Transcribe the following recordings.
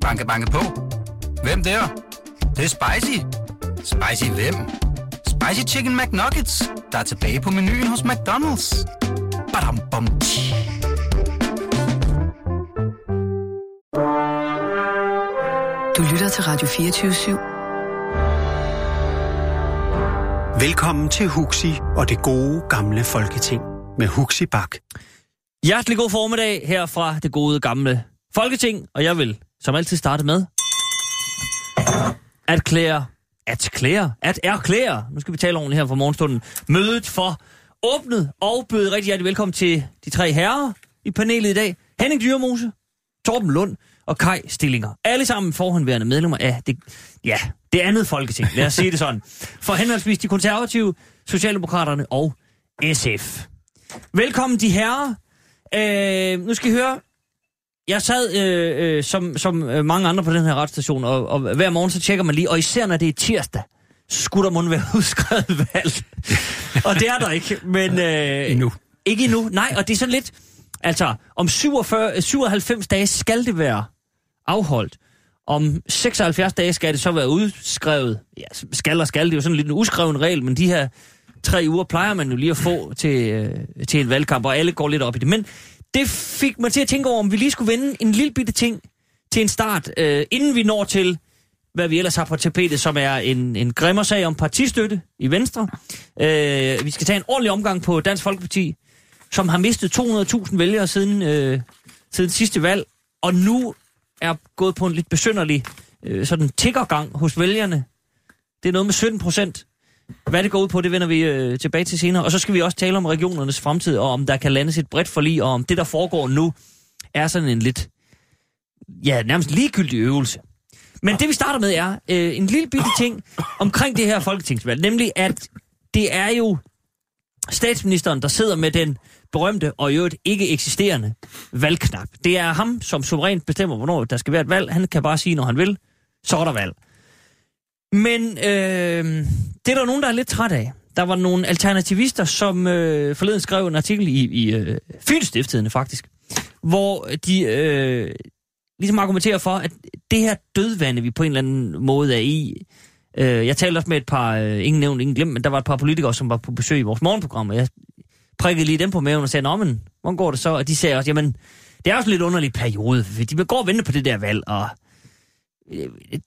Banke, banke på. Hvem der? Det, det er spicy. Spicy hvem? Spicy Chicken McNuggets, der er tilbage på menuen hos McDonald's. Badum, bom, tji. Du lytter til Radio 24 /7. Velkommen til Huxi og det gode gamle folketing med Huxi Bak. Hjertelig god formiddag her fra det gode gamle Folketing, og jeg vil som altid starte med at klære, at klære, at erklære, nu skal vi tale ordentligt her for morgenstunden, mødet for åbnet og byde rigtig hjertelig velkommen til de tre herrer i panelet i dag. Henning Dyrmose, Torben Lund og Kai Stillinger. Alle sammen forhåndværende medlemmer af det, ja, det andet folketing, lad os sige det sådan. For henholdsvis de konservative, Socialdemokraterne og SF. Velkommen de herrer. Øh, nu skal I høre, jeg sad øh, øh, som, som øh, mange andre på den her retsstation, og, og hver morgen så tjekker man lige, og især når det er tirsdag, skulle der måske være udskrevet valg. og det er der ikke, men... Øh, Endnu. Ikke endnu, nej, og det er sådan lidt... Altså, om 47, 97 dage skal det være afholdt. Om 76 dage skal det så være udskrevet. Ja, skal og skal, det er jo sådan lidt en uskreven regel, men de her tre uger plejer man jo lige at få til, øh, til en valgkamp, og alle går lidt op i det. Men det fik mig til at tænke over, om vi lige skulle vende en lille bitte ting til en start, øh, inden vi når til, hvad vi ellers har på tapetet, som er en, en grimmer sag om partistøtte i Venstre. Øh, vi skal tage en ordentlig omgang på Dansk Folkeparti, som har mistet 200.000 vælgere siden, øh, siden sidste valg, og nu er gået på en lidt besynderlig øh, sådan tiggergang hos vælgerne. Det er noget med 17 procent. Hvad det går ud på, det vender vi øh, tilbage til senere. Og så skal vi også tale om regionernes fremtid, og om der kan landes et bredt forlig, og om det, der foregår nu, er sådan en lidt, ja, nærmest ligegyldig øvelse. Men det, vi starter med, er øh, en lille bitte ting omkring det her folketingsvalg, nemlig at det er jo statsministeren, der sidder med den berømte og i øvrigt ikke eksisterende valgknap. Det er ham, som suverænt bestemmer, hvornår der skal være et valg. Han kan bare sige, når han vil, så er der valg. Men øh, det er der nogen, der er lidt træt af. Der var nogle alternativister, som øh, forleden skrev en artikel i, i øh, Fynsstiftidene faktisk, hvor de øh, ligesom argumenterer for, at det her dødvande, vi på en eller anden måde er i, øh, jeg talte også med et par, øh, ingen nævnt, ingen glemt, men der var et par politikere, som var på besøg i vores morgenprogram, og jeg prikkede lige dem på maven og sagde, Nå, men, hvordan går det så? Og de sagde også, jamen, det er også en lidt underlig periode, for de går og vente på det der valg, og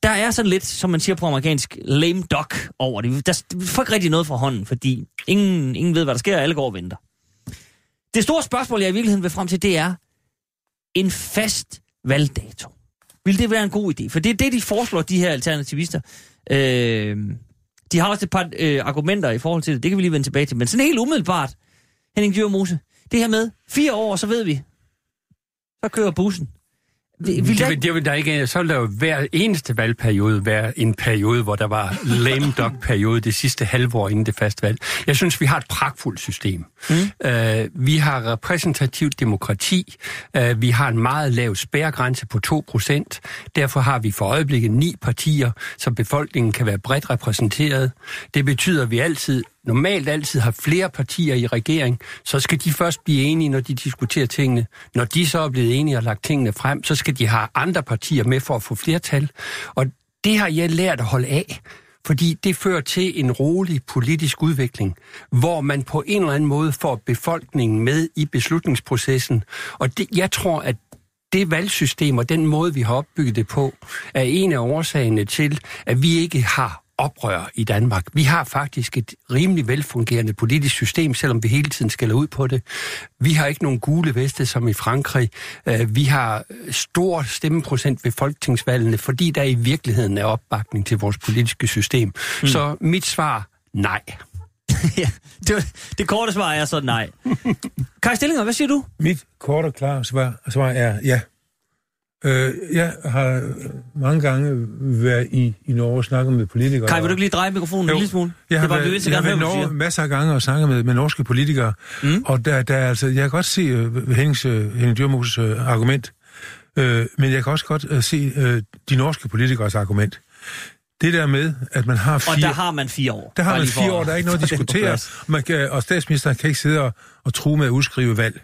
der er sådan lidt, som man siger på amerikansk, lame duck over det. Der vi får ikke rigtig noget fra hånden, fordi ingen, ingen ved, hvad der sker, og alle går og venter. Det store spørgsmål, jeg i virkeligheden vil frem til, det er en fast valgdato. Vil det være en god idé? For det er det, de foreslår, de her alternativister. Øh, de har også et par øh, argumenter i forhold til det. Det kan vi lige vende tilbage til. Men sådan helt umiddelbart, Henning Dyrmose, det her med fire år, så ved vi, så kører bussen. Vil, vil det, vil, det vil der ikke, så vil der jo hver eneste valgperiode være en periode, hvor der var lame duck periode det sidste halve år inden det faste valg. Jeg synes, vi har et pragtfuldt system. Mm. Uh, vi har repræsentativt demokrati. Uh, vi har en meget lav spærregrænse på 2 procent. Derfor har vi for øjeblikket ni partier, så befolkningen kan være bredt repræsenteret. Det betyder, at vi altid normalt altid har flere partier i regering, så skal de først blive enige, når de diskuterer tingene. Når de så er blevet enige og lagt tingene frem, så skal de have andre partier med for at få flertal. Og det har jeg lært at holde af, fordi det fører til en rolig politisk udvikling, hvor man på en eller anden måde får befolkningen med i beslutningsprocessen. Og det, jeg tror, at det valgsystem og den måde, vi har opbygget det på, er en af årsagerne til, at vi ikke har oprør i Danmark. Vi har faktisk et rimelig velfungerende politisk system, selvom vi hele tiden skælder ud på det. Vi har ikke nogen gule veste som i Frankrig. Vi har stor stemmeprocent ved folketingsvalgene, fordi der i virkeligheden er opbakning til vores politiske system. Mm. Så mit svar, nej. ja, det, det korte svar er så nej. Kai Stillinger, hvad siger du? Mit korte og klare svar, svar er ja. Øh, jeg har mange gange været i, i Norge og snakket med politikere. Kai, vil du ikke lige dreje mikrofonen jo. en lille smule? Jeg har det var, været, vi jeg har været Norge masser af gange og snakket med, med norske politikere, mm. og der, der altså, jeg kan godt se uh, Hennings, uh, Henning Dyrmoses uh, argument, uh, men jeg kan også godt uh, se uh, de norske politikers argument. Det der med, at man har fire... Og der har man fire år. Der har man fire år, der er ikke noget at diskutere, man kan, og statsministeren kan ikke sidde og, og true med at udskrive valg.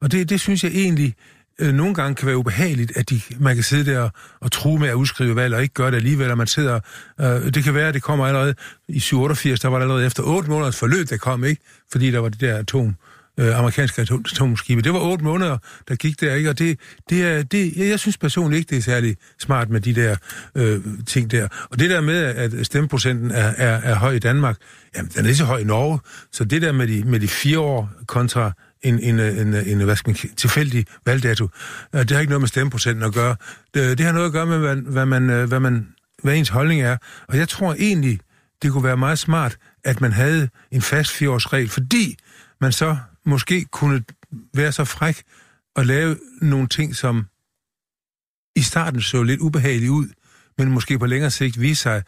Og det, det synes jeg egentlig øh, nogle gange kan være ubehageligt, at de, man kan sidde der og true med at udskrive valg, og ikke gøre det alligevel, og man sidder... Øh, det kan være, at det kommer allerede i 87, der var det allerede efter 8 måneders forløb, der kom, ikke? Fordi der var det der atom øh, amerikanske atomskibe. Det var 8 måneder, der gik der, ikke? Og det, det er, det, jeg, jeg synes personligt ikke, det er særlig smart med de der øh, ting der. Og det der med, at stemmeprocenten er, er, er høj i Danmark, jamen, den er lige så høj i Norge. Så det der med de, med de fire år kontra en, en, en, en hvad skal man, tilfældig valgdato, øh, det har ikke noget med stemmeprocenten at gøre. Det, det har noget at gøre med, hvad, hvad, man, øh, hvad, man, hvad ens holdning er. Og jeg tror egentlig, det kunne være meget smart, at man havde en fast fireårsregel, fordi man så måske kunne være så fræk at lave nogle ting, som i starten så lidt ubehageligt ud, men måske på længere sigt vise sig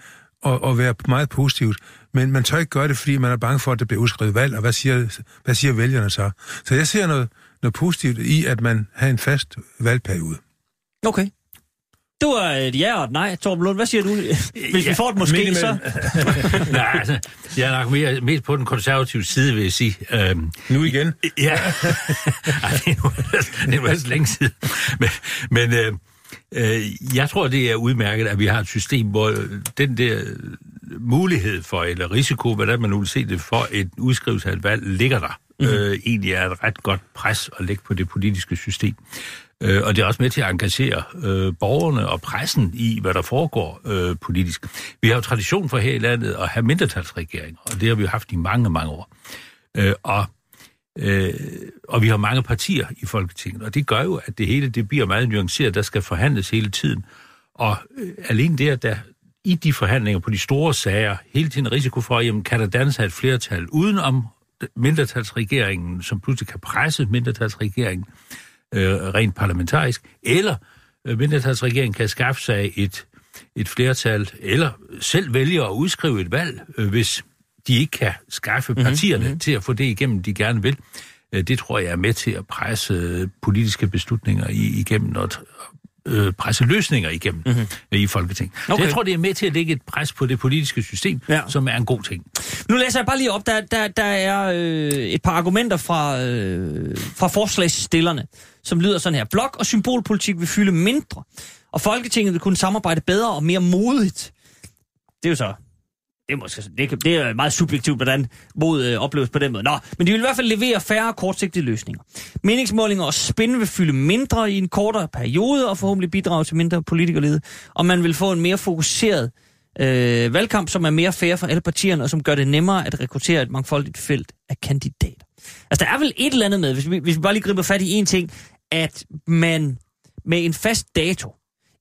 at, at være meget positivt. Men man tør ikke gøre det, fordi man er bange for, at det bliver udskrevet valg, og hvad siger, hvad siger vælgerne så? Så jeg ser noget, noget positivt i, at man har en fast valgperiode. Okay. Det var et ja og et nej. Torben Lund, hvad siger du? Hvis ja, vi får et måske, så... Nej, altså, jeg er nok mere, mest på den konservative side, vil jeg sige. Øhm, nu igen? Ja. Ej, det er nu, det er nu længe siden. Men, men øh, øh, jeg tror, det er udmærket, at vi har et system, hvor den der mulighed for, eller risiko, hvordan man nu vil se det, for et udskrivelse af et valg, ligger der. Mm-hmm. Øh, egentlig er et ret godt pres at lægge på det politiske system. Øh, og det er også med til at engagere øh, borgerne og pressen i, hvad der foregår øh, politisk. Vi har jo tradition for her i landet at have mindretalsregeringer, og det har vi jo haft i mange, mange år. Øh, og, øh, og vi har mange partier i Folketinget, og det gør jo, at det hele det bliver meget nuanceret, der skal forhandles hele tiden. Og øh, alene det, at der i de forhandlinger på de store sager hele tiden risiko for, jamen, kan der danne sig et flertal udenom mindretalsregeringen, som pludselig kan presse mindretalsregeringen, øh, rent parlamentarisk, eller øh, mindretalsregeringen kan skaffe sig et, et flertal, eller selv vælge at udskrive et valg, øh, hvis de ikke kan skaffe mhm, partierne mm-hmm. til at få det igennem, de gerne vil. Øh, det tror jeg er med til at presse politiske beslutninger igennem og øh, presse løsninger igennem mm-hmm. i Folketinget. Okay. Så jeg tror, det er med til at lægge et pres på det politiske system, ja. som er en god ting. Nu læser jeg bare lige op, der, der, der er øh, et par argumenter fra, øh, fra forslagsstillerne som lyder sådan her. Blok- og symbolpolitik vil fylde mindre, og Folketinget vil kunne samarbejde bedre og mere modigt. Det er jo så det er, måske, det, det er meget subjektivt, hvordan mod øh, opleves på den måde. Nå, men de vil i hvert fald levere færre kortsigtede løsninger. Meningsmålinger og spænd vil fylde mindre i en kortere periode, og forhåbentlig bidrage til mindre politikerlede. Og man vil få en mere fokuseret øh, valgkamp, som er mere fair for alle partierne, og som gør det nemmere at rekruttere et mangfoldigt felt af kandidater. Altså, der er vel et eller andet med, hvis vi, hvis vi bare lige griber fat i en ting, at man med en fast dato,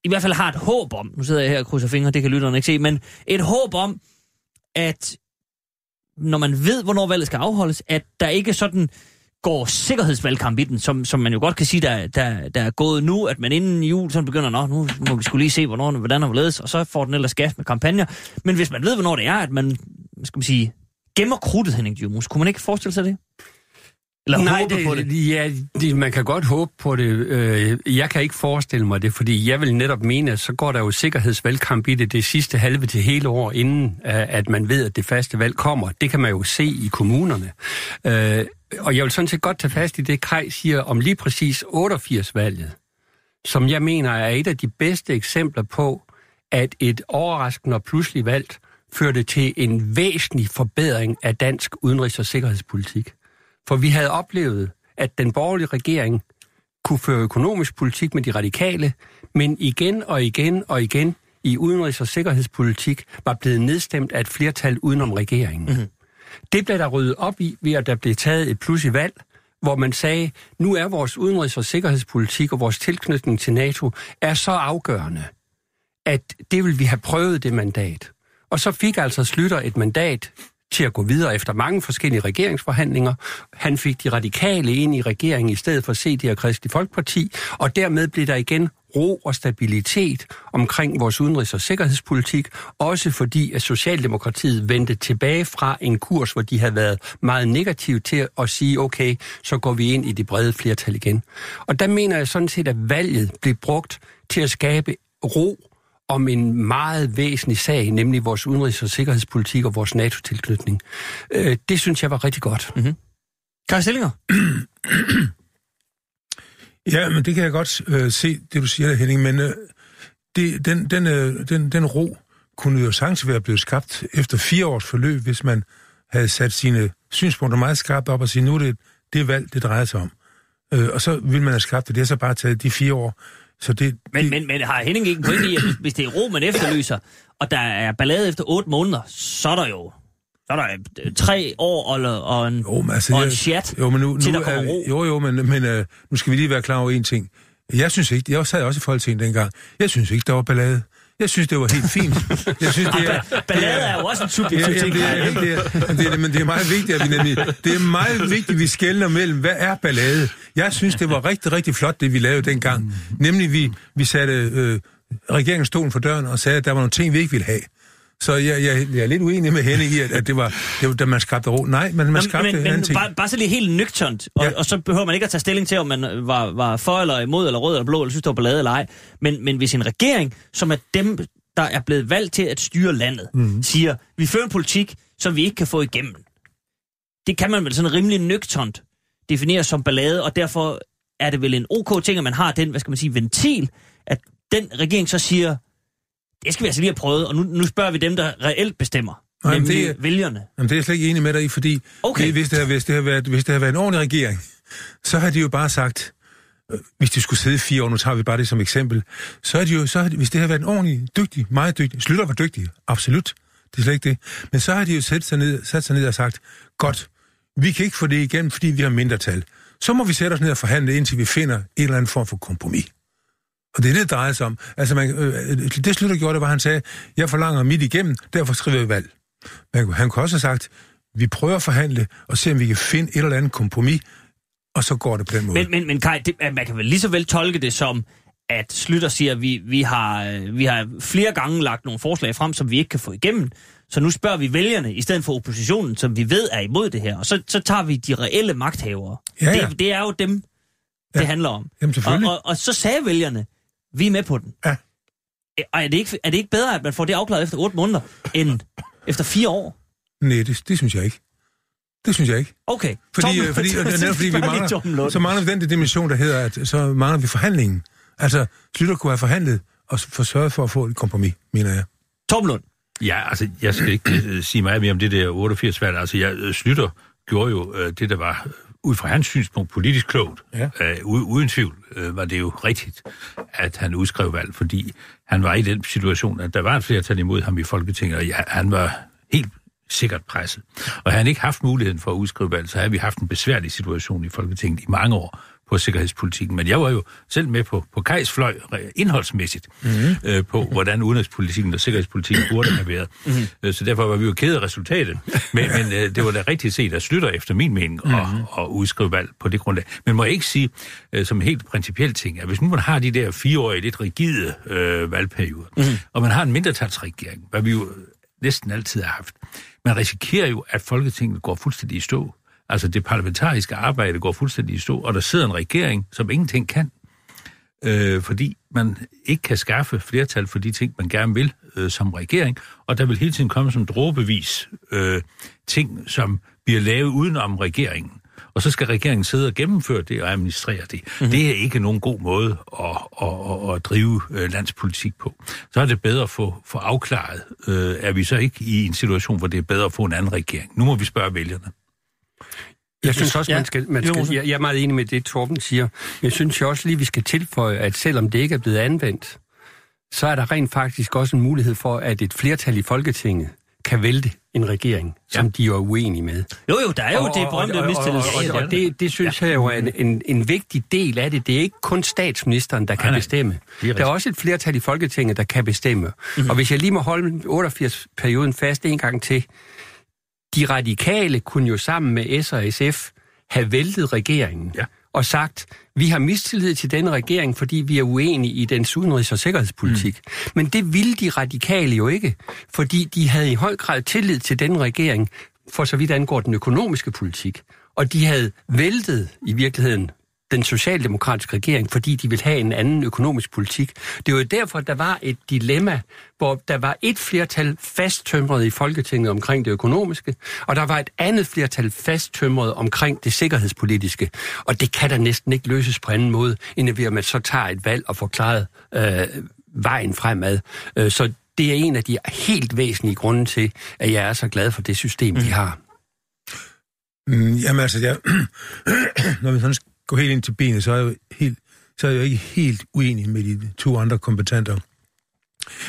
i hvert fald har et håb om, nu sidder jeg her og krydser fingre, det kan lytterne ikke se, men et håb om, at når man ved, hvornår valget skal afholdes, at der ikke sådan går sikkerhedsvalgkamp i den, som, som man jo godt kan sige, der, der, der er gået nu, at man inden jul sådan begynder, Nå, nu må vi skulle lige se, hvornår, hvordan og hvorledes, og så får den ellers gas med kampagner. Men hvis man ved, hvornår det er, at man, skal man sige, gemmer krudtet, Henning Dyrmus, kunne man ikke forestille sig det? Eller Nej, håbe det, på det? Ja, det, man kan godt håbe på det. Øh, jeg kan ikke forestille mig det, fordi jeg vil netop mene, at så går der jo sikkerhedsvalgkamp i det det sidste halve til hele år, inden at man ved, at det faste valg kommer. Det kan man jo se i kommunerne. Øh, og jeg vil sådan set godt tage fast i det, Kaj siger om lige præcis 88-valget, som jeg mener er et af de bedste eksempler på, at et overraskende og pludselig valg førte til en væsentlig forbedring af dansk udenrigs- og sikkerhedspolitik. For vi havde oplevet, at den borgerlige regering kunne føre økonomisk politik med de radikale, men igen og igen og igen i udenrigs- og sikkerhedspolitik var blevet nedstemt af et flertal udenom regeringen. Mm-hmm. Det blev der ryddet op i ved, at der blev taget et plus i valg, hvor man sagde, nu er vores udenrigs- og sikkerhedspolitik og vores tilknytning til NATO er så afgørende, at det vil vi have prøvet det mandat. Og så fik altså Slytter et mandat til at gå videre efter mange forskellige regeringsforhandlinger. Han fik de radikale ind i regeringen i stedet for CD og Kristelig Folkeparti, og dermed blev der igen ro og stabilitet omkring vores udenrigs- og sikkerhedspolitik, også fordi at Socialdemokratiet vendte tilbage fra en kurs, hvor de havde været meget negative til at sige, okay, så går vi ind i det brede flertal igen. Og der mener jeg sådan set, at valget blev brugt til at skabe ro om en meget væsentlig sag, nemlig vores udenrigs- og sikkerhedspolitik og vores NATO-tilknytning. Øh, det synes jeg var rigtig godt. Mm-hmm. Karl Stillinger? Ja, men det kan jeg godt øh, se, det du siger der, Henning, men øh, det, den, den, øh, den, den ro kunne jo sagtens være blevet skabt efter fire års forløb, hvis man havde sat sine synspunkter meget skarpt op og sige, nu er det det valg, det drejer sig om. Øh, og så vil man have skabt det. Det har så bare taget de fire år. Så det, Men, det, men, men har Henning ikke en pointe i, at hvis, hvis det er ro, man efterlyser, og der er ballade efter otte måneder, så er der jo så er der øh, tre år og, og en, Jo, men altså, og en chat, jo, men nu, til nu der kommer er, ro. Jo, jo, men, men øh, nu skal vi lige være klar over en ting. Jeg synes ikke, jeg sad også i Folketinget dengang, jeg synes ikke, der var ballade. Jeg synes, det var helt fint. Jeg synes, det er, Ballade er jo også en Ja, subjektiv ja, ting. det er, det er, det er, men det er meget vigtigt, at vi nemlig, det er meget vigtigt, at vi skældner mellem, hvad er ballade? Jeg synes, det var rigtig, rigtig flot, det vi lavede dengang. Nemlig, vi, vi satte øh, regeringen stolen for døren og sagde, at der var nogle ting, vi ikke ville have. Så jeg, jeg, jeg er lidt uenig med Henning i, at, at det, var, det var, da man skabte ro. Nej, men man skabte men, en men ting. bare, bare så lige helt nøgternt, og, ja. Og så behøver man ikke at tage stilling til, om man var, var for eller imod, eller rød eller blå, eller synes, det var ballade eller ej. Men, men hvis en regering, som er dem, der er blevet valgt til at styre landet, mm. siger, vi fører en politik, som vi ikke kan få igennem. Det kan man vel sådan rimelig nøgternt definere som ballade, og derfor er det vel en ok ting, at man har den, hvad skal man sige, ventil, at den regering så siger, det skal vi altså lige have prøvet, og nu, nu spørger vi dem, der reelt bestemmer, Nej, men det er- vælgerne. Jamen, det er jeg slet ikke enig med dig i, fordi Okay. det, hvis, det havde, hvis, det havde været, hvis det havde været en ordentlig regering, så havde de jo bare sagt, øh, hvis de skulle sidde fire år, nu tager vi bare det som eksempel, så er de jo, så havde, de- hvis det havde været en ordentlig, dygtig, meget dygtig, Slytter var dygtig, absolut, det er slet ikke det, men så har de jo sat sig, ned, sat sig ned og sagt, godt, vi kan ikke få det igennem, fordi vi har mindretal. Så må vi sætte os ned og forhandle, indtil vi finder en eller anden form for kompromis. Og det er det, det drejer sig om. Altså, man, øh, det Slytter gjorde, det var, at han sagde, jeg forlanger midt igennem, derfor skriver jeg valg. Kunne- han kunne også have sagt, vi prøver at forhandle, og se, om vi kan finde et eller andet kompromis, og så går det på den måde. Men, men, men Kai, det, man kan vel lige så vel tolke det som, at Slytter siger, at vi, vi, har, øh, vi har flere gange lagt nogle forslag frem, som vi ikke kan få igennem. Så nu spørger vi vælgerne, i stedet for oppositionen, som vi ved er imod det her. Og så, så tager vi de reelle magthavere. Ja, ja. Det, det er jo dem, det Ja. handler om. Jamen, selvfølgelig. Og, og, og så sagde vælgerne, vi er med på den. Ja. Og er det, ikke, er det ikke bedre, at man får det afklaret efter otte måneder, end efter fire år? Nej, det, det synes jeg ikke. Det synes jeg ikke. Okay. Fordi, Torben- øh, fordi, er netop, fordi vi mangler, så mangler vi den dimension, der hedder, at så mangler vi forhandlingen. Altså, Slytter kunne have forhandlet og s- få sørget for at få et kompromis, mener jeg. Torben Lund. Ja, altså, jeg skal ikke øh, sige meget mere om det der 88 valg. Altså, jeg øh, Slytter gjorde jo øh, det, der var øh, ud fra hans synspunkt politisk klogt. Ja. Øh, uden tvivl øh, var det jo rigtigt, at han udskrev valg, fordi han var i den situation, at der var et flertal imod ham i Folketinget, og ja, han var helt sikkert presset. Og havde han ikke haft muligheden for at udskrive valg, så havde vi haft en besværlig situation i Folketinget i mange år på sikkerhedspolitikken. Men jeg var jo selv med på, på Kajs fløj indholdsmæssigt mm-hmm. øh, på, hvordan udenrigspolitikken og sikkerhedspolitikken burde have været. Mm-hmm. Så derfor var vi jo kede af resultatet. Men, men øh, det var da rigtigt set at Slytter efter min mening mm-hmm. at, at udskrive valg på det grundlag. Men må jeg ikke sige, øh, som en helt principiel ting, at hvis nu man har de der fireårige, lidt rigide øh, valgperioder, mm-hmm. og man har en mindretalsregering, hvad vi jo næsten altid har haft, man risikerer jo, at Folketinget går fuldstændig i stå. Altså det parlamentariske arbejde går fuldstændig i stå, og der sidder en regering, som ingenting kan, øh, fordi man ikke kan skaffe flertal for de ting, man gerne vil øh, som regering, og der vil hele tiden komme som dråbevis øh, ting, som bliver lavet udenom regeringen. Og så skal regeringen sidde og gennemføre det og administrere det. Mm-hmm. Det er ikke nogen god måde at, at, at, at drive øh, landspolitik på. Så er det bedre at få, få afklaret, øh, er vi så ikke i en situation, hvor det er bedre at få en anden regering. Nu må vi spørge vælgerne. Jeg synes også, Ja. man skal, man Jo, skal jeg, jeg er meget enig med det, Torben siger. Men jeg synes jo også lige, vi skal tilføje, at selvom det ikke er blevet anvendt, så er der rent faktisk også en mulighed for, at et flertal i Folketinget kan vælte en regering, ja. som de er uenige med. Jo, jo, der er jo Og- det berømte og- og-. Og, og, og det, det synes jeg jo er en, en, en vigtig del af det. Det er ikke kun statsministeren, der kan Nej, nej. bestemme. Det er Der er også et flertal i Folketinget, der kan bestemme. Mm-hmm. Og hvis jeg lige må holde 88-perioden fast en gang til. De radikale kunne jo sammen med S og SF have væltet regeringen. Ja. og sagt, vi har mistillid til denne regering, fordi vi er uenige i dens udenrigs- og sikkerhedspolitik. Mm. Men det ville de radikale jo ikke, fordi de havde i høj grad tillid til den regering, for så vidt angår den økonomiske politik. Og de havde væltet i virkeligheden den socialdemokratiske regering, fordi de vil have en anden økonomisk politik. Det var jo derfor, der var et dilemma, hvor der var et flertal fasttømret i Folketinget omkring det økonomiske, og der var et andet flertal fasttømret omkring det sikkerhedspolitiske. Og det kan der næsten ikke løses på anden måde, end vi at man så tager et valg og forklaret øh, vejen fremad. Øh, så det er en af de helt væsentlige grunde til, at jeg er så glad for det system, mm. vi har. Mm, jamen altså, jeg, når vi sådan går helt ind til benet, så er jeg jo, helt, så er jeg jo ikke helt uenig med de to andre kompetenter.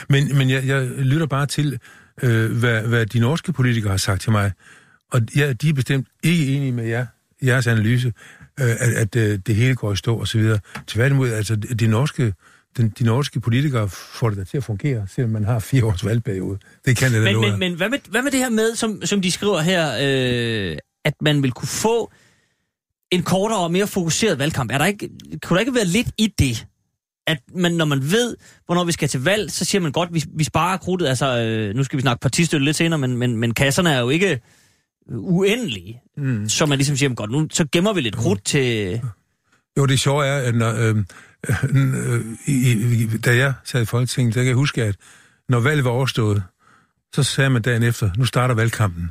Men, men jeg, jeg lytter bare til, øh, hvad, hvad de norske politikere har sagt til mig. Og ja, de er bestemt ikke enige med jer, jeres analyse, øh, at, at øh, det hele går i stå og så videre. Tværtimod, altså de norske, den, de norske politikere får det da til at fungere, selvom man har fire års valgperiode. Det kan det da Men, men, men hvad, med, hvad med det her med, som, som de skriver her, øh, at man vil kunne få en kortere og mere fokuseret valgkamp? Er der ikke, kunne der ikke være lidt i det? At man, når man ved, hvornår vi skal til valg, så siger man godt, vi, vi sparer krudtet. Altså, øh, nu skal vi snakke partistøtte lidt senere, men, men, men kasserne er jo ikke uendelige. Mm. Så man ligesom siger, godt, nu så gemmer vi lidt krudt til... Jo, det sjove er, at når, øh, øh, i, i, da jeg sad i Folketinget, så kan jeg huske, at når valget var overstået, så sagde man dagen efter, nu starter valgkampen.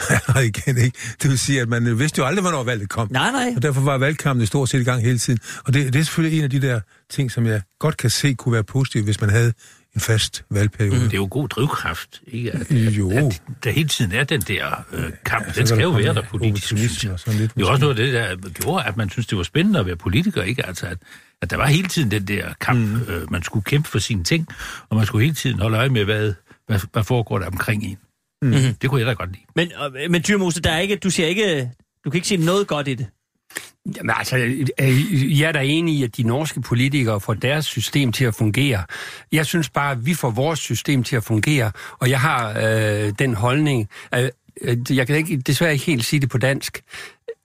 Nej, igen ikke. Det vil sige, at man vidste jo aldrig, hvornår valget kom. Nej, nej. Og derfor var valgkampen i stort set i gang hele tiden. Og det, det er selvfølgelig en af de der ting, som jeg godt kan se kunne være positivt, hvis man havde en fast valgperiode. Det er jo god drivkraft, ikke? At, Jo. At der hele tiden er den der øh, kamp. Ja, den skal jo være der politisk. synes jeg. og sådan lidt Det er også noget af det, der gjorde, at man synes, det var spændende at være politiker, ikke? Altså, at, at der var hele tiden den der kamp. Mm. Øh, man skulle kæmpe for sine ting, og man skulle hele tiden holde øje med, hvad, hvad, hvad foregår der omkring en. Mm. Det kunne jeg da godt lide. Men, øh, men Dyrmose, der er ikke, du siger ikke, du kan ikke sige noget godt i det. Jamen altså, øh, jeg er da enig i, at de norske politikere får deres system til at fungere. Jeg synes bare, at vi får vores system til at fungere, og jeg har øh, den holdning, øh, øh, jeg kan ikke, desværre ikke helt sige det på dansk,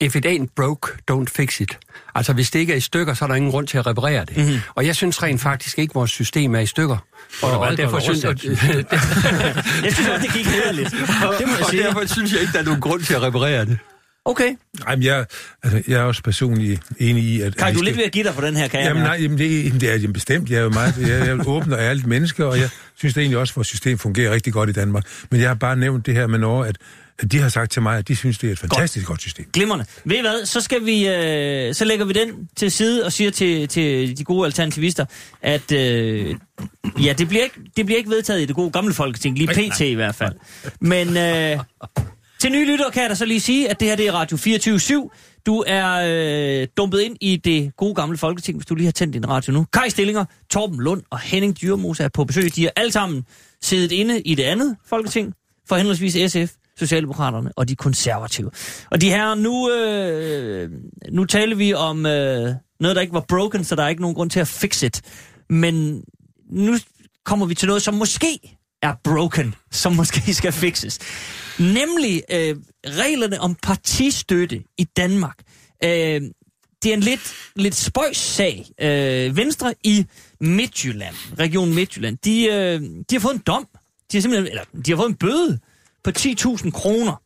if it ain't broke, don't fix it. Altså, hvis det ikke er i stykker, så er der ingen grund til at reparere det. Mm-hmm. Og jeg synes rent faktisk ikke, at vores system er i stykker. Og og alt derfor synes, oversat, Jeg synes også, det gik lidt. Det må jeg og sige. derfor synes jeg ikke, der er nogen grund til at reparere det. Okay. Ej, men jeg, altså, jeg er også personligt enig i, at... Kan at du skal- lidt ved at give dig for den her, kan jeg Jamen mærke? nej, jamen, det, jamen, det er jamen, bestemt. Jeg er jo meget jeg er jo åben og ærligt menneske, og jeg synes det egentlig også, at vores system fungerer rigtig godt i Danmark. Men jeg har bare nævnt det her med Norge, at, at de har sagt til mig, at de synes, det er et fantastisk godt, godt system. Glimrende. Ved I hvad, så skal vi, øh, så lægger vi den til side og siger til, til de gode alternativister, at øh, ja, det bliver, ikke, det bliver ikke vedtaget i det gode gamle folketing, lige pt. i hvert fald. Men øh, til nye lyttere kan jeg da så lige sige, at det her det er Radio 24 /7. Du er øh, dumpet ind i det gode gamle folketing, hvis du lige har tændt din radio nu. Kai Stillinger, Torben Lund og Henning Dyrmose er på besøg. De er alle sammen siddet inde i det andet folketing, for henholdsvis SF, Socialdemokraterne og de konservative. Og de her, nu, øh, nu taler vi om øh, noget, der ikke var broken, så der er ikke nogen grund til at fix it. Men nu kommer vi til noget, som måske er broken, som måske skal fixes. Nemlig øh, reglerne om partistøtte i Danmark. Øh, det er en lidt, lidt spøjs sag. Øh, Venstre i Midtjylland, Region Midtjylland, de, øh, de har fået en dom. De har simpelthen, eller, de har fået en bøde på 10.000 kroner.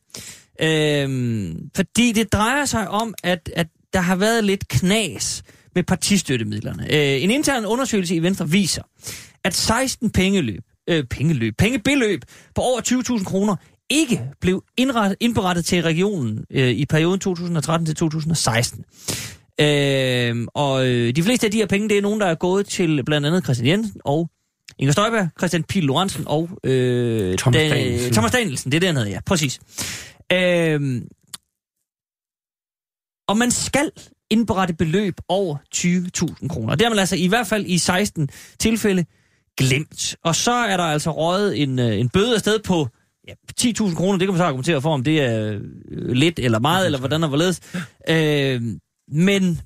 Øh, fordi det drejer sig om, at, at der har været lidt knas med partistøttemidlerne. Øh, en intern undersøgelse i Venstre viser, at 16 pengeløb, øh, pengeløb, pengebeløb på over 20.000 kroner ikke blev indrettet, indberettet til regionen øh, i perioden 2013 til 2016. Øh, og øh, de fleste af de her penge, det er nogen, der er gået til blandt andet Christian Jensen og Inger Støjberg, Christian Pil Lorentzen og øh, Thomas da- Danielsen. Thomas Danielsen. Det er det, han hedder, ja. Præcis. Øh, og man skal indberette beløb over 20.000 kroner. Det har man altså i hvert fald i 16 tilfælde glemt. Og så er der altså røget en, øh, en bøde afsted på ja, 10.000 kroner. Det kan man så argumentere for, om det er øh, lidt eller meget, eller hvordan og hvorledes. Øh, men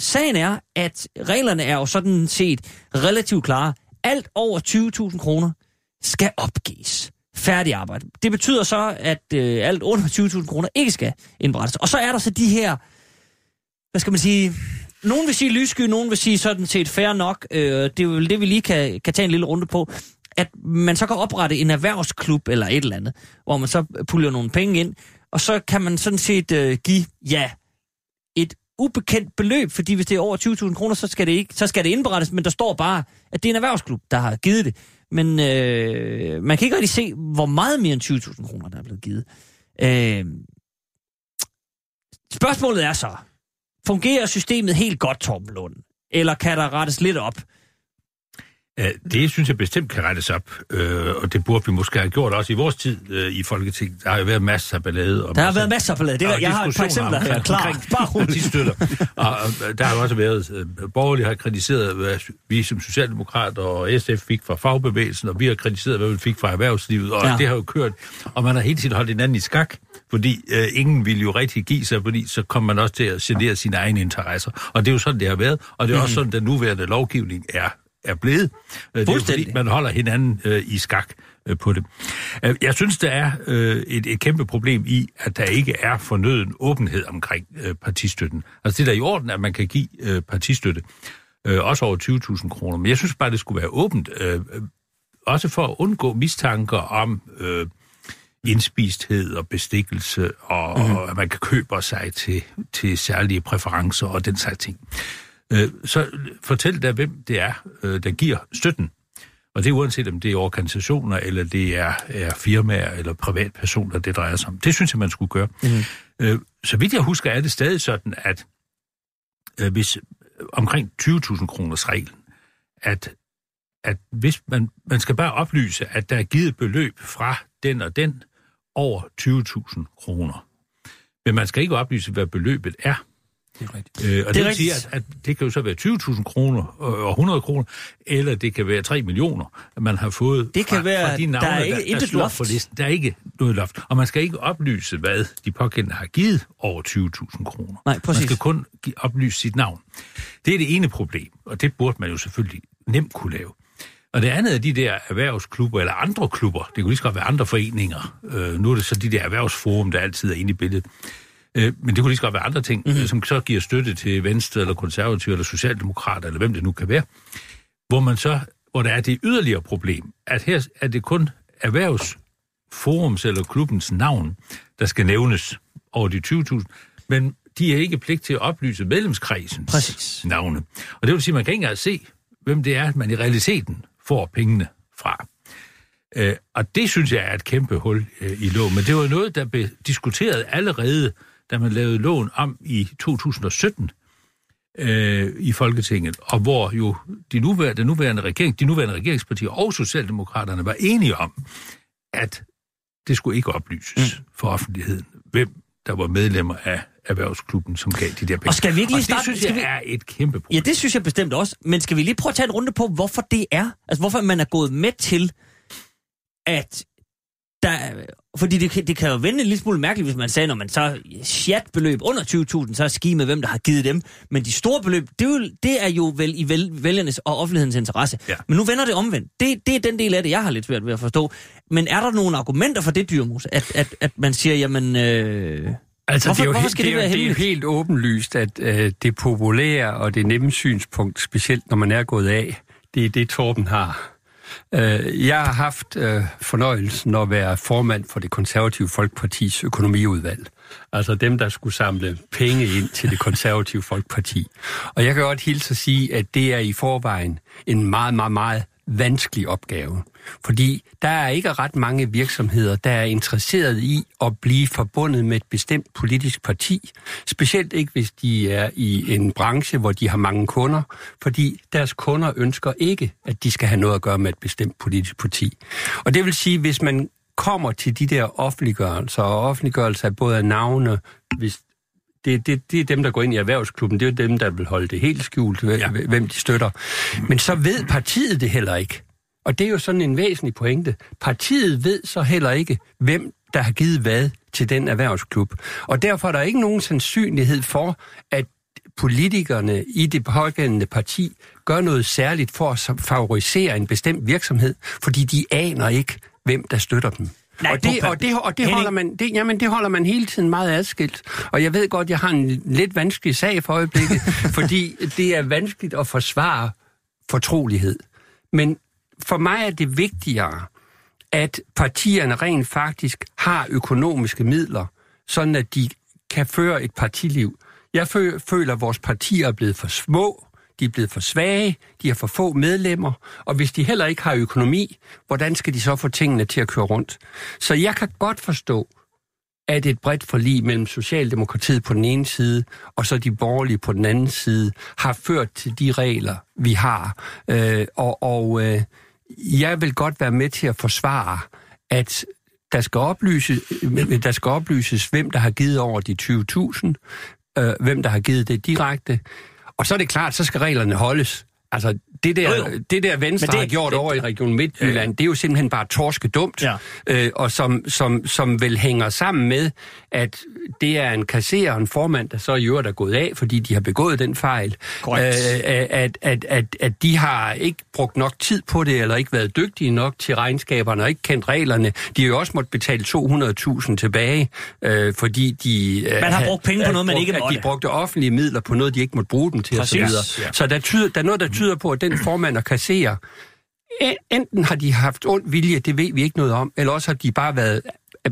sagen er, at reglerne er jo sådan set relativt klare. Alt over 20.000 kroner skal opgives. Færdig arbejde. Det betyder så, at øh, alt under 20.000 kroner ikke skal indberettes. Og så er der så de her, hvad skal man sige, nogen vil sige lyssky, nogen vil sige sådan set fair nok. Øh, det er vel det, vi lige kan, kan tage en lille runde på. At man så kan oprette en erhvervsklub eller et eller andet, hvor man så puller nogle penge ind, og så kan man sådan set øh, give, ja, et ubekendt beløb, fordi hvis det er over 20.000 kroner, så skal, det ikke, så skal det indberettes, men der står bare, at det er en erhvervsklub, der har givet det. Men øh, man kan ikke rigtig se, hvor meget mere end 20.000 kroner, der er blevet givet. Øh, spørgsmålet er så, fungerer systemet helt godt, Torben Lund? Eller kan der rettes lidt op? Det synes jeg bestemt kan rettes op, øh, og det burde vi måske have gjort også i vores tid øh, i Folketinget. Der har jo været masser af ballade. Og Der har været masser af ballade. Det, og jeg har et par eksempler her, klar. Bare roligt. partistøtter. og, og der har også været, øh, borgerlige har kritiseret, hvad vi som socialdemokrater og SF fik fra fagbevægelsen, og vi har kritiseret, hvad vi fik fra erhvervslivet, og ja. det har jo kørt, og man har hele tiden holdt hinanden i skak, fordi øh, ingen ville jo rigtig give sig, fordi så kom man også til at genere sine egne interesser. Og det er jo sådan, det har været, og det er mm. også sådan, den nuværende lovgivning er, er blevet. Øh, Det er jo fordi, man holder hinanden øh, i skak øh, på det. Øh, Jeg synes, der er øh, et, et kæmpe problem i, at der ikke er fornøden åbenhed omkring øh, partistøtten. Altså det er der i orden, at man kan give øh, partistøtte, øh, også over 20.000 kroner. Men jeg synes bare, det skulle være åbent, øh, øh, også for at undgå mistanker om øh, indspisthed og bestikkelse, og, mm. og at man kan købe sig til, til særlige præferencer og den slags ting. Øh, så fortæl da, hvem det er, øh, der giver støtten. Og det er uanset om det er organisationer, eller det er, er firmaer, eller privatpersoner, det drejer sig om. Det synes jeg, man skulle gøre. Mm. Øh, så vidt jeg husker, er det stadig sådan, at øh, hvis omkring 20.000 kroners reglen, at, at hvis man, man skal bare oplyse, at der er givet beløb fra den og den over 20.000 kroner. Men man skal ikke oplyse, hvad beløbet er. Det er rigtigt. Øh, og det, Det er vil sige, at, at det kan jo så være 20.000 kroner og og 100 kroner, eller det kan være 3 millioner, man har fået Det kan fra, være- fra de der navne, er der, ikke der, intet står loft. på listen. Der er ikke noget loft. Og man skal ikke oplyse, hvad de pågældende har givet over 20.000 kroner. Nej, præcis. Man skal kun oplyse sit navn. Det er det ene problem, og det burde man jo selvfølgelig nemt kunne lave. Og det andet er de der erhvervsklubber, eller andre klubber, det kunne lige så godt være andre foreninger. Øh, nu er det så de der erhvervsforum, der altid er inde i billedet. Øh, men det kunne lige så godt være andre ting, mm-hmm. som så giver støtte til Venstre, eller Konservative, eller Socialdemokrater, eller hvem det nu kan være. Hvor man så, hvor der er det yderligere problem, at her er det kun erhvervsforums eller klubbens navn, der skal nævnes over de 20.000, men de er ikke pligt til at oplyse medlemskredsens Præcis. navne. Og det vil sige, at man kan ikke engang se, hvem det er, man i realiteten får pengene fra. Øh, og det synes jeg er et kæmpe hul øh, i loven. Men det var noget, der blev diskuteret allerede, da man lavede loven om i 2017 øh, i Folketinget, og hvor jo de nuværende, den nuværende regering, de nuværende regeringspartier og Socialdemokraterne var enige om, at det skulle ikke oplyses mm. for offentligheden, hvem der var medlemmer af erhvervsklubben, som gav de der penge. Og skal vi ikke lige og starte- det synes jeg vi- er et kæmpe problem. Ja, det synes jeg bestemt også. Men skal vi lige prøve at tage en runde på, hvorfor det er? Altså, hvorfor man er gået med til, at der... Fordi det, kan- det kan jo vende en lille smule mærkeligt, hvis man sagde, når man så chatbeløb under 20.000, så er ski med, hvem der har givet dem. Men de store beløb, det er jo, det er jo vel i vel, vælgernes og offentlighedens interesse. Ja. Men nu vender det omvendt. Det, det er den del af det, jeg har lidt svært ved at forstå. Men er der nogle argumenter for det, Dyrmus? At, at, at man siger, jamen... Øh, Altså, Hvorfor- det er jo, hvorfor helt, skal det, det er, være det er jo helt åbenlyst, at øh, det populære og det nemme synspunkt, specielt når man er gået af, det er det, Torben har. Øh, jeg har haft øh, fornøjelsen at være formand for det konservative Folkepartis økonomiudvalg. Altså dem, der skulle samle penge ind til det konservative Folkeparti. Og jeg kan godt hilse at sige, at det er i forvejen en meget, meget, meget vanskelig opgave. Fordi der er ikke ret mange virksomheder, der er interesseret i at blive forbundet med et bestemt politisk parti. Specielt ikke, hvis de er i en branche, hvor de har mange kunder. Fordi deres kunder ønsker ikke, at de skal have noget at gøre med et bestemt politisk parti. Og det vil sige, hvis man kommer til de der offentliggørelser, og offentliggørelser af både af navne, hvis det, det, det er dem, der går ind i erhvervsklubben, det er dem, der vil holde det helt skjult, hvem, ja. hvem de støtter. Men så ved partiet det heller ikke. Og det er jo sådan en væsentlig pointe. Partiet ved så heller ikke, hvem der har givet hvad til den erhvervsklub. Og derfor er der ikke nogen sandsynlighed for, at politikerne i det pågældende parti gør noget særligt for at favorisere en bestemt virksomhed, fordi de aner ikke, hvem der støtter dem. Nej, og, det, og, det, og det, holder man, det, jamen, det holder man hele tiden meget adskilt. Og jeg ved godt, jeg har en lidt vanskelig sag for øjeblikket, fordi det er vanskeligt at forsvare fortrolighed. Men for mig er det vigtigere, at partierne rent faktisk har økonomiske midler, sådan at de kan føre et partiliv. Jeg føler, at vores partier er blevet for små, de er blevet for svage, de har for få medlemmer, og hvis de heller ikke har økonomi, hvordan skal de så få tingene til at køre rundt? Så jeg kan godt forstå, at et bredt forlig mellem Socialdemokratiet på den ene side, og så de borgerlige på den anden side, har ført til de regler, vi har. Øh, og og øh, jeg vil godt være med til at forsvare, at der skal, oplyses, der skal oplyses, hvem der har givet over de 20.000, øh, hvem der har givet det direkte. Og så er det klart, så skal reglerne holdes. Altså, det der, Jo, jo. det der Venstre Men det, har gjort det- over i Region Midtjylland, det er jo simpelthen bare torske dumt, Ja. øh, og som, som, som vel hænger sammen med, at det er en kasserer og en formand, der så i øvrigt er gået af, fordi de har begået den fejl. Korrekt. Øh, at, at, at, at de har ikke brugt nok tid på det, eller ikke været dygtige nok til regnskaberne, og ikke kendt reglerne. De har jo også måttet betale 200.000 tilbage, øh, fordi de... Øh, Man har brugt penge på noget, man ikke At måtte. de brugte offentlige midler på noget, de ikke måtte bruge dem til, så Præcis. videre. Ja. Så der, tyder, der er noget, der tyder på, at den formand og kasserer, en- enten har de haft ond vilje, det ved vi ikke noget om, eller også har de bare været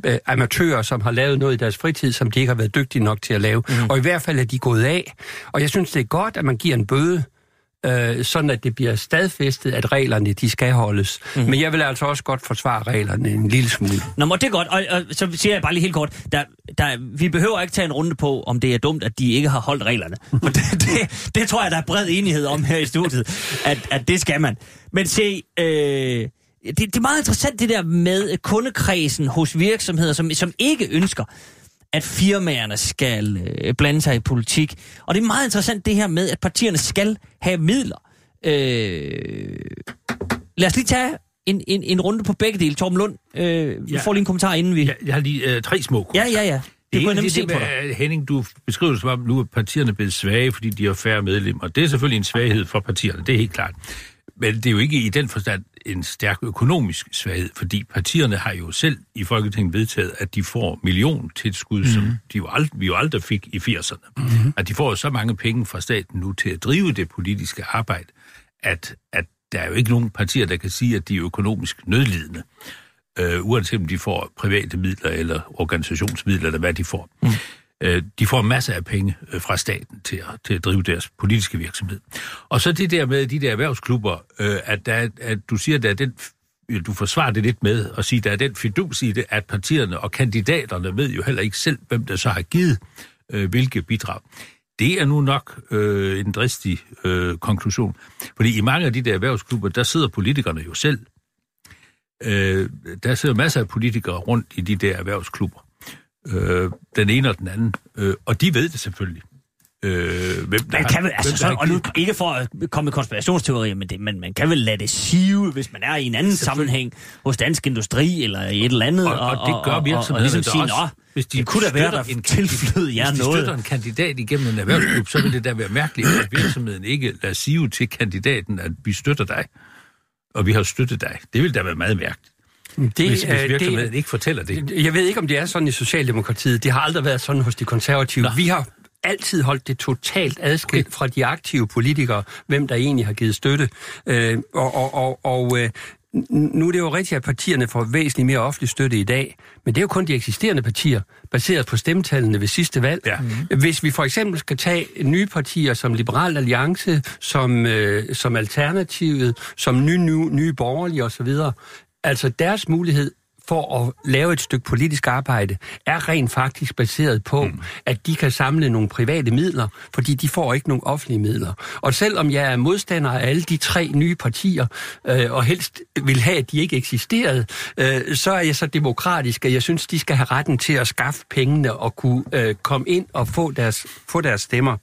øh, amatører, som har lavet noget i deres fritid, som de ikke har været dygtige nok til at lave. Mm. Og i hvert fald er de gået af. Og jeg synes, det er godt, at man giver en bøde, øh, sådan at det bliver stadfæstet, at reglerne de skal holdes. Mm. Men jeg vil altså også godt forsvare reglerne en lille smule. Nå, men det er godt, og, og så siger jeg bare lige helt kort, der, der, vi behøver ikke tage en runde på, om det er dumt, at de ikke har holdt reglerne. For det, det, det tror jeg, der er bred enighed om her i studiet, at, at det skal man. Men se, øh, det, det er meget interessant det der med kundekredsen hos virksomheder, som, som ikke ønsker, at firmaerne skal øh, blande sig i politik. Og det er meget interessant det her med, at partierne skal have midler. Øh, lad os lige tage en, en, en runde på begge dele. Torben Lund, øh, vi Ja. får lige en kommentar, inden vi... Jeg, jeg har lige øh, tre små Ja, ja, ja. Det kunne jeg nemlig se det på dig. med, Henning, du beskriver det som om, nu er partierne blevet svage, fordi de har færre medlemmer. Det er selvfølgelig en svaghed for partierne, det er helt klart. Men det er jo ikke i den forstand en stærk økonomisk svaghed, fordi partierne har jo selv i Folketinget vedtaget, at de får milliontilskud, mm. som de jo ald- vi jo aldrig fik i 80'erne. Mm. At de får så mange penge fra staten nu til at drive det politiske arbejde, at, at der er jo ikke nogen partier, der kan sige, at de er økonomisk nødlidende øh, uanset om de får private midler eller organisationsmidler, eller hvad de får. Mm. Øh, de får masser af penge øh, fra staten til at, til at drive deres politiske virksomhed. Og så det der med de der erhvervsklubber, øh, at, der, at du siger, at der er den du forsvarer det lidt med at sige, at der er den fidus i det, at partierne og kandidaterne ved jo heller ikke selv, hvem der så har givet øh, hvilke bidrag. Det er nu nok øh, en dristig øh, konklusion. Fordi i mange af de der erhvervsklubber, der sidder politikerne jo selv øh, der sidder masser af politikere rundt i de der erhvervsklubber. Øh, den ene og den anden. Øh, og de ved det selvfølgelig. Øh, hvem Man kan vel, altså, hvem så, og nu ikke for at komme med konspirationsteorier, men, det, men man kan vel lade det sive, hvis man er i en anden sammenhæng hos Dansk Industri eller i et eller andet. og, og det gør og, og, virksomhederne ligesom sige, også. Hvis de det kunne da være, der en tilflød jer Hvis de noget. støtter en kandidat igennem en erhvervsklub, så vil det da være mærkeligt, at virksomheden ikke lader sige til kandidaten, at vi støtter dig, og vi har støttet dig. Det vil da være meget mærkeligt, Det, hvis, hvis virksomheden ikke fortæller det. Jeg ved ikke, om det er sådan i Socialdemokratiet. Det har aldrig været sådan hos de konservative. Nå. Vi har altid holdt det totalt adskilt okay. fra de aktive politikere, hvem der egentlig har givet støtte. Øh, og og, og, og øh, nu er det jo rigtigt, at partierne får væsentligt mere offentlig støtte i dag, men det er jo kun de eksisterende partier, baseret på stemmetallene ved sidste valg. Ja. Mm. Hvis vi for eksempel skal tage nye partier som Liberal Alliance, som, øh, som Alternativet, som Nye, nye, nye Borgerlige osv., altså deres mulighed for at lave et stykke politisk arbejde, er rent faktisk baseret på, mm. at de kan samle nogle private midler, fordi de får ikke nogen offentlige midler. Og selvom jeg er modstander af alle de tre nye partier, øh, og helst vil have, at de ikke eksisterede, øh, så er jeg så demokratisk, at jeg synes, de skal have retten til at skaffe pengene og kunne øh, komme ind og få deres, få deres stemmer.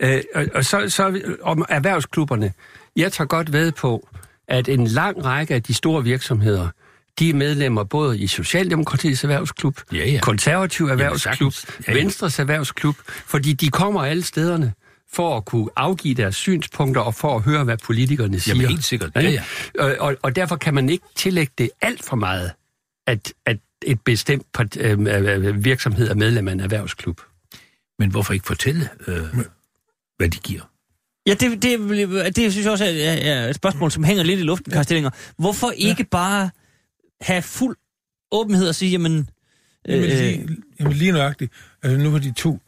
Øh, og, og så, så om erhvervsklubberne. Jeg tager godt ved på, at en lang række af de store virksomheder, de er medlemmer både i Socialdemokratiets erhvervsklub, Ja, ja. konservativ erhvervsklub. Ja, ja. Venstres erhvervsklub, fordi de kommer alle stederne for at kunne afgive deres synspunkter og for at høre, hvad politikerne siger. Jamen, helt sikkert. Ja, ja. Og, og, og derfor kan man ikke tillægge det alt for meget, at, at et bestemt part, øh, øh, virksomhed er medlem af en erhvervsklub. Men hvorfor ikke fortælle, øh, hvad de giver? Ja, det, det, det synes jeg også er, er et spørgsmål, som hænger lidt i luften, Karl Stillinger. Hvorfor ikke bare have fuld åbenhed og sige, jamen... Jamen, Øh, lige, jamen lige nøjagtigt. Altså nu har de to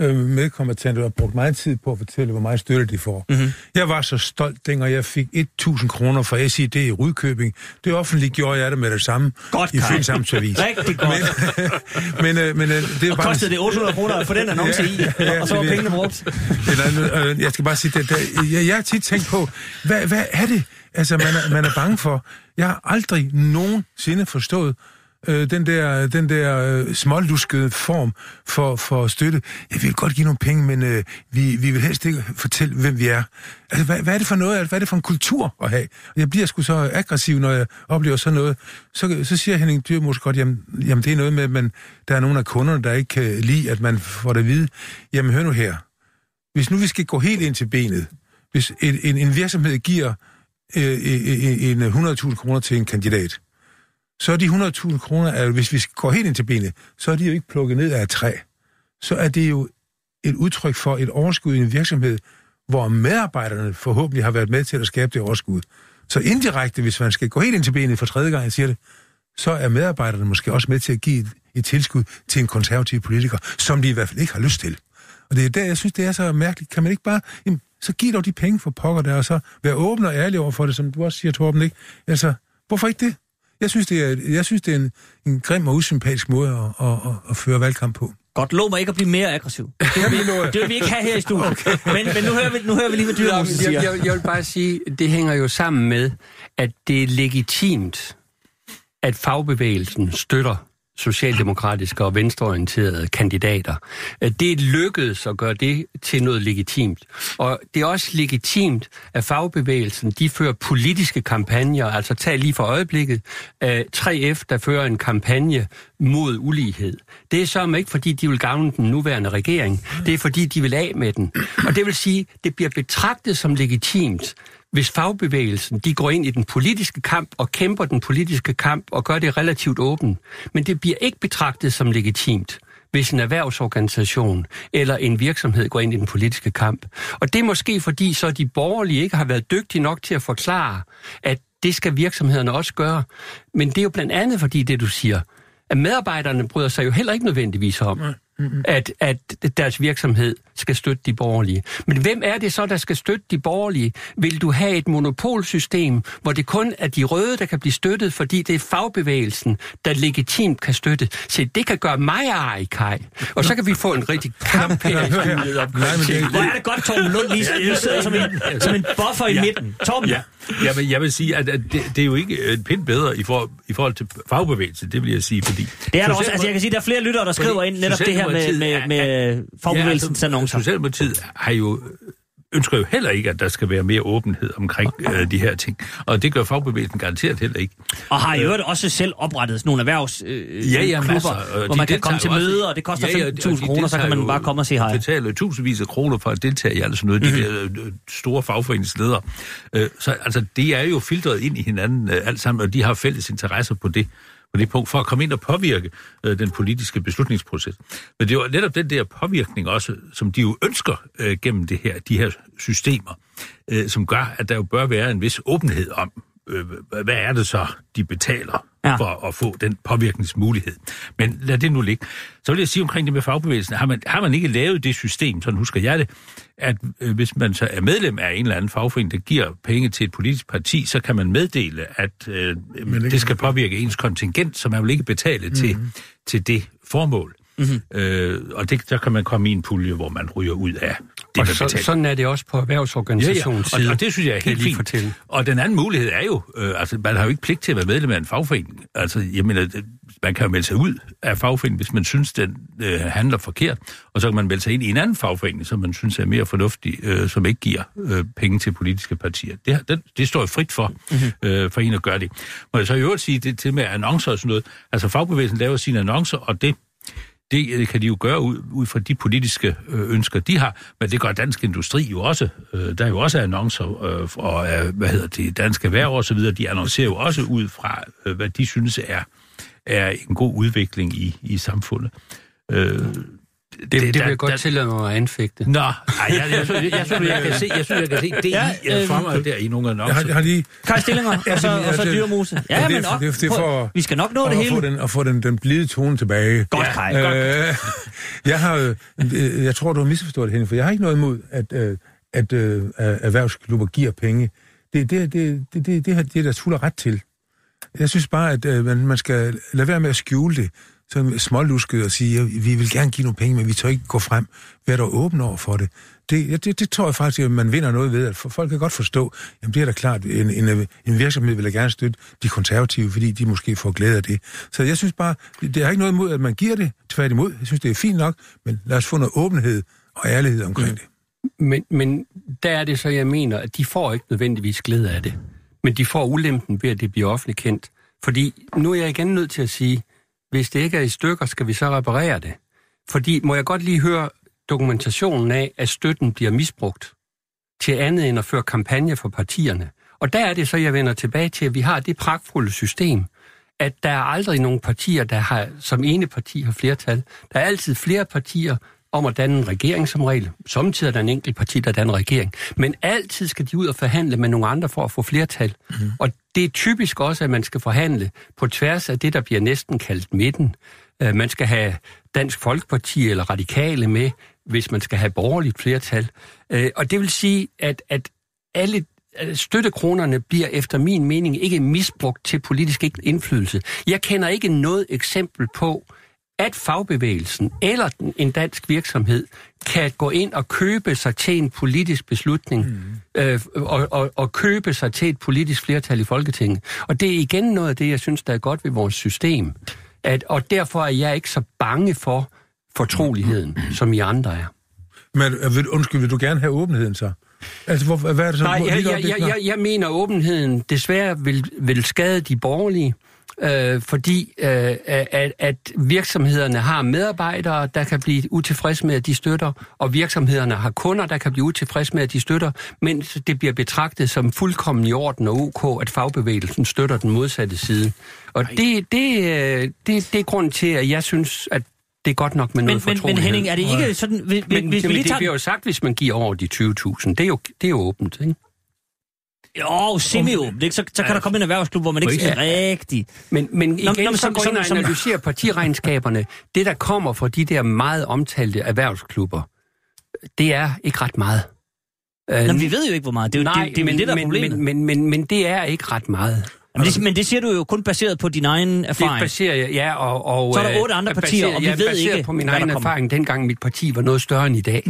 øh, medkommentante har brugt meget tid på at fortælle, hvor meget støtte de får. Mm-hmm. Jeg var så stolt, dengang jeg fik 1.000 kroner fra SID i Rudkøbing. Det offentligt gjorde jeg det med det samme Godt, i Kai. Fyns Amtsavis. Rigtig godt. Men, øh, men øh, det er Og bare... kostede det 800 kroner at få den annonce i, Ja, og så var det pengene brugt. Eller, øh, jeg skal bare sige, det, det, jeg, jeg har tit tænkt på, hvad, hvad er det, altså, man, er, man er bange for? Jeg har aldrig nogensinde forstået øh, den der, den der øh, småluskede form for, for støtte. Jeg vil godt give nogle penge, men øh, vi, vi vil helst ikke fortælle, hvem vi er. Altså, hvad, hvad er det for noget? Hvad er det for en kultur at have? Jeg bliver sgu så aggressiv, når jeg oplever sådan noget. Så, så siger Henning Dyrmos godt, jamen, jamen det er noget med, at man, der er nogle af kunderne, der ikke kan lide, at man får det at vide. Jamen hør nu her. Hvis nu vi skal gå helt ind til benet, hvis en, en, en virksomhed giver øh, øh, øh en, en 100.000 kroner til en kandidat, så er de 100.000 kroner, altså hvis vi går helt ind til benet, så er de jo ikke plukket ned af et træ. Så er det jo et udtryk for et overskud i en virksomhed, hvor medarbejderne forhåbentlig har været med til at skabe det overskud. Så indirekte, hvis man skal gå helt ind til benet for tredje gang, jeg siger det, så er medarbejderne måske også med til at give et, et tilskud til en konservativ politiker, som de i hvert fald ikke har lyst til. Og det er der, jeg synes, det er så mærkeligt. Kan man ikke bare, jamen, så giv dog de penge for pokker der, og så være åben og ærlig over for det, som du også siger, Torben, ikke? Altså, hvorfor ikke det? Jeg synes, det er, jeg synes, det er en, en grim og usympatisk måde at, at, at, at føre valgkamp på. Godt, lov mig ikke at blive mere aggressiv. Det vil, vi, det vil vi ikke have her i studiet. Okay. Men, men nu, hører vi, nu hører vi lige, hvad Dyrmose siger. jeg, jeg, jeg vil bare sige, det hænger jo sammen med, at det er legitimt, at fagbevægelsen støtter socialdemokratiske og venstreorienterede kandidater. Øh, det er lykkedes at gøre det til noget legitimt. Og det er også legitimt, at fagbevægelsen de fører politiske kampagner, altså tag lige for øjeblikket, øh, 3F, der fører en kampagne mod ulighed. Det er så ikke, fordi de vil gavne den nuværende regering. Det er, fordi de vil af med den. Og det vil sige, det bliver betragtet som legitimt, hvis fagbevægelsen de går ind i den politiske kamp og kæmper den politiske kamp og gør det relativt åbent. Men det bliver ikke betragtet som legitimt, hvis en erhvervsorganisation eller en virksomhed går ind i den politiske kamp. Og det er måske fordi, så de borgerlige ikke har været dygtige nok til at forklare, at det skal virksomhederne også gøre. Men det er jo blandt andet fordi det, du siger, at medarbejderne bryder sig jo heller ikke nødvendigvis om, at, at deres virksomhed skal støtte de borgerlige. Men hvem er det så, der skal støtte de borgerlige? Vil du have et monopolsystem, hvor det kun er de røde, der kan blive støttet, fordi det er fagbevægelsen, der legitimt kan støtte? Se, det kan gøre mig arg, Kai. Og så kan vi få en rigtig kamp her i studiet om Nej, men det, Hvor er det godt, Torben Lund lige sidder som en, som en buffer i Ja. midten. Torben, Ja, jeg vil, jeg vil sige, at, at det, det er jo ikke et pind bedre i, for, i forhold til fagbevægelse, det vil jeg sige, fordi... det er der også. Altså, jeg kan sige, der er flere lyttere, der skriver ind netop det her med, med, med fagbevægelsens annoncer. Socialdemokratiet har jo ønsker jo heller ikke, at der skal være mere åbenhed omkring øh, de her ting. Og det gør fagbevægelsen garanteret heller ikke. Og har i øvrigt også selv oprettet sådan nogle erhvervs øh, Ja, ja, klubber, masser. Hvor de man kan komme til møder, og det koster Ja, ja, og 15.000 de kroner, så kan man bare komme og sige hej. betaler tusindvis af kroner for at deltage i alt sådan noget. Mhm. Mm-hmm. De der øh, store fagforeningsledere. Øh, så altså, det er jo filtreret ind i hinanden øh, alt sammen, og de har fælles interesser på det på det punkt, for at komme ind og påvirke øh, den politiske beslutningsproces. Men det er jo netop den der påvirkning også, som de jo ønsker øh, gennem det her, de her systemer, øh, som gør, at der jo bør være en vis åbenhed om, øh, hvad er det så, de betaler Ja. for at få den påvirkningsmulighed. Men lad det nu ligge. Så vil jeg sige omkring det med fagbevægelsen, har man, har man ikke lavet det system, sådan husker jeg det, at øh, hvis man så er medlem af en eller anden fagforening, der giver penge til et politisk parti, så kan man meddele, at øh, det, det skal påvirke ens kontingent, så man vil ikke betale mm-hmm. til, til det formål. Mm-hmm. Øh, og det, der kan man komme i en pulje, hvor man ryger ud af det, Og man så, betaler. sådan er det også på erhvervsorganisationens Ja, ja. Og, og det synes jeg er helt fint. Fortælle. Og den anden mulighed er jo, øh, altså man har jo ikke pligt til at være medlem af en fagforening. Altså, jeg mener, man kan jo melde sig ud af fagforeningen, hvis man synes, den øh, handler forkert. Og så kan man melde sig ind i en anden fagforening, som man synes er mere fornuftig, øh, som ikke giver øh, penge til politiske partier. Det, det, det står jo frit for, mm-hmm. øh, for en at gøre det. Må jeg så i øvrigt sige det til med annoncer og sådan noget. Altså fagbevægelsen laver sine annoncer, og det det øh, kan de jo gøre ud, ud fra de politiske øh, ønsker, de har, men det gør dansk industri jo også. Øh, der er jo også annoncer og fra, hvad hedder det, danske erhverv og så videre, de annoncerer jo også ud fra, hvad de synes er, er en god udvikling i, i samfundet. Øh, Det, det, det vil jeg godt der- tillade mig at anfægte. Nå, ej, jeg, jeg, synes, jeg, synes, jeg kan se, jeg synes, jeg kan se det Ja, ja, øh, for mig der i nogle af Jeg har, jeg har lige Kai Stillinger, og så, og så det- dyrmose. Ja, det er men op, det er- det er for- vi skal nok nå det at få hele. den, at få den, den blide tone tilbage. Godt. Godt. Øh, jeg har, øh, øh, jeg tror, du har misforstået det, Henning, for jeg har ikke noget imod, at, øh, at øh, erhvervsklubber giver penge. Det, det, det, det, det, det har de deres fuld ret til. Jeg synes bare, at øh, man, man skal lade være med at skjule det, så smålusket og sige, at vi vil gerne give nogle penge, men vi tør ikke gå frem. Vær dog åben over for det. Det, det, det tror jeg faktisk, at man vinder noget ved. At folk kan godt forstå, jamen det er da klart, en, en, en virksomhed vil da gerne støtte de konservative, fordi de måske får glæde af det. Så jeg synes bare, det, er ikke noget imod, at man giver det. Tværtimod, jeg synes, det er fint nok, men lad os få noget åbenhed og ærlighed omkring det. Men, men der er det så, jeg mener, at de får ikke nødvendigvis glæde af det. Men de får ulempen ved, at det bliver offentligt kendt. Fordi nu er jeg igen nødt til at sige, hvis det ikke er i stykker, skal vi så reparere det. Fordi må jeg godt lige høre dokumentationen af, at støtten bliver misbrugt til andet end at føre kampagne for partierne. Og der er det så, jeg vender tilbage til, at vi har det pragtfulde system, at der er aldrig nogen partier, der har, som ene parti har flertal. Der er altid flere partier om at danne en regering som regel. Samtidig er der en enkelt parti, der danner regering. Men altid skal de ud og forhandle med nogle andre for at få flertal. Mm. Og det er typisk også, at man skal forhandle på tværs af det, der bliver næsten kaldt midten. Øh, Man skal have Dansk Folkeparti eller Radikale med, hvis man skal have borgerligt flertal. Øh, Og det vil sige, at, at alle øh, støttekronerne bliver efter min mening ikke misbrugt til politisk indflydelse. Jeg kender ikke noget eksempel på, at fagbevægelsen eller en dansk virksomhed kan gå ind og købe sig til en politisk beslutning mm. øh, og, og, og købe sig til et politisk flertal i Folketinget. Og det er igen noget af det, jeg synes, der er godt ved vores system. At, og derfor er jeg ikke så bange for fortroligheden, som I andre er. Men øh, vil, undskyld, vil du gerne have åbenheden så? Altså, hvor, hvad er det så? Nej, jeg, jeg, jeg, jeg, jeg mener, at åbenheden desværre vil, vil skade de borgerlige, øh, fordi øh, at, at virksomhederne har medarbejdere, der kan blive utilfredse med, at de støtter, og virksomhederne har kunder, der kan blive utilfredse med, at de støtter, mens det bliver betragtet som fuldkommen i orden og ok, at fagbevægelsen støtter den modsatte side. Og det, det, øh, det, det er grunden til, at jeg synes, at det er godt nok med Men, noget men, men fortrolighed. Henning, er det ikke sådan... Hvis, Men, hvis vi jamen, lige det tager... bliver jo sagt, hvis man giver over de 20.000. Det er jo, det er jo åbent, ikke? Jo, semi-åbent, ikke? Så, så kan der komme en erhvervsklub, hvor man ikke Ja. skal rigtig... Men, men igen, Nå, nå, nå, men så som- går ind og analyserer partiregnskaberne. Det, der kommer fra de der meget omtalte erhvervsklubber, det er ikke ret meget. Øh, Nå, men vi ved jo ikke, hvor meget. Det er jo Nej, det, det, er men, men, det, der er men, problemet. men, men, men, men det er ikke ret meget. Men det, men det siger du jo kun baseret på din egen Det erfaring. baserer jeg, ja, og... og Så er der øh, otte andre baseret- partier, og vi ja, ved baseret ikke, på min hvad egen erfaring, dengang mit parti var noget større end i dag.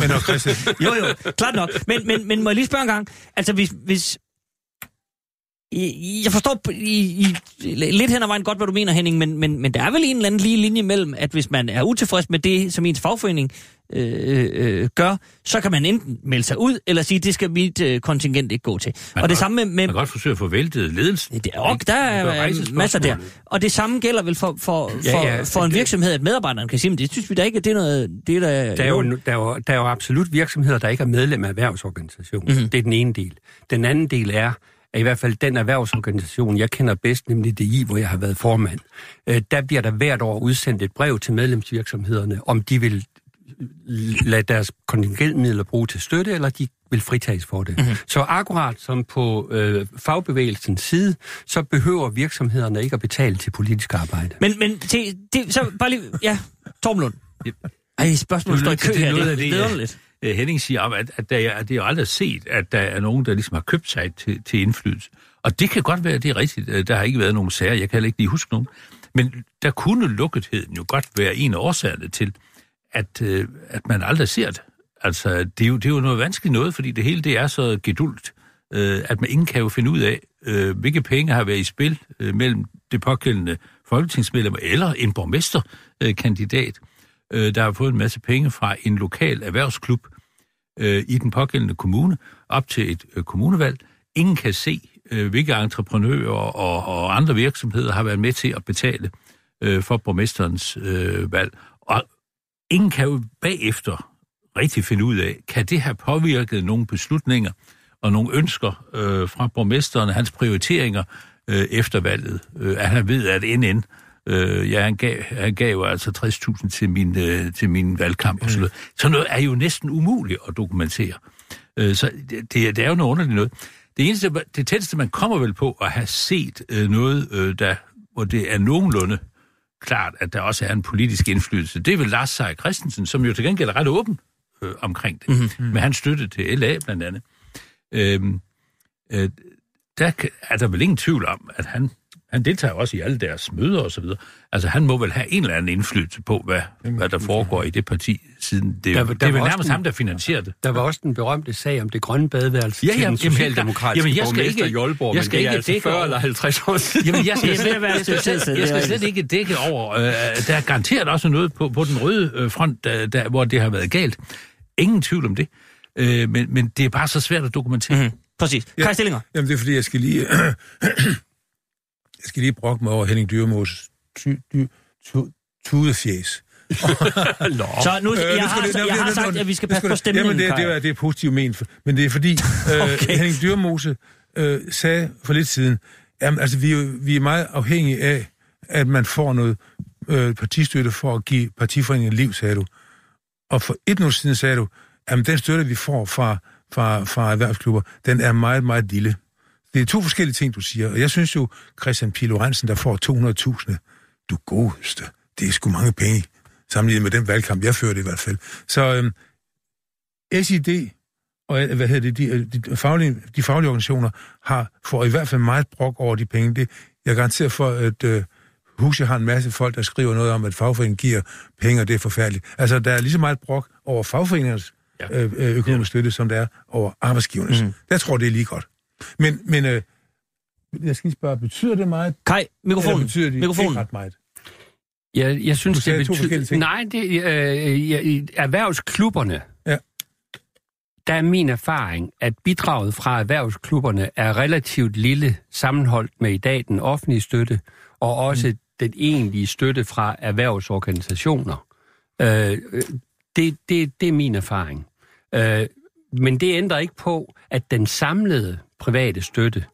Men og Christian, Jo, jo, klart nok. Men, men, men må jeg lige spørge en gang? Altså, hvis... hvis jeg forstår i, i, lidt hen ad vejen godt, hvad du mener, Henning, men, men, men der er vel en eller anden lige linje mellem, at hvis man er utilfreds med det, som ens fagforening øh, øh, gør, så kan man enten melde sig ud, eller sige, det skal mit øh, kontingent ikke gå til. Man og det kan samme med... med Man kan godt forsøge at få væltet ledelsen. det er, ok, der er masser der. Og det samme gælder vel for, for, Ja, for, ja, for en det- virksomhed, at medarbejderen kan sige, men det synes vi da ikke, at det er noget... Det er da, Der er, jo, der, er jo, der er jo absolut virksomheder, der ikke er medlem af erhvervsorganisationen. Mhm. Mm-hmm. Det er den ene del. Den anden del er, at i hvert fald den erhvervsorganisation, jeg kender bedst, nemlig DI, hvor jeg har været formand, øh, der bliver der hvert år udsendt et brev til medlemsvirksomhederne, om de vil lade deres kontingentmidler bruge til støtte, eller de vil fritages for det. Mm-hmm. Så akkurat som på øh, fagbevægelsens side, så behøver virksomhederne ikke at betale til politisk arbejde. Men, men til, det, så bare lige... Ja, Torben Lund. Ej, spørgsmålet står i kø Det er her. noget Det af er det, vidunderligt. øh, Henning siger om, at, at, der, er- at det er jo aldrig set, at der er nogen, der ligesom har købt sig til, til indflydelse. Og det kan godt være, at det er rigtigt. Øh, Der har ikke været nogen sager, jeg kan heller ikke lige huske nogen. Men der kunne lukketheden jo godt være en af årsagerne til, at, øh, at man aldrig ser det. Altså, det er, jo, det er jo noget vanskeligt noget, fordi det hele det er så gedult, øh, at man ingen kan jo finde ud af, øh, hvilke penge har været i spil øh, mellem det pågældende folketingsmedlem eller en borgmesterkandidat, øh, der har fået en masse penge fra en lokal erhvervsklub øh, i den pågældende kommune op til et øh, kommunevalg. Ingen kan se, øh, hvilke entreprenører og, og andre virksomheder har været med til at betale øh, for borgmesterens øh, valg. Og ingen kan jo bagefter rigtig finde ud af, kan det have påvirket nogle beslutninger og nogle ønsker øh, fra borgmesteren, hans prioriteringer øh, efter valget, øh, at han ved, at NN Øh, ja, han gav, han gav jo altså 60.000 til min, øh, til min valgkamp og sådan noget. Sådan noget er jo næsten umuligt at dokumentere. Øh, så det, det, er- det er jo noget underligt noget. Det eneste, det tætteste, man kommer vel på at have set øh, noget, øh, der, hvor det er nogenlunde klart, at der også er en politisk indflydelse, det er vel Lars Seier Christensen, som jo til gengæld er ret åben øh, omkring det, mm-hmm. med hans støtte til LA blandt andet. Øhm, øh, der er der vel ingen tvivl om, at han, han deltager også i alle deres møder og så videre. Altså han må vel have en eller anden indflydelse på, hvad, hvad der foregår i det parti, siden det, Der der, var- det der er vel nærmest en- ham, der finansierer det. Der var også den berømte sag om det grønne badeværelse Ja, til ja, den jamen, helt socialdemokratiske. Jamen, jeg skal borgmester ikke- i Aalborg, jeg men skal det er ikke altså dække 40 over- eller 50 år siden. Jamen, jeg skal, Det er ved at være et jeg skal, tid jeg skal, slet ikke dække over. Øh, der er garanteret også noget på, på den røde øh, front, der, der, hvor det har været galt. Ingen tvivl om det. Øh, men, men det er bare så svært at dokumentere. Mm, præcis. Ja. Stillinger. Jamen, det er fordi, jeg skal lige... jeg skal lige brokke mig over Henning Dyrmos ty, dy, tu, tudefjæs. Så nu, Øh, jeg nu har, det- jeg har sagt, at vi skal passe på det- stemningen, Jamen, det, det, er, det er positivt ment, men det er fordi, øh, Okay. Henning Dyrmose øh, sagde for lidt siden, jamen, altså, vi er, jo, vi er meget afhængige af, at man får noget øh, partistøtte for at give partiforeningen liv, sagde du. Og for et minut siden sagde du, at den støtte, vi får fra, fra, fra erhvervsklubber, den er meget, meget lille. Det er to forskellige ting, du siger. Og jeg synes jo, Christian Pilo Hansen, der får 200.000, du godeste, det er sgu mange penge, sammenlignet med den valgkamp, jeg førte i hvert fald. Så øhm, SID og øh, hvad hedder det, de, de, faglige, de faglige organisationer har, får i hvert fald meget brok over de penge. Det, jeg garanterer for, at øh, Huset har en masse folk, der skriver noget om, at fagforeningen giver penge, og det er forfærdeligt. Altså, der er lige så meget brok over fagforeningernes Ja. øh, øh, økonomisk støtte, som der er over arbejdsgivernes. Mm. Jeg tror, det er lige godt. Men, men øh, jeg skal lige spørge, betyder det meget? Eller mikrofonen. betyder det mikrofonen. ikke ret meget? Jeg, jeg synes, Du det ting. Nej, det, øh, i erhvervsklubberne, Ja. der er min erfaring, at bidraget fra erhvervsklubberne er relativt lille sammenholdt med i dag den offentlige støtte, og også mm. den egentlige støtte fra erhvervsorganisationer. Øh, øh, det, det, det er min erfaring. Øh, men det ændrer ikke på, at den samlede private støtte,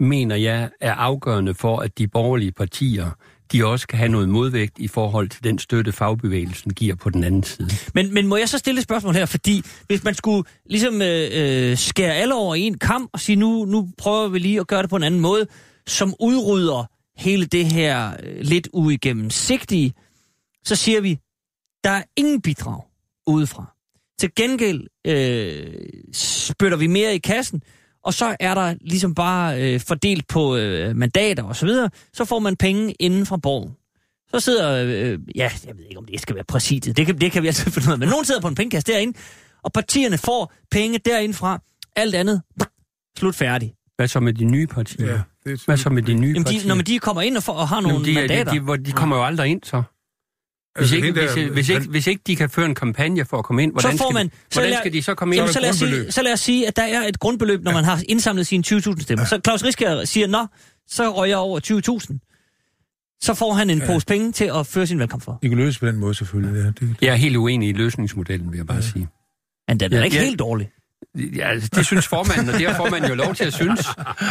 mener jeg, er afgørende for, at de borgerlige partier, de også kan have noget modvægt i forhold til den støtte, fagbevægelsen giver på den anden side. Men, men må jeg så stille et spørgsmål her? Fordi hvis man skulle ligesom øh, øh skære alle over i en kamp og sige, nu, nu prøver vi lige at gøre det på en anden måde, som udrydder hele det her øh, lidt uigennemsigtige, så siger vi, der er ingen bidrag udefra. Til gengæld øh, spytter vi mere i kassen, og så er der ligesom bare øh, fordelt på øh, mandater og så videre, så får man penge inden fra borgen. Så sidder, øh, ja, jeg ved ikke, om det skal være præsidiet, det kan, det kan vi altid finde ud af, men nogen sidder på en pengekasse derinde, og partierne får penge derindefra, alt andet, slut færdig. Hvad så med de nye partier? Ja, det er Hvad så med de nye Jamen, partier? de, når man de kommer ind og, får, og har nogle Jamen, de, mandater, de, de, hvor de kommer jo aldrig ind, så. Hvis, Altså, ikke, hende hvis, der- hvis, ikke, han- hvis ikke de kan føre en kampagne for at komme ind, hvordan, så får man, skal, de, hvordan lad- skal de så komme ind? Jamen, Så så, lad der os sige, så lad os sige, at der er et grundbeløb, når man har indsamlet sine 20.000 stemmer. Så Claus Risker siger, nå, så røg jeg over 20.000. Så får han en pose penge til at føre sin valgkamp for. De kan løse på den måde, selvfølgelig. Ja, det, Jeg er helt uenig i løsningsmodellen, vil jeg bare sige. Men den er Ja, ikke ja. helt dårlig. Ja, det synes formanden, og det har formanden jo lov til at synes.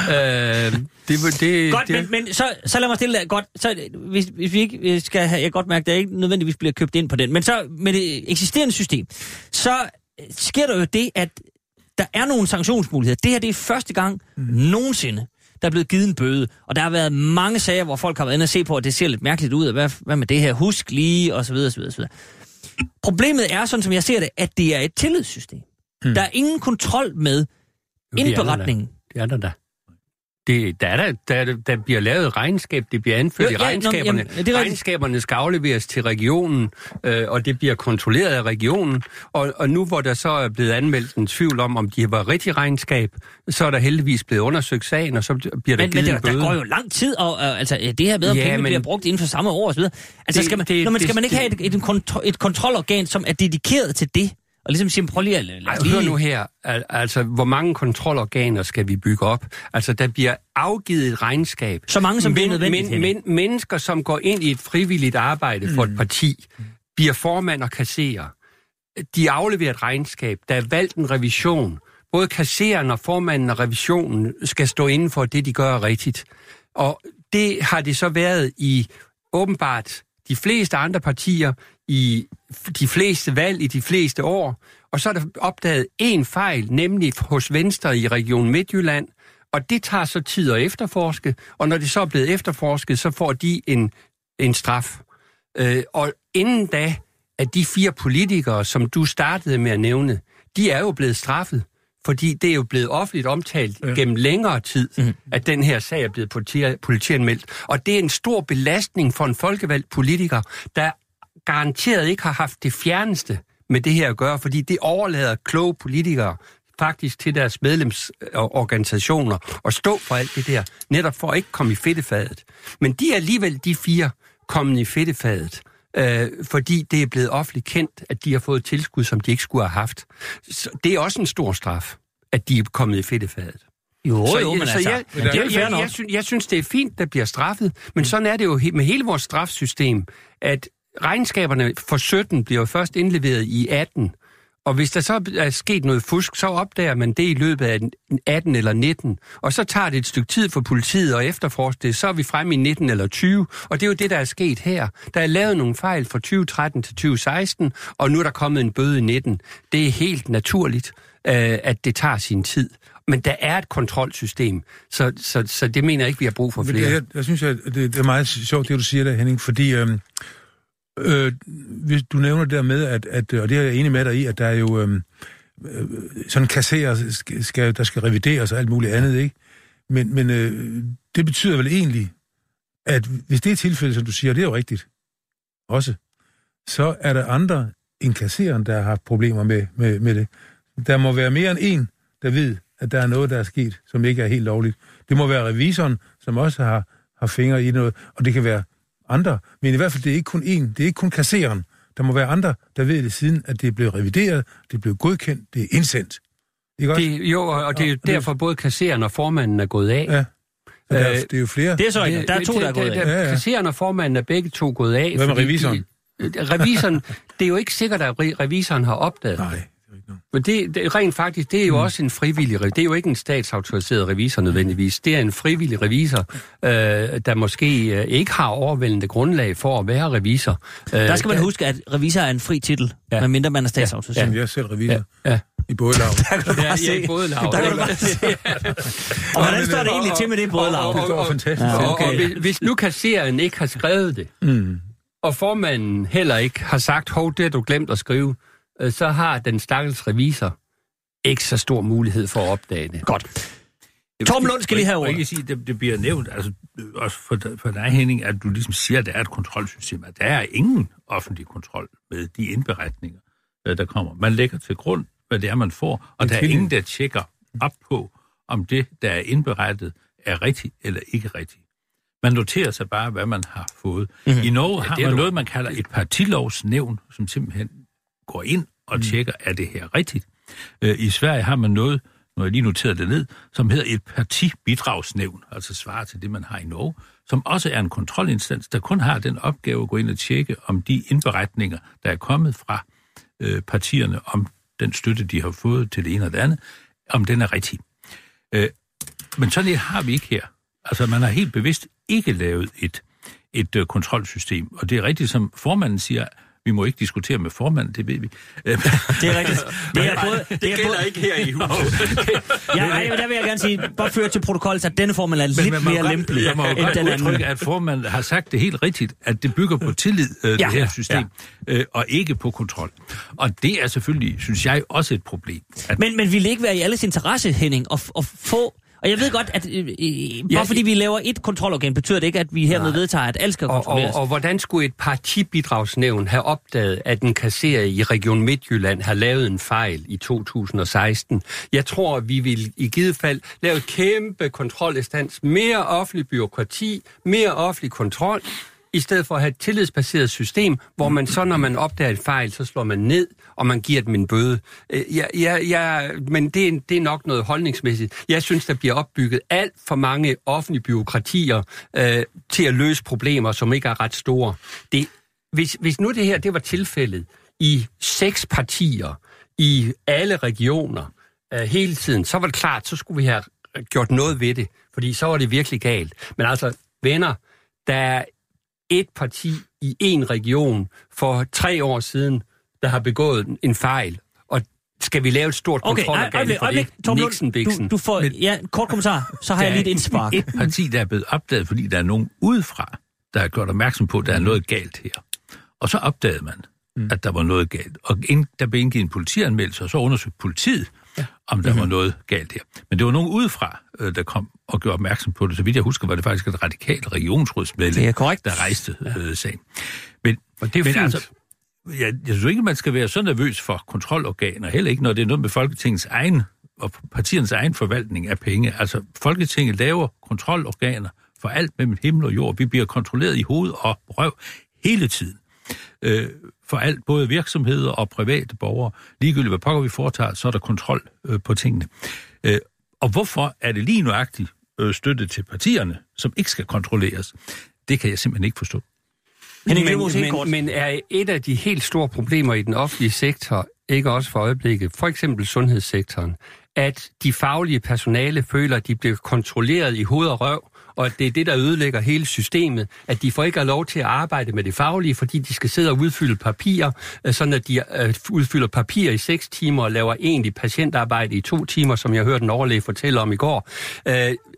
Øh, det, det, det, Godt, det, men, men så, så lad mig stille dig. Godt, så, hvis, hvis vi ikke øh, skal have, jeg godt mærke, at det ikke nødvendigvis bliver købt ind på den, men så med det eksisterende system, så øh, sker der jo det, at der er nogle sanktionsmuligheder. Det her det er første gang mm. nogensinde, der er blevet givet en bøde. Og der har været mange sager, hvor folk har været inde og se på, at det ser lidt mærkeligt ud, og hvad, hvad med det her, husk lige, og så videre, så videre, så videre. Problemet er, sådan som jeg ser det, at det er et tillidssystem. Mm. Der er ingen kontrol med det er der da. indberetningen. Det er der da. Det, der, er der, der, der bliver lavet regnskab, det bliver anført Jo, jo, i ja, nå, regnskaberne. jamen, det er. Regnskaberne skal afleveres til regionen, øh, og det bliver kontrolleret af regionen. Og, og nu hvor der så er blevet anmeldt en tvivl om, om de var rigtig regnskab, så er der heldigvis blevet undersøgt sagen, og så bliver der Men, givet men en der, bøde. der går jo lang tid, og uh, altså, det her med, om Ja, ja, pengene men- bliver brugt inden for samme år osv. Altså, Det- skal man, det- når man, skal det- man ikke det- have et, et, kontro, et kontrolorgan, som er dedikeret til det? Og ligesom sige, prøv lige at lad Ej, lige... hør nu her, Al- altså hvor mange kontrolorganer skal vi bygge op? Altså der bliver afgivet et regnskab. Så mange, som det er nødvendigt, Men, men, mennesker, som går ind i et frivilligt arbejde for et parti, bliver formand og kasserer. De afleverer et regnskab. Der er valgt en revision. Både kasseren og formanden og revisionen skal stå inden for det, de gør rigtigt. Og det har det så været i åbenbart de fleste andre partier i de fleste valg i de fleste år, og så er der opdaget en fejl, nemlig hos Venstre i Region Midtjylland, og det tager så tid at efterforske, og når det så er blevet efterforsket, så får de en, en straf. Øh, og inden da, at de fire politikere, som du startede med at nævne, de er jo blevet straffet, fordi det er jo blevet offentligt omtalt ja. gennem længere tid, mm. at den her sag er blevet politi- politianmeldt. Og det er en stor belastning for en folkevalgt politiker, der garanteret ikke har haft det fjerneste med det her at gøre, fordi det overlader kloge politikere faktisk til deres medlemsorganisationer og stå for alt det der, netop for at ikke komme i fedtefadet. Men de er alligevel de fire kommet i fedtefadet, øh, fordi det er blevet offentligt kendt, at de har fået tilskud, som de ikke skulle have haft. Så det er også en stor straf, at de er kommet i fedtefadet. Jo, Så, jo, men så altså, jeg, det er jeg, jeg, jeg, synes, jeg synes, det er fint, der bliver straffet, men sådan er det jo med hele vores strafsystem, at regnskaberne for 17 bliver først indleveret i 18, og hvis der så er sket noget fusk, så opdager man det i løbet af 18 eller 19. Og så tager det et stykke tid for politiet at efterforske det. Så er vi fremme i 19 eller 20. Og det er jo det, der er sket her. Der er lavet nogle fejl fra 2013 til 2016, og nu er der kommet en bøde i 19. Det er helt naturligt, øh, at det tager sin tid. Men der er et kontrolsystem, så, så, så det mener jeg ikke, vi har brug for Men flere. det, jeg, jeg synes, at det, det er meget sjovt, det du siger der, Henning, fordi øhm, øh, hvis du nævner det der med, at, at, og det er jeg enig med dig i, at der er jo øhm, øh, sådan kasserer, skal, der skal revideres og alt muligt andet, ikke? Men, men øh, det betyder vel egentlig, at hvis det er tilfældet, som du siger, det er jo rigtigt, også, så er der andre end kassereren, der har haft problemer med, med, med det. Der må være mere end en, der ved, at der er noget, der er sket, som ikke er helt lovligt. Det må være revisoren, som også har, har fingre i noget, og det kan være andre. Men i hvert fald, det er ikke kun en, det er ikke kun kasseren. Der må være andre, der ved det siden, at det er blevet revideret, det er blevet godkendt, det er indsendt. Ikke også? Det, jo, og det er jo derfor både kasseren og formanden er gået af. Ja. Så der, er- Øh, det er jo flere. Det er så rigtigt. Der er to, der er gået af. Ja, ja. Kasseren og formanden er begge to gået af. Hvad med revisoren? De, revisoren, det er jo ikke sikkert, at re- revisoren har opdaget. Nej, ikke. Men det, det, rent faktisk, det er jo mm. også en frivillig revisor. Det er jo ikke en statsautoriseret revisor nødvendigvis. Det er en frivillig revisor, øh, der måske øh, ikke har overvældende grundlag for at være revisor. Øh, Der skal man huske, at revisor er en fri titel, Ja. ja. medmindre man er statsautoriseret. Som jeg er selv revisor Ja, ja. i både lav. Ja, ja, i både lav. Der kan du bare se. Og hvordan står det egentlig til med det både lav? Det går fantastisk. Ja, Og, okay. og hvis, hvis nu kasseren ikke har skrevet det, Mm. og formanden heller ikke har sagt, hov, det har du glemt at skrive, øh, så har den stakkels revisor ikke så stor mulighed for at opdage det. Godt. Torben Lund skal lige have ordet. Jeg kan sige, det, det bliver nævnt, altså øh, også for, for dig, Henning, at du ligesom siger, at der er et kontrolsystem. At der er ingen offentlig kontrol med de indberetninger, øh, der kommer. Man lægger til grund, hvad det er, man får, og der er ingen, der tjekker op på, om det, der er indberettet, er rigtigt eller ikke rigtigt. Man noterer sig bare, hvad man har fået. Mhm. Mm-hmm. I Norge har det er man du- noget, man kalder et partilovsnævn, som simpelthen går ind og Mhm. tjekker, er det her rigtigt. Øh, I Sverige har man noget, når jeg lige noterede det ned, som hedder et partibidragsnævn, altså svarer til det, man har i Norge, som også er en kontrolinstans, der kun har den opgave at gå ind og tjekke, om de indberetninger, der er kommet fra øh, partierne, om den støtte, de har fået til det ene og det andet, om den er rigtig. Øh, men sådan et har vi ikke her. Altså, man har helt bevidst ikke lavet et, et øh, kontrolsystem. Og det er rigtigt, som formanden siger, vi må ikke diskutere med formanden, det ved vi. Det er rigtigt. Det er både, det er både, ikke her i huset. ja, ej, men der vil jeg gerne sige, bare føre til protokol, så denne formand er lidt man må mere lempelig Jeg må jo godt udtrykke, at formanden har sagt det helt rigtigt, at det bygger på tillid, øh, Ja, det her ja, system, øh, og ikke på kontrol. Og det er selvfølgelig, synes jeg, også et problem. At Men, men ville det ikke være i alles interesse, Henning, at, at få... Og jeg ved godt, at øh, øh, bare Ja, fordi vi laver et kontrolorgan, betyder det ikke, at vi hermed vedtager, at alt skal Og, og, kontrolleres. og hvordan skulle et partibidragsnævn have opdaget, at en kasserer i Region Midtjylland har lavet en fejl i 2016? Jeg tror, at vi vil i givet fald lave kæmpe kontrolinstans, mere offentlig byråkrati, mere offentlig kontrol, i stedet for at have et tillidsbaseret system, hvor man så, når man opdager et fejl, så slår man ned, og man giver dem en bøde. Øh, ja, ja, ja, men det er, det er nok noget holdningsmæssigt. Jeg synes, der bliver opbygget alt for mange offentlige byråkratier øh, til at løse problemer, som ikke er ret store. Det, hvis, hvis nu det her det var tilfældet i seks partier i alle regioner øh, hele tiden, så var det klart, så skulle vi have øh, gjort noget ved det, fordi så var det virkelig galt. Men altså, venner, der er et parti i en region for tre år siden, der har begået en fejl. Og skal vi lave et stort Okay, kontrolorgan for øjeblik. det? Lund, Nixon, du, Bixen. du får, ja, en kort kommentar, så har jeg lige et indspark. Et parti, der er blevet opdaget, fordi der er nogen udefra, der har gjort opmærksom på, at der er noget galt her. Og så opdagede man, mm. at der var noget galt. Og ind, der blev indgivet en politianmeldelse, og så undersøgte politiet, ja. om der mm-hmm. var noget galt her. Men det var nogen udefra, øh, der kom og gjorde opmærksom på det. Så vidt jeg husker, var det faktisk et radikalt regionsrådsmedlem, Det er korrekt. der rejste øh, sagen. Men, Og det er men fint. altså, jeg, jeg synes ikke, man skal være så nervøs for kontrolorganer, heller ikke, når det er noget med Folketingets egen og partiernes egen forvaltning af penge. Altså, Folketinget laver kontrolorganer for alt mellem himmel og jord. Vi bliver kontrolleret i hoved og røv hele tiden. Øh, for alt, både virksomheder og private borgere. Ligegyldigt hvad pokker vi foretager, så er der kontrol øh, på tingene. Øh, og hvorfor er det lige nøjagtigt øh, støtte til partierne, som ikke skal kontrolleres? Det kan jeg simpelthen ikke forstå. Men, men, men er et af de helt store problemer i den offentlige sektor, ikke også for øjeblikket, for eksempel sundhedssektoren, at de faglige personale føler, at de bliver kontrolleret i hoved og røv, og at det er det, der ødelægger hele systemet, at de får ikke har lov til at arbejde med det faglige, fordi de skal sidde og udfylde papirer, øh, sådan at de øh, udfylder papir i seks timer og laver egentlig patientarbejde i to timer, som jeg hørte en overlæge fortælle om i går.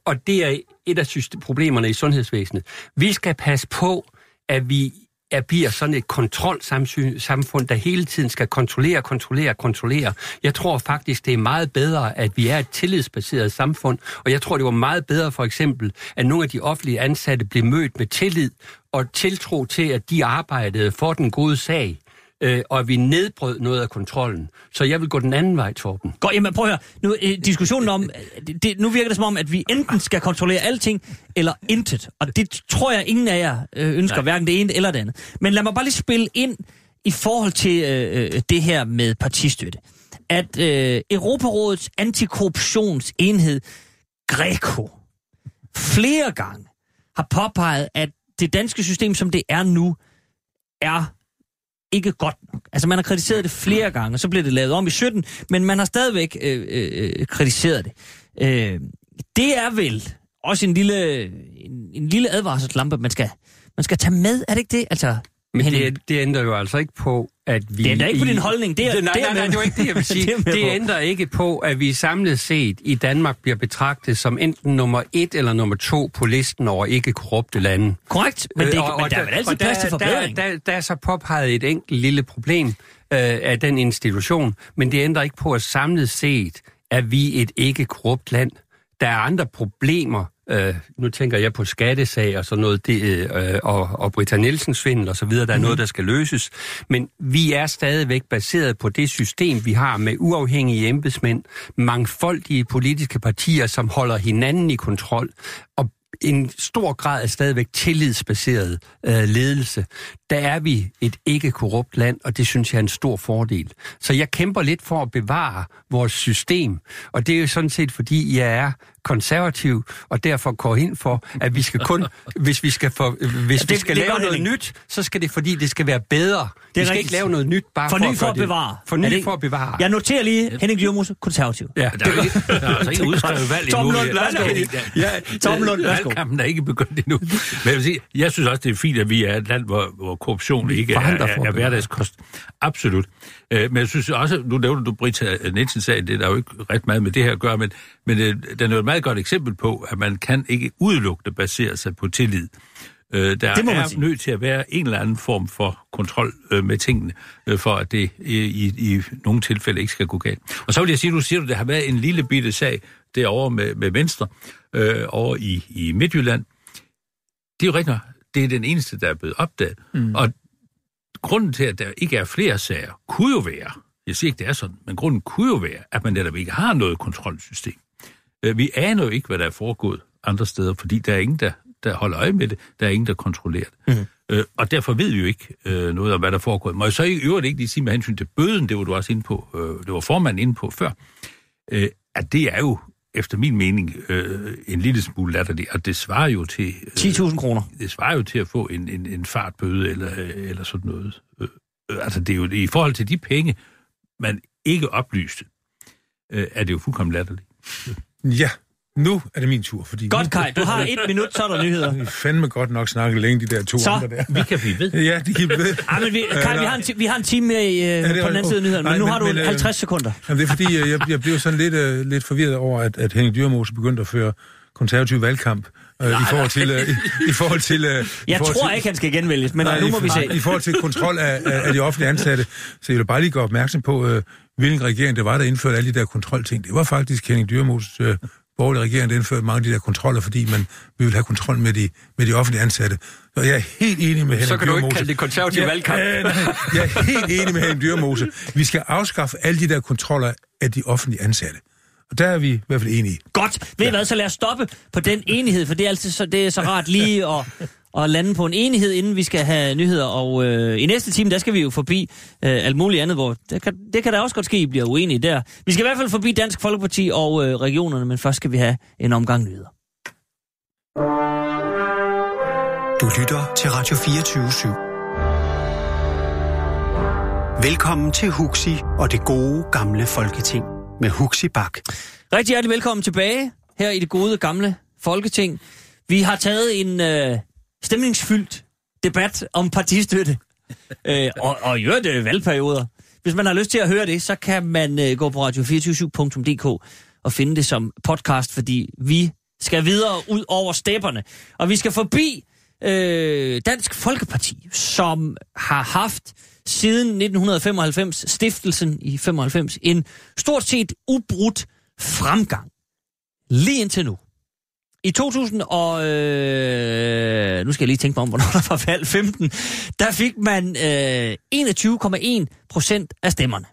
Og det er et af problemerne i sundhedsvæsenet. Vi skal passe på, at vi er, bliver sådan et kontrolsamfund, der hele tiden skal kontrollere, kontrollere, kontrollere. Jeg tror faktisk, det er meget bedre, at vi er et tillidsbaseret samfund, og jeg tror, det var meget bedre for eksempel, at nogle af de offentlige ansatte blev mødt med tillid og tiltro til, at de arbejdede for den gode sag, øh, og at vi nedbrød noget af kontrollen. Så jeg vil gå den anden vej, Torben. Godt, jamen prøv at høre. Nu, øh, diskussionen om, øh, det, nu virker det som om, at vi enten skal kontrollere alting, eller intet. Og det tror jeg, ingen af jer øh, ønsker, Nej. hverken det ene eller det andet. Men lad mig bare lige spille ind i forhold til øh, øh, det her med partistøtte. At øh, Europarådets antikorruptionsenhed, Greco, flere gange har påpeget, at det danske system, som det er nu, er ikke godt nok. Altså, man har kritiseret det flere gange, og så blev det lavet om i 17, men man har stadigvæk øh, øh, kritiseret det. Øh, det er vel også en lille, en, en lille advarselslampe, man skal, man skal tage med, er det ikke det? Altså, Men Henning, det, det ændrer jo altså ikke på, at vi... Det ændrer ikke på din holdning, det er- nej, det er nej, nej, med. det var ikke det, jeg vil sige. Det er det, ændrer ikke på, at vi samlet set i Danmark bliver betragtet som enten nummer et eller nummer to på listen over ikke korrupte lande. korrekt, men, det, Øh, men der er vel altid og plads til der, forbedring. Der, der, der er så påpeget et enkelt lille problem øh, af den institution, men det ændrer ikke på, at samlet set er vi et ikke korrupt land. Der er andre problemer, øh, nu tænker jeg på skattesag og sådan noget, det, øh, og, og Britta Nielsens svindel og så videre, der er Mhm. noget, der skal løses. Men vi er stadigvæk baseret på det system, vi har med uafhængige embedsmænd, mangfoldige politiske partier, som holder hinanden i kontrol, og en stor grad af stadigvæk tillidsbaseret øh, ledelse. Der er vi et ikke korrupt land, og det synes jeg er en stor fordel. Så jeg kæmper lidt for at bevare vores system, og det er jo sådan set, fordi jeg er konservativ, og derfor går ind for, at vi skal kun, hvis vi skal, for, hvis det- vi skal det lave noget Henning. nyt, så skal det, fordi det skal være bedre. vi skal rigtigt. ikke lave noget nyt bare for, at, for at det- bevare. Det ikke- for at bevare. Jeg noterer lige Henning Dyrmose, konservativ. Ja, Der er, ikke, der er altså ikke udskrevet valg endnu. Tom Lund, Ja, værsgo. ja, Ja, Tom Lund, værsgo. Valgkampen er ikke begyndt endnu. Men jeg, vil sige, jeg synes også, det er fint, at vi er et land, hvor, hvor korruption ikke er, for er, er det. hverdagskost. Absolut. Øh, Men jeg synes også, nu nævner du Britta Nielsen sag, det er jo ikke ret meget med det her at gøre, men, men øh, den er jo et meget godt eksempel på, at man kan ikke udelukkende basere sig på tillid. Øh, der Det må man er sige. nødt til at være en eller anden form for kontrol øh, med tingene, øh, for at det i, i, i nogle tilfælde ikke skal gå galt. Og så vil jeg sige, du siger, at der har været en lille bitte sag derovre med, med Venstre, øh, over i, i Midtjylland. Det er jo rigtigt. Det er den eneste, der er blevet opdaget. Mm. Og grunden til, at der ikke er flere sager, kunne jo være, jeg siger ikke, det er sådan, men grunden kunne jo være, at man netop ikke har noget kontrolsystem. Øh, Vi aner jo ikke, hvad der er foregået andre steder, fordi der er ingen, der, der holder øje med det. Der er ingen, der kontrollerer det. Mm. Øh, og derfor ved vi jo ikke øh, noget om, hvad der foregår. Må jeg så i øvrigt ikke lige sige med hensyn til bøden, det var du også inde på, øh, det var formanden inde på før, øh, at det er jo efter min mening øh, en lille smule latterligt, og det svarer jo til... Øh, 10.000 kroner. det svarer jo til at få en, en, en fartbøde eller, øh, eller sådan noget. Øh, øh, altså, det er jo i forhold til de penge, man ikke oplyste, øh, er det jo fuldkommen latterligt. Ja, Nu er det min tur, fordi... Godt, Kai. Du har et minut, så er der nyheder. Nu fandme godt nok snakket længe, de der to Så. andre der. Vi kan blive ved. Ja, de kan ved. Ej, men vi, Kai, vi, har en, vi har en time med øh, det er på den anden side af nyhederne, men Nej, nu men- har du men, øh, 50 sekunder. Jamen, det er fordi, øh, jeg, jeg blev sådan lidt, uh, lidt forvirret over, at, at Henning Dyrmose begyndte at føre konservativ valgkamp uh, i forhold til... Uh, i, i forhold til uh, Jeg i forhold tror til, ikke, han skal genvælges, men nu må i, vi se. I forhold til kontrol af, af, af de offentlige ansatte. Så jeg vil bare lige gøre opmærksom på, uh, hvilken regering det var, der indførte alle de der kontrolting. Det var faktisk Henning Dyrmoses uh, borgerlige regering, der indførte mange af de der kontroller, fordi man vi vil have kontrol med de, med de offentlige ansatte. Så jeg er helt enig med Henning Så kan du ikke Dyrmose. kalde det konservativ Ja, valgkamp. øh, nej, jeg er helt enig med Henning Dyrmose. Vi skal afskaffe alle de der kontroller af de offentlige ansatte. Og der er vi i hvert fald enige. Godt. Ved I hvad, så lad os stoppe på den enighed, for det er altid så, det er så rart lige at, at lande på en enighed, inden vi skal have nyheder. Og øh, i næste time, der skal vi jo forbi øh, alt muligt andet, hvor det kan, det kan da også godt ske, at I bliver uenige der. Vi skal i hvert fald forbi Dansk Folkeparti og øh, regionerne, men først skal vi have en omgang nyheder. Du lytter til Radio 24 /7. Velkommen til Huxi og det gode gamle folketing med Huxi Bak. Rigtig hjertelig velkommen tilbage her i det gode gamle Folketing. Vi har taget en øh, stemningsfyldt debat om partistøtte. øh, og, og i øvrigt øh, valgperioder. Hvis man har lyst til at høre det, så kan man øh, gå på radio247.dk og finde det som podcast, fordi vi skal videre ud over stepperne. Og vi skal forbi øh, Dansk Folkeparti, som har haft siden 1995, stiftelsen i 95, en stort set ubrudt fremgang. Lige indtil nu. I 2000 og... Øh, nu skal jeg lige tænke mig om, hvornår der var valg 15. Der fik man øh, 21,1 procent af stemmerne.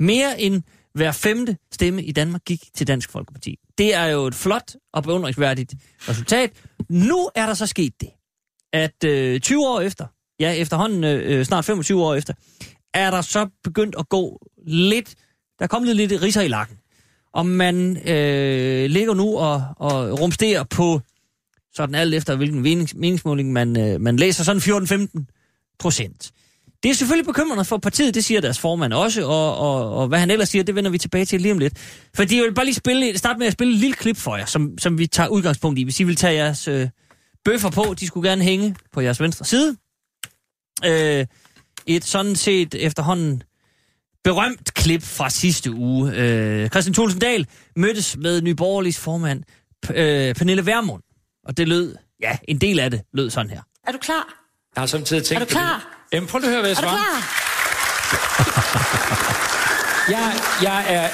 Mere end hver femte stemme i Danmark gik til Dansk Folkeparti. Det er jo et flot og beundringsværdigt resultat. Nu er der så sket det, at øh, 20 år efter, ja efterhånden øh, øh snart 25 år efter, er der så begyndt at gå lidt, der er kommet lidt riser i lakken. Og man øh, ligger nu og, og rumsterer på, sådan alt efter hvilken menings, meningsmåling man, øh, man læser, sådan 14-15 procent. Det er selvfølgelig bekymrende for partiet, det siger deres formand også, og, og, og hvad han ellers siger, det vender vi tilbage til lige om lidt. Fordi jeg vil bare lige spille, starte med at spille et lille klip for jer, som, som vi tager udgangspunkt i. Hvis I vil tage jeres øh, bøffer på, de skulle gerne hænge på jeres venstre side. Øh, et sådan set efterhånden berømt klip fra sidste uge. Øh, Christian Thulsen Dahl mødtes med Nye Borgerliges formand, P- øh, Pernille Vermund. Og det lød, ja, en del af det lød sådan her. Er du klar? Jeg har samtidig tænkt Er du på det. klar? Jamen, prøv at høre, hvad jeg Er du svarer. klar? Jeg, jeg, er,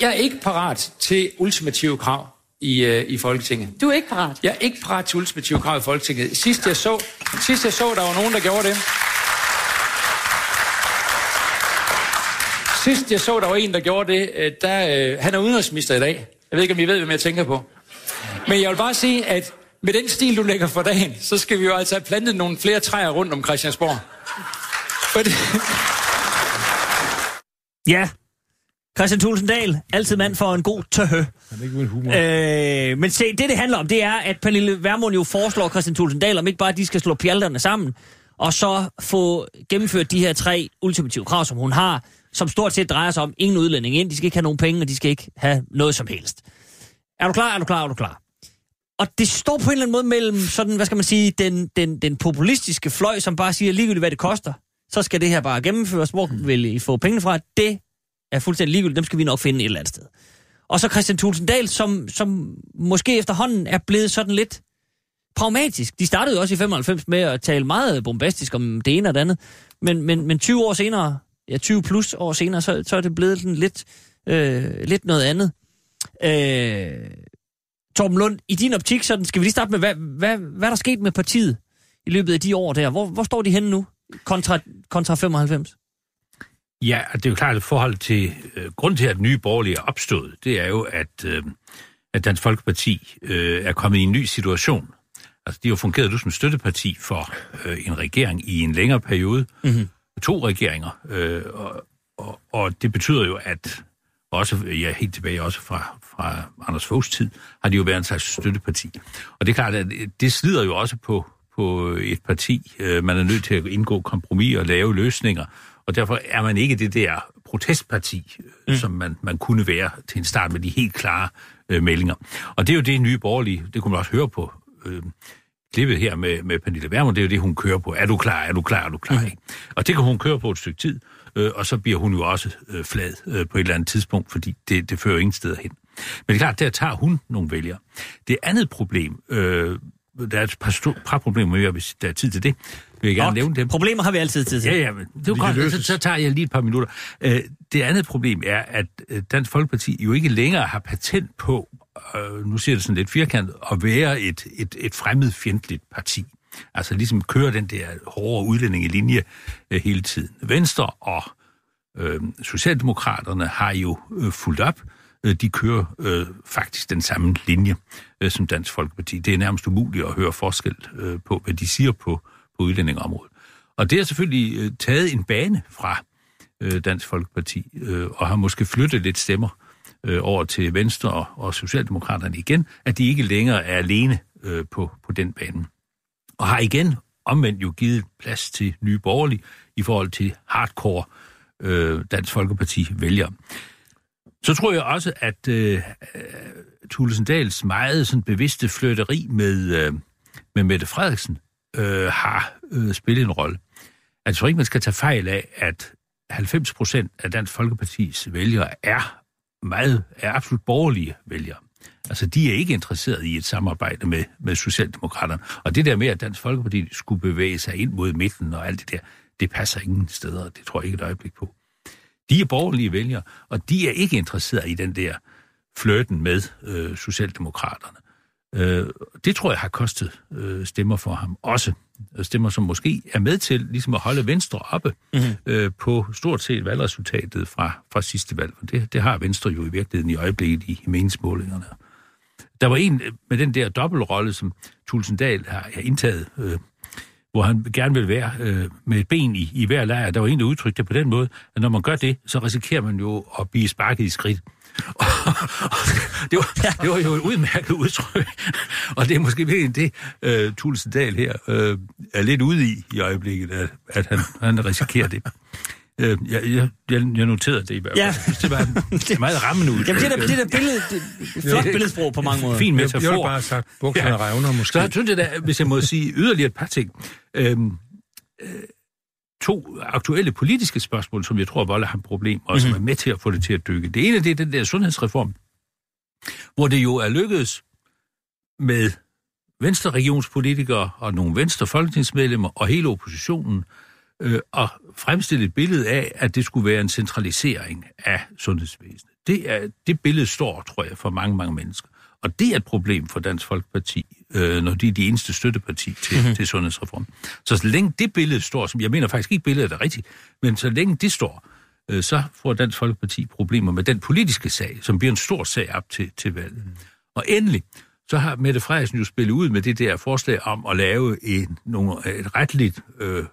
jeg er ikke parat til ultimative krav i, uh, i Folketinget. Du er ikke parat. Jeg er ikke parat til ultimative krav i Folketinget. Sidst jeg så, sidst jeg så der var nogen, der gjorde det. Sidst jeg så, der var en, der gjorde det, øh, der, øh, han er udenrigsminister i dag. Jeg ved ikke, om I ved, hvem jeg tænker på. Men jeg vil bare sige, at med den stil, du lægger for dagen, så skal vi jo altså have plantet nogle flere træer rundt om Christiansborg. For det, Ja, Christian Thulsen Dahl, altid mand for en god tøhø. Han er ikke uden humor. Øh, men se, det det handler om, det er, at Pernille Vermund jo foreslår Christian Thulsen Dahl, om ikke bare, at de skal slå pjalterne sammen, og så få gennemført de her tre ultimative krav, som hun har, som stort set drejer sig om ingen udlænding ind, de skal ikke have nogen penge, og de skal ikke have noget som helst. Er du klar, er du klar, er du klar? Og det står på en eller anden måde mellem sådan, hvad skal man sige, den, den, den populistiske fløj, som bare siger ligegyldigt, hvad det koster. Så skal det her bare gennemføres. Hvor vil I få pengene fra? Det er fuldstændig ligegyldigt. Dem skal vi nok finde et eller andet sted. Og så Christian Thulsen Dahl, som, som måske efterhånden er blevet sådan lidt pragmatisk. De startede jo også i 95 med at tale meget bombastisk om det ene og det andet. Men, men, men 20 år senere, ja 20 plus år senere, så, så er det blevet sådan lidt, øh, lidt noget andet. Øh, Torben Lund, i din optik, sådan, skal vi lige starte med, hvad, hvad, hvad er der sket med partiet i løbet af de år der? Hvor, hvor står de henne nu, kontra, kontra 95? Ja, det er jo klart, at forhold til øh, grund til, at nye borgerlige er opstået, det er jo, at, øh, at Dansk Folkeparti øh, er kommet i en ny situation. Altså, de har jo fungeret nu som støtteparti for øh, en regering i en længere periode. Mhm. To regeringer. Øh, og, og, og det betyder jo, at også, ja, helt tilbage også fra, fra Anders Foghs tid, har de jo været en slags støtteparti. Og det er klart, at det slider jo også på, på et parti. Øh, man er nødt til at indgå kompromis og lave løsninger, og derfor er man ikke det der protestparti, mm. som man, man kunne være til en start med de helt klare øh, meldinger. Og det er jo det nye borgerlige, det kunne man også høre på øh, klippet her med, med Pernille Vermund, det er jo det, hun kører på. Er du klar, er du klar, er du klar? Mm. Ikke? Og det kan hun køre på et stykke tid, øh, og så bliver hun jo også øh, flad øh, på et eller andet tidspunkt, fordi det, det fører ingen steder hen. Men det er klart, der tager hun nogle vælgere. Det andet problem, øh, der er et par, sto- par problemer mere, hvis der er tid til det, vil jeg gerne Godt. nævne dem. Problemer har vi altid tid til. Ja, ja, men det er godt, så, så tager jeg lige et par minutter. Øh, det andet problem er, at øh, Dansk Folkeparti jo ikke længere har patent på, øh, nu siger det sådan lidt firkantet, at være et, et, et fremmedfjendtligt parti. Altså ligesom køre den der hårde udlændingelinje øh, hele tiden. Venstre og øh, Socialdemokraterne har jo øh, fulgt op. Øh, de kører øh, faktisk den samme linje øh, som Dansk Folkeparti. Det er nærmest umuligt at høre forskel øh, på, hvad de siger på, på udlændingeområdet. Og det har selvfølgelig øh, taget en bane fra øh, Dansk Folkeparti, øh, og har måske flyttet lidt stemmer øh, over til Venstre og, og Socialdemokraterne igen, at de ikke længere er alene øh, på, på den bane. Og har igen omvendt jo givet plads til nye borgerlige i forhold til hardcore øh, Dansk Folkeparti vælgere. Så tror jeg også, at øh, øh, Thulesen Dahls meget sådan bevidste flytteri med, øh, med Mette Frederiksen øh, har øh, spillet en rolle. Altså, jeg tror ikke, man skal tage fejl af, at 90 procent af Dansk Folkepartis vælgere er meget er absolut borgerlige vælgere. Altså, de er ikke interesseret i et samarbejde med, med Socialdemokraterne. Og det der med, at Dansk Folkeparti skulle bevæge sig ind mod midten og alt det der, det passer ingen steder. Det tror jeg ikke et øjeblik på. De er borgerlige vælgere, og de er ikke interesseret i den der flirten med øh, Socialdemokraterne. Øh, det tror jeg har kostet øh, stemmer for ham også. Stemmer, som måske er med til ligesom at holde Venstre oppe mm-hmm. øh, på stort set valgresultatet fra, fra sidste valg. Og det, det har Venstre jo i virkeligheden i øjeblikket i, i meningsmålingerne. Der var en øh, med den der dobbeltrolle, som Tulsendal har, har indtaget, øh, hvor han gerne vil være øh, med et ben i, i hver lejr. Der var en, der udtrykte det på den måde, at når man gør det, så risikerer man jo at blive sparket i skridt. det, var, det var jo et udmærket udtryk, og det er måske virkelig det, uh, Tulsendal her uh, er lidt ude i i øjeblikket, at, at han, han risikerer det. Uh, jeg, jeg, jeg noterede det i hvert fald. Ja. Jeg synes, det var en meget rammende udtryk. Jamen, det der, det der billede, det, det, flot billedsprog på mange måder. Fin Jeg, jeg metafor. bare sagt, bukserne ja. revner måske. Så jeg synes jeg da, hvis jeg må sige yderligere et par ting. Øhm, øh, to aktuelle politiske spørgsmål, som jeg tror volder ham problem, og som er med til at få det til at dykke. Det ene, det er den der sundhedsreform, hvor det jo er lykkedes med venstre regionspolitikere og nogle venstre folketingsmedlemmer og hele oppositionen øh, at fremstille et billede af, at det skulle være en centralisering af sundhedsvæsenet. Det, er, det billede står, tror jeg, for mange, mange mennesker. Og det er et problem for Dansk Folkeparti, øh, når de er de eneste støtteparti til, mm-hmm. til sundhedsreformen. Så så længe det billede står, som jeg mener faktisk ikke billedet er rigtigt, men så længe det står, øh, så får Dansk Folkeparti problemer med den politiske sag, som bliver en stor sag op til, til valget. Mm. Og endelig, så har Mette Frederiksen jo spillet ud med det der forslag om at lave en, nogle, et retligt øh,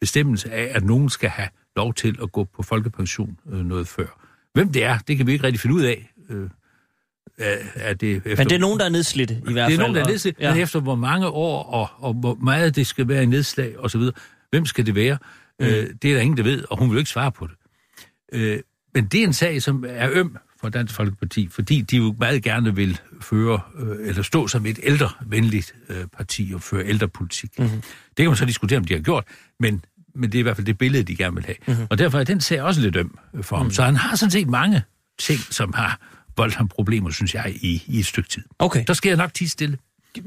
bestemmelse af, at nogen skal have lov til at gå på folkepension øh, noget før. Hvem det er, det kan vi ikke rigtig finde ud af. Øh, er, det efter, Men det er nogen, der er nedslidt i hvert fald. det er nogen, der er og- nedslidt, Ja. men efter hvor mange år, og, og hvor meget det skal være i nedslag osv., hvem skal det være? Mm. Øh, det er der ingen, der ved, og hun vil jo ikke svare på det. Øh, men det er en sag, som er øm for Dansk Folkeparti, fordi de jo meget gerne vil føre, øh, eller stå som et ældrevenligt øh, parti og føre ældrepolitik. Mm-hmm. Det kan man så diskutere, om de har gjort, men, men det er i hvert fald det billede, de gerne vil have. Mm-hmm. Og derfor er den sag også lidt øm for ham. Mm. Så han har sådan set mange ting, som har voldt ham problemer, synes jeg, i, i et stykke tid. Okay. Der skal jeg nok tige stille.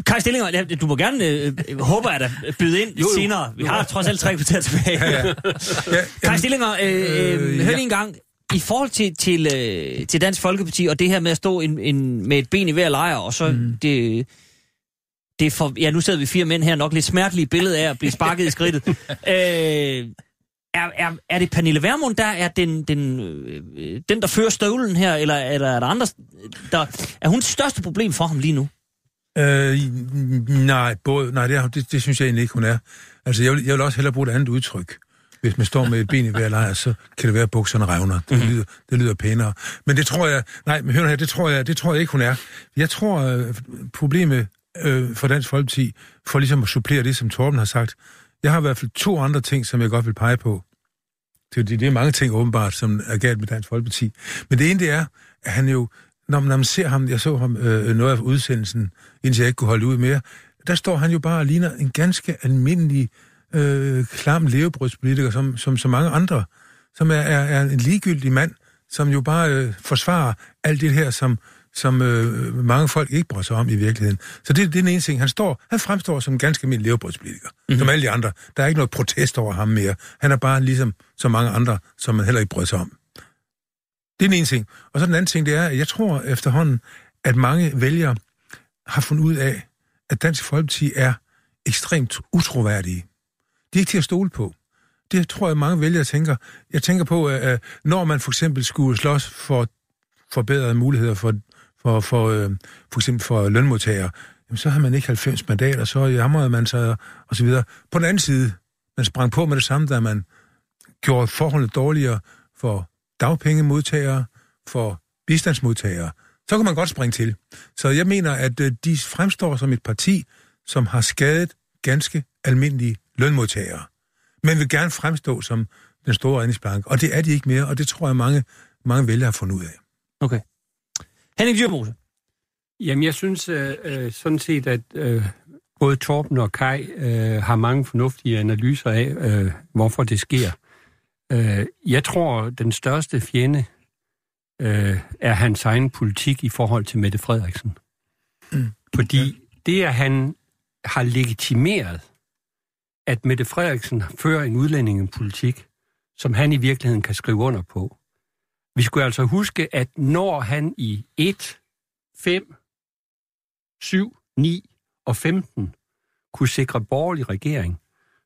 Kai Stillinger, du må gerne, øh, håber jeg da, byde ind jo, jo. senere. Vi har trods alt tre kvarter tilbage. Ja, ja. Ja, Kai Stillinger, øh, øh, hør ja. lige en gang. I forhold til, til, øh, til Dansk Folkeparti, og det her med at stå en, en, med et ben i hver lejr, og så mm. det, det for, ja, nu sidder vi fire mænd her, nok lidt smertelige billede af at blive sparket i skridtet. Øh, er, er, er det Pernille Vermund, der er den, den, øh, den, der fører støvlen her, eller, eller er der andre, der, er hun det største problem for ham lige nu? Øh, nej, både, nej det, er, det, det synes jeg egentlig ikke, hun er. Altså, jeg vil, jeg vil også hellere bruge et andet udtryk. Hvis man står med et ben i hver lejr, så kan det være, at bukserne revner. Det, mm-hmm. lyder, det lyder pænere. Men det tror jeg, nej, men hør nu her, det tror jeg, det tror jeg ikke, hun er. Jeg tror, øh, problemet øh, for Dansk Folkeparti, for ligesom at supplere det, som Torben har sagt. Jeg har i hvert fald to andre ting, som jeg godt vil pege på. Det, det, det er mange ting åbenbart, som er galt med Dansk Folkeparti. Men det ene, det er, at han jo, når man, når man ser ham, jeg så ham øh, noget af udsendelsen, indtil jeg ikke kunne holde ud mere, der står han jo bare og ligner en ganske almindelig, øh, klam levebrødspolitiker, som, som så mange andre, som er, er, er en ligegyldig mand, som jo bare øh, forsvarer alt det her, som, som øh, mange folk ikke bryder sig om i virkeligheden. Så det, det er den ene ting. Han, står, han fremstår som en ganske almindelig levebrødspolitiker, mm-hmm. som alle de andre. Der er ikke noget protest over ham mere. Han er bare ligesom så mange andre, som man heller ikke bryder sig om. Det er den ene ting. Og så den anden ting, det er, at jeg tror efterhånden, at mange vælgere har fundet ud af, at Dansk Folkeparti er ekstremt utroværdige. De er ikke til at stole på. Det tror jeg, mange vælgere tænker. Jeg tænker på, at når man for eksempel skulle slås for forbedrede muligheder for, for, for, øh, for eksempel for lønmodtagere, jamen, så har man ikke 90 mandater, så jammerede man sig og så videre. På den anden side, man sprang på med det samme, da man gjorde forholdet dårligere for dagpengemodtagere, for bistandsmodtagere. Så kan man godt springe til. Så jeg mener, at øh, de fremstår som et parti, som har skadet ganske almindelige lønmodtagere. Men vil gerne fremstå som den store redningsplanke. Og det er de ikke mere, og det tror jeg, mange, mange vælgere har fundet ud af. Okay. Henning Dyrmose. Jamen, jeg synes øh, øh, sådan set, at øh, både Torben og Kai øh, har mange fornuftige analyser af, øh, hvorfor det sker. Øh, jeg tror, den største fjende øh, er hans egen politik i forhold til Mette Frederiksen. Mm. Fordi det, at han har legitimeret, at Mette Frederiksen fører en udlændingepolitik, som han i virkeligheden kan skrive under på. Vi skulle altså huske, at når han i 1, 5, 7, 9 og 15 kunne sikre borgerlig regering,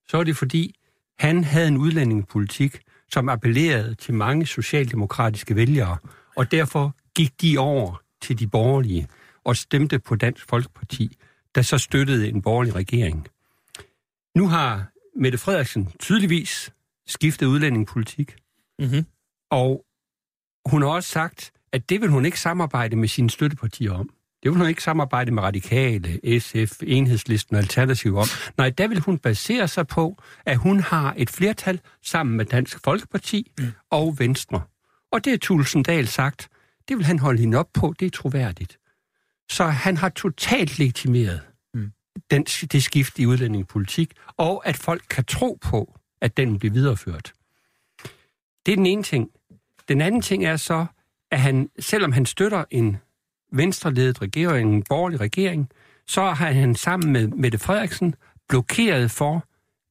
så er det fordi, han havde en udlændingepolitik, som appellerede til mange socialdemokratiske vælgere, og derfor gik de over til de borgerlige og stemte på Dansk Folkeparti, der så støttede en borgerlig regering. Nu har Mette Frederiksen tydeligvis skiftet udlændingepolitik, Mm-hmm. og hun har også sagt, at det vil hun ikke samarbejde med sine støttepartier om. Det vil hun ikke samarbejde med Radikale, SF, Enhedslisten og Alternativ om. Nej, der vil hun basere sig på, at hun har et flertal sammen med Dansk Folkeparti mm. og Venstre. Og det er Tulsendal sagt. Det vil han holde hende op på. Det er troværdigt. Så han har totalt legitimeret mm. den, det skift i udlændingepolitik, og at folk kan tro på, at den bliver videreført. Det er den ene ting. Den anden ting er så, at han, selvom han støtter en venstreledet regering, en borgerlig regering, så har han sammen med Mette Frederiksen blokeret for,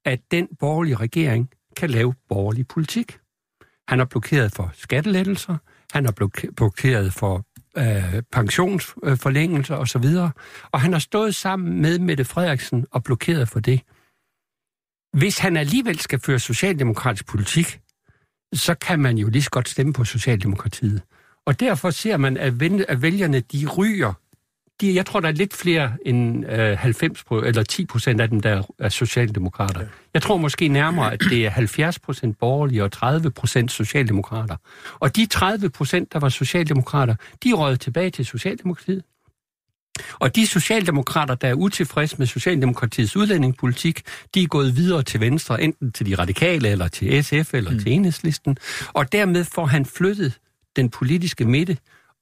at den borgerlige regering kan lave borgerlig politik. Han har blokeret for skattelettelser, han har blokeret for øh, pensionsforlængelser osv., og han har stået sammen med Mette Frederiksen og blokeret for det. Hvis han alligevel skal føre socialdemokratisk politik, så kan man jo lige så godt stemme på Socialdemokratiet. Og derfor ser man, at, vælgerne, de ryger. De, jeg tror, der er lidt flere end øh, 90 eller 10 procent af dem, der er socialdemokrater. Jeg tror måske nærmere, at det er 70 procent borgerlige og 30 procent socialdemokrater. Og de 30 procent, der var socialdemokrater, de rød tilbage til Socialdemokratiet. Og de socialdemokrater, der er utilfredse med Socialdemokratiets udlændingepolitik, de er gået videre til Venstre, enten til de radikale, eller til SF, eller mm. til enhedslisten. Og dermed får han flyttet den politiske midte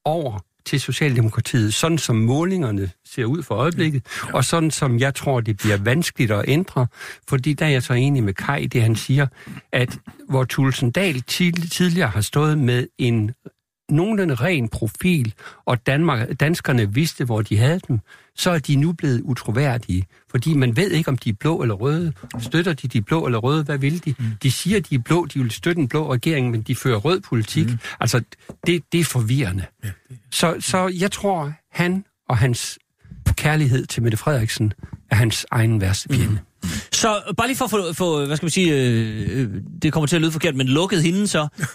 over til Socialdemokratiet, sådan som målingerne ser ud for øjeblikket, ja. og sådan som jeg tror, det bliver vanskeligt at ændre, fordi der er jeg så enig med Kai, det han siger, at hvor Tulsendal tidligere har stået med en nogenlunde ren profil, og Danmark, danskerne vidste, hvor de havde dem, så er de nu blevet utroværdige. Fordi man ved ikke, om de er blå eller røde. Støtter de de blå eller røde? Hvad vil de? Mm. De siger, de er blå, de vil støtte en blå regering, men de fører rød politik. Mm. Altså, det, det er forvirrende. Ja, det... Så, så jeg tror, han og hans kærlighed til Mette Frederiksen er hans egen værste fjende. Mm. Så bare lige for at få, få hvad skal man sige, øh, øh, det kommer til at lyde forkert, men lukket hende så.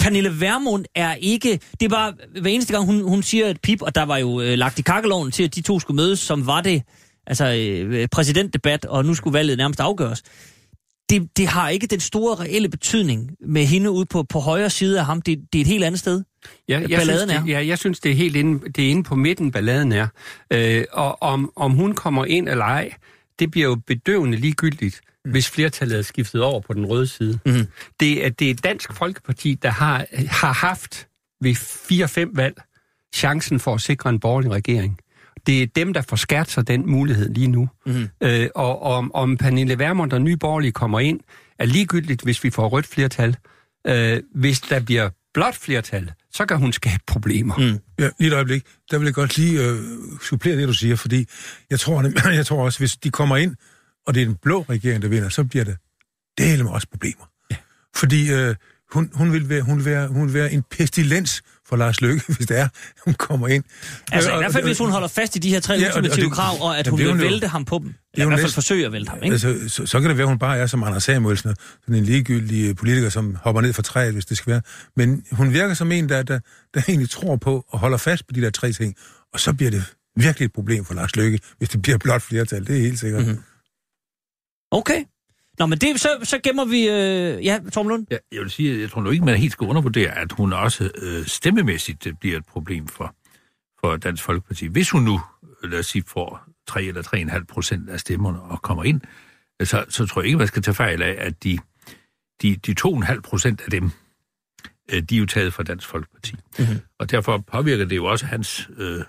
Pernille Vermund er ikke... Det er bare hver eneste gang, hun, hun siger et pip, og der var jo øh, lagt i kakkeloven til, at de to skulle mødes, som var det altså øh, præsidentdebat, og nu skulle valget nærmest afgøres. Det, det har ikke den store reelle betydning med hende ude på, på højre side af ham. Det, det er et helt andet sted. Ja, jeg balladen synes, er. det, ja, jeg synes, det er helt inde, det er inde på midten, balladen er. Øh, og om, om hun kommer ind eller ej, det bliver jo bedøvende ligegyldigt. Hvis flertallet er skiftet over på den røde side. Mhm. Det, er, det er Dansk Folkeparti, der har, har haft ved 4-5 valg chancen for at sikre en borgerlig regering. Det er dem, der får skært sig den mulighed lige nu. Mhm. Øh, og om, om Pernille Vermund og Nye Borgerlige kommer ind, er ligegyldigt, hvis vi får rødt flertal. Øh, hvis der bliver blot flertal, så kan hun skabe problemer. Mm. Ja, lige et øjeblik. Der vil jeg godt lige øh, supplere det, du siger, fordi jeg tror, jeg tror også, hvis de kommer ind, og det er den blå regering, der vinder, så bliver det dele med også problemer. Ja. Fordi øh, hun, hun, vil være, hun, vil være, hun vil være en pestilens for Lars Løkke, hvis det er, hun kommer ind. Altså Øh, i hvert fald, og- hvis hun holder fast i de her tre Ja, ja, og det- og ultimative krav, og at hun vil hun jo- vælte ham på dem. er Eller i hvert fald forsøge at vælte ham, ikke? Altså, så, så kan det være, hun bare er som Anders Samuelsen, sådan en ligegyldig øh, politiker, som hopper ned fra træet, hvis det skal være. Men hun virker som en, der, der, der egentlig tror på og holder fast på de der tre ting. Og så bliver det virkelig et problem for Lars Løkke, hvis det bliver blot flertal. Det er helt sikkert. Mm-hmm. Okay. Nå, men det, så, så gemmer vi... Øh, ja, Torben Lund? Ja, jeg vil sige, jeg tror nu ikke, man helt skal undervurdere, at hun også øh, stemmemæssigt øh, bliver et problem for, for Dansk Folkeparti. Hvis hun nu, øh, lad os sige, får 3 eller 3,5 procent af stemmerne og kommer ind, øh, så, så tror jeg ikke, man skal tage fejl af, at de, de, de 2,5 procent af dem, de er jo taget fra Dansk Folkeparti. Mm-hmm. Og derfor påvirker det jo også hans øh,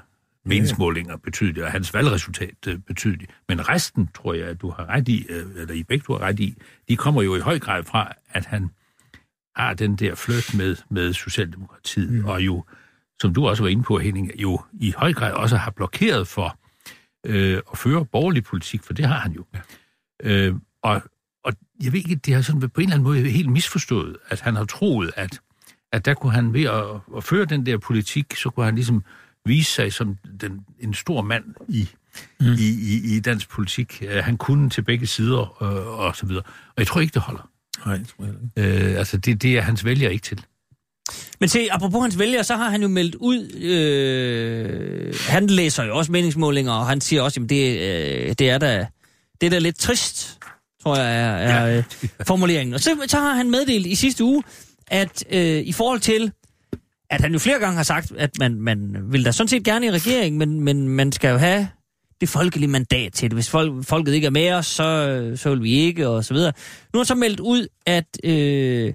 meningsmålinger betydeligt, og hans valgresultat øh, betydeligt. Men resten, tror jeg, at du har ret i, øh, eller I begge du har ret i, de kommer jo i høj grad fra, at han har den der flirt med, med Socialdemokratiet, mm. og jo, som du også var inde på, Henning, jo i høj grad også har blokeret for øh, at føre borgerlig politik, for det har han jo. Ja. Øh, og, og jeg ved ikke, det har sådan på en eller anden måde helt misforstået, at han har troet, at, at der kunne han ved at, at føre den der politik, så kunne han ligesom vise sig som den, en stor mand i, mm. i, i, i dansk politik. Øh, Han kunne til begge sider øh, og så videre. Og jeg tror ikke, det holder. Nej, det tror jeg ikke. Øh, altså, det, det er hans vælger ikke til. Men se, apropos hans vælgere, så har han jo meldt ud, øh, han læser jo også meningsmålinger, og han siger også, at det, øh, det er da det er da lidt trist, tror jeg er, er ja. øh, formuleringen. Og så, så har han meddelt i sidste uge, at øh, i forhold til, at han jo flere gange har sagt, at man, man vil da sådan set gerne i regering, men, men man skal jo have det folkelige mandat til det. Hvis folk, folket ikke er med os, så, så vil vi ikke, og så videre. Nu har så meldt ud, at øh,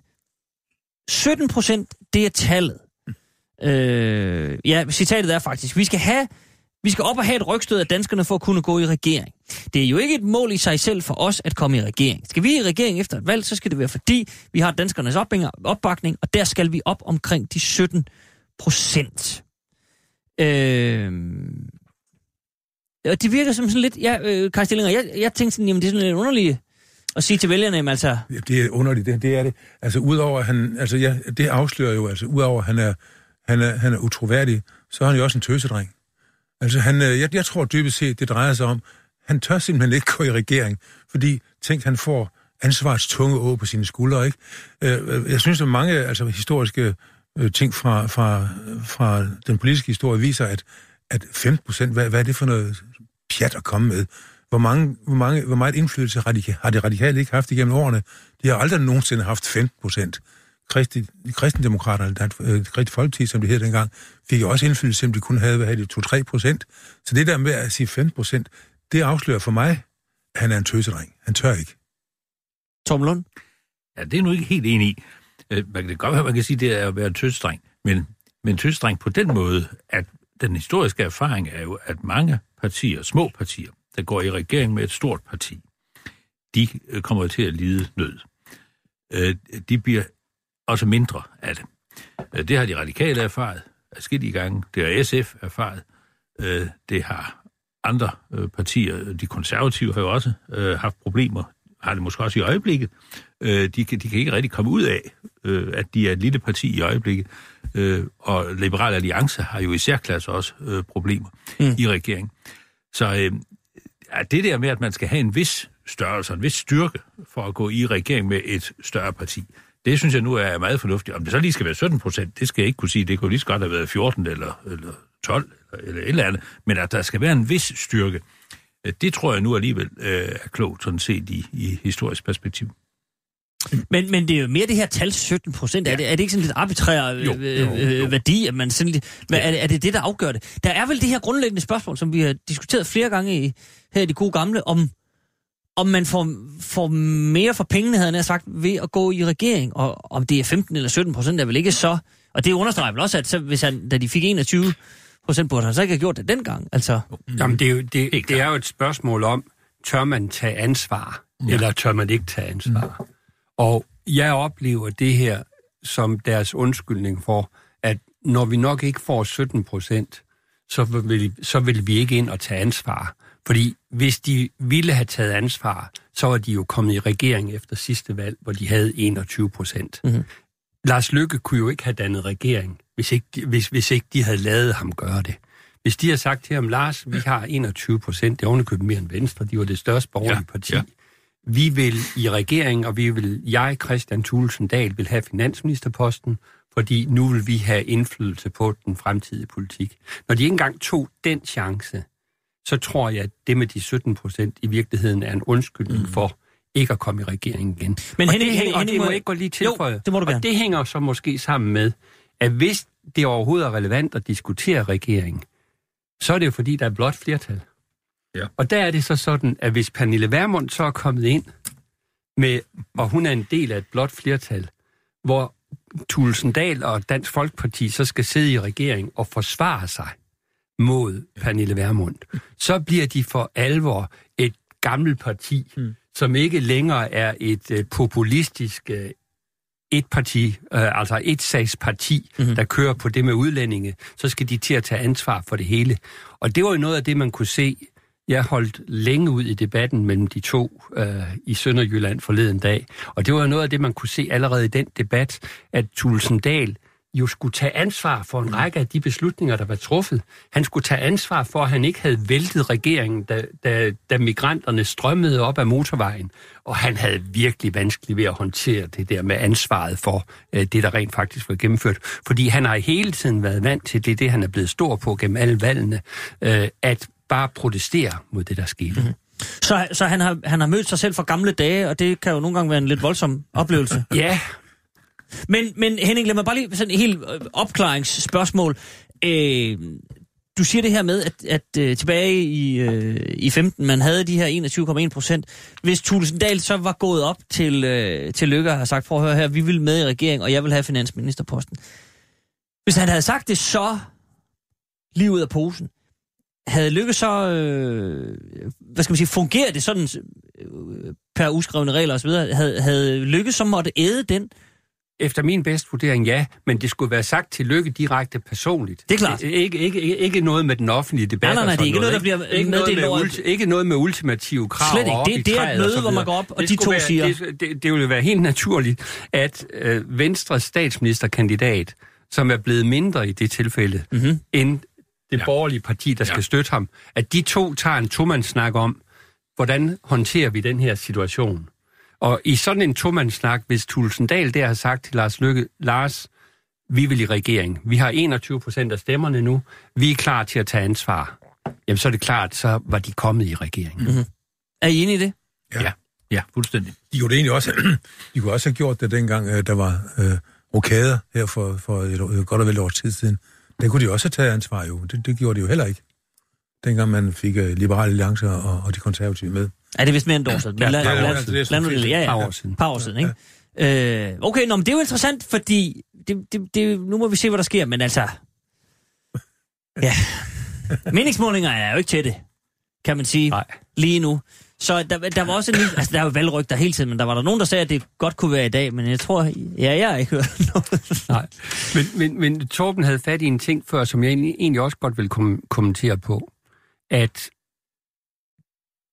17 procent, det er tallet. Øh, ja, citatet er faktisk, vi skal have vi skal op og have et rygstød af danskerne for at kunne gå i regering. Det er jo ikke et mål i sig selv for os at komme i regering. Skal vi i regering efter et valg, så skal det være fordi, vi har danskernes opbakning, og der skal vi op omkring de 17 procent. Øh, og det virker som sådan lidt, ja, øh, Kaj Stillinger, jeg, jeg tænkte sådan, jamen det er sådan lidt underligt at sige til vælgerne, jamen altså, Ja, det er underligt, det, det er det. Altså, udover at han, altså, ja, det afslører jo, altså, udover at han er, han er, han er utroværdig, så er han jo også en tøsedreng. Altså, han, øh, jeg, jeg tror dybest set, det drejer sig om, han tør simpelthen ikke gå i regering, fordi, tænk, han får ansvarets tunge å på sine skuldre, ikke? Øh, jeg synes, at mange altså, historiske øh, ting fra, fra, fra den politiske historie viser, at, at 15 procent, hvad, hvad er det for noget pjat at komme med? Hvor, mange, hvor, mange, hvor meget indflydelse radika- har de radikale ikke haft igennem årene? De har aldrig nogensinde haft 15 procent. Kristi, kristendemokraterne, der øh, Kristi Folkeparti, som det hed dengang, fik jo også indflydelse, selvom de kun havde, hvad havde de, 2-3 procent. Så det der med at sige 15 procent, det afslører for mig, at han er en tøsedreng. Han tør ikke. Tom Lund? Ja, det er nu ikke helt enig i. Øh, Man kan det godt være, man kan sige, det er at være en tøsdreng, men, men tøsdreng på den måde, at den historiske erfaring er jo, at mange partier, små partier, der går i regering med et stort parti, de øh, kommer til at lide nød. Øh, De bliver også mindre af det. Øh, Det har de radikale erfaret adskillige gange. Det har SF erfaret. Øh, Det har andre øh, partier. De konservative har jo også haft problemer. Har det måske også i øjeblikket. De kan, de kan ikke rigtig komme ud af, at de er et lille parti i øjeblikket. Og Liberal Alliance har jo i særklasse også problemer mm. i regeringen. Så ja, det der med, at man skal have en vis størrelse, en vis styrke for at gå i regering med et større parti, det synes jeg nu er meget fornuftigt. Om det så lige skal være 17 procent, det skal jeg ikke kunne sige. Det kunne lige så godt have været 14 eller, eller 12 eller, eller et eller andet. Men at der skal være en vis styrke, øh, det tror jeg nu alligevel øh, er klogt, sådan set i, i historisk perspektiv. Men, men det er jo mere det her tal 17 procent. Ja. Er, det, er det ikke sådan lidt arbitrær øh, Jo, jo, jo. øh, værdi? At man sådan, men er, det- er det det, der afgør det? Der er vel det her grundlæggende spørgsmål, som vi har diskuteret flere gange i, her i de gode gamle, om, om man får, får mere for pengene, havde nær sagt, ved at gå i regering. Og om det er 15 eller 17 procent, er vel ikke så... Og det understreger vel også, at så, hvis han, da de fik 21 procent, burde han så ikke have gjort det dengang. Altså, Jamen, det er, jo, det, det er jo et spørgsmål om, tør man tage ansvar, ja. eller tør man ikke tage ansvar? Mm. Og jeg oplever det her som deres undskyldning for, at når vi nok ikke får 17 procent, så vil, så vil vi ikke ind og tage ansvar. Fordi hvis de ville have taget ansvar, så var de jo kommet i regering efter sidste valg, hvor de havde 21 procent. Mm-hmm. Lars Lykke kunne jo ikke have dannet regering, hvis ikke, hvis, hvis ikke de havde lavet ham gøre det. Hvis de har sagt til ham, Lars, vi har 21 procent, det er ovenikøbet mere end Venstre, de var det største borgerlige Ja, parti. ja. Vi vil i regering, og vi vil, jeg, Christian Thulesen Dahl, vil have finansministerposten, fordi nu vil vi have indflydelse på den fremtidige politik. Når de ikke engang tog den chance, så tror jeg, at det med de 17 procent i virkeligheden er en undskyldning mm. for ikke at komme i regering igen. Men og Henning- det, hænger, Henning- og det må jeg ikke gå lige Jo, tilføje. det må du gerne. Og det hænger så måske sammen med, at hvis det overhovedet er relevant at diskutere regeringen, så er det jo fordi, der er blot flertal. Ja. Og der er det så sådan, at hvis Pernille Vermund så er kommet ind, med, og hun er en del af et blot flertal, hvor Tulsendal og Dansk Folkeparti så skal sidde i regering og forsvare sig mod Pernille Vermund, så bliver de for alvor et gammelt parti, mm. som ikke længere er et øh, populistisk øh, et parti, øh, altså et sagsparti, mm-hmm. der kører på det med udlændinge, så skal de til at tage ansvar for det hele. Og det var jo noget af det, man kunne se. Jeg holdt længe ud i debatten mellem de to øh, i Sønderjylland forleden dag, og det var jo noget af det, man kunne se allerede i den debat, at Tulsendal jo skulle tage ansvar for en række af de beslutninger, der var truffet. Han skulle tage ansvar for, at han ikke havde væltet regeringen, da, da, da migranterne strømmede op af motorvejen. Og han havde virkelig vanskeligt ved at håndtere det der med ansvaret for øh, det, der rent faktisk var gennemført. Fordi han har hele tiden været vant til, det det, han er blevet stor på gennem alle valgene, øh, at bare protestere mod det, der skete. Mm-hmm. så, så han, har, han har mødt sig selv fra gamle dage, og det kan jo nogle gange være en lidt voldsom oplevelse. Ja, men, men Henning, lad mig bare lige sådan en helt øh, opklaringsspørgsmål. Øh, du siger det her med, at, at øh, tilbage i, øh, i 15, man havde de her 21,1 procent. Hvis Tulsendal så var gået op til, øh, til Lykke og har sagt, prøv at høre her, vi vil med i regeringen, og jeg vil have finansministerposten. Hvis han havde sagt det så lige ud af posen, havde Lykke så, øh, hvad skal man sige, fungerer det sådan øh, øh per uskrevne regler osv., havde, havde Lykke så måtte æde den, efter min bedste vurdering, ja, men det skulle være sagt til Lykke direkte personligt. Det er klart. Ikke, ikke, ikke, ikke noget med den offentlige debat. Nej, nej, nej, det er ikke noget, der bliver ikke noget meddelt med, over- ulti, ikke noget med ultimative krav. Slet ikke. Det- i det er et møde, hvor man går op, og Det de to være, siger- Det, det, det ville være helt naturligt, at øh, Venstres statsministerkandidat, som er blevet mindre i det tilfælde, mm-hmm. end det ja. borgerlige parti, der skal Ja. støtte ham, at de to tager en tomandssnak om, hvordan håndterer vi den her situation. Og i sådan en tomandssnak, hvis Tulsendal der har sagt til Lars Lykke, Lars, vi vil i regering. Vi har 21 procent af stemmerne nu. Vi er klar til at tage ansvar. Jamen, så er det klart, så var de kommet i regeringen. Mm-hmm. Er I enige i det? Ja, ja, fuldstændig. De kunne det egentlig også, de kunne også have gjort det dengang, øh, der var øh, rokader her for, for et, år- godt og vel et års tid siden. Der kunne de også have taget ansvar jo. Det, det gjorde de jo heller ikke. Dengang man fik øh, Liberale Alliance og, og de konservative med. Er det vist mere end et år siden? Ja, Lad- det er- lad- det er lad nu sådan det- ja, ja. par år siden. Par år siden, ikke? Øh, okay, nå, men det er jo interessant, fordi det, det, det, nu må vi se, hvad der sker, men altså... Ja. Meningsmålinger er jo ikke til det, kan man sige, Nej. lige nu. Så der, der var også en lille, altså der er jo valgrygter hele tiden, men der var der nogen, der sagde, at det godt kunne være i dag, men jeg tror, ja, jeg har ikke hørt noget. Nej. Men, men, men Torben havde fat i en ting før, som jeg egentlig, egentlig også godt vil kom, kommentere på. At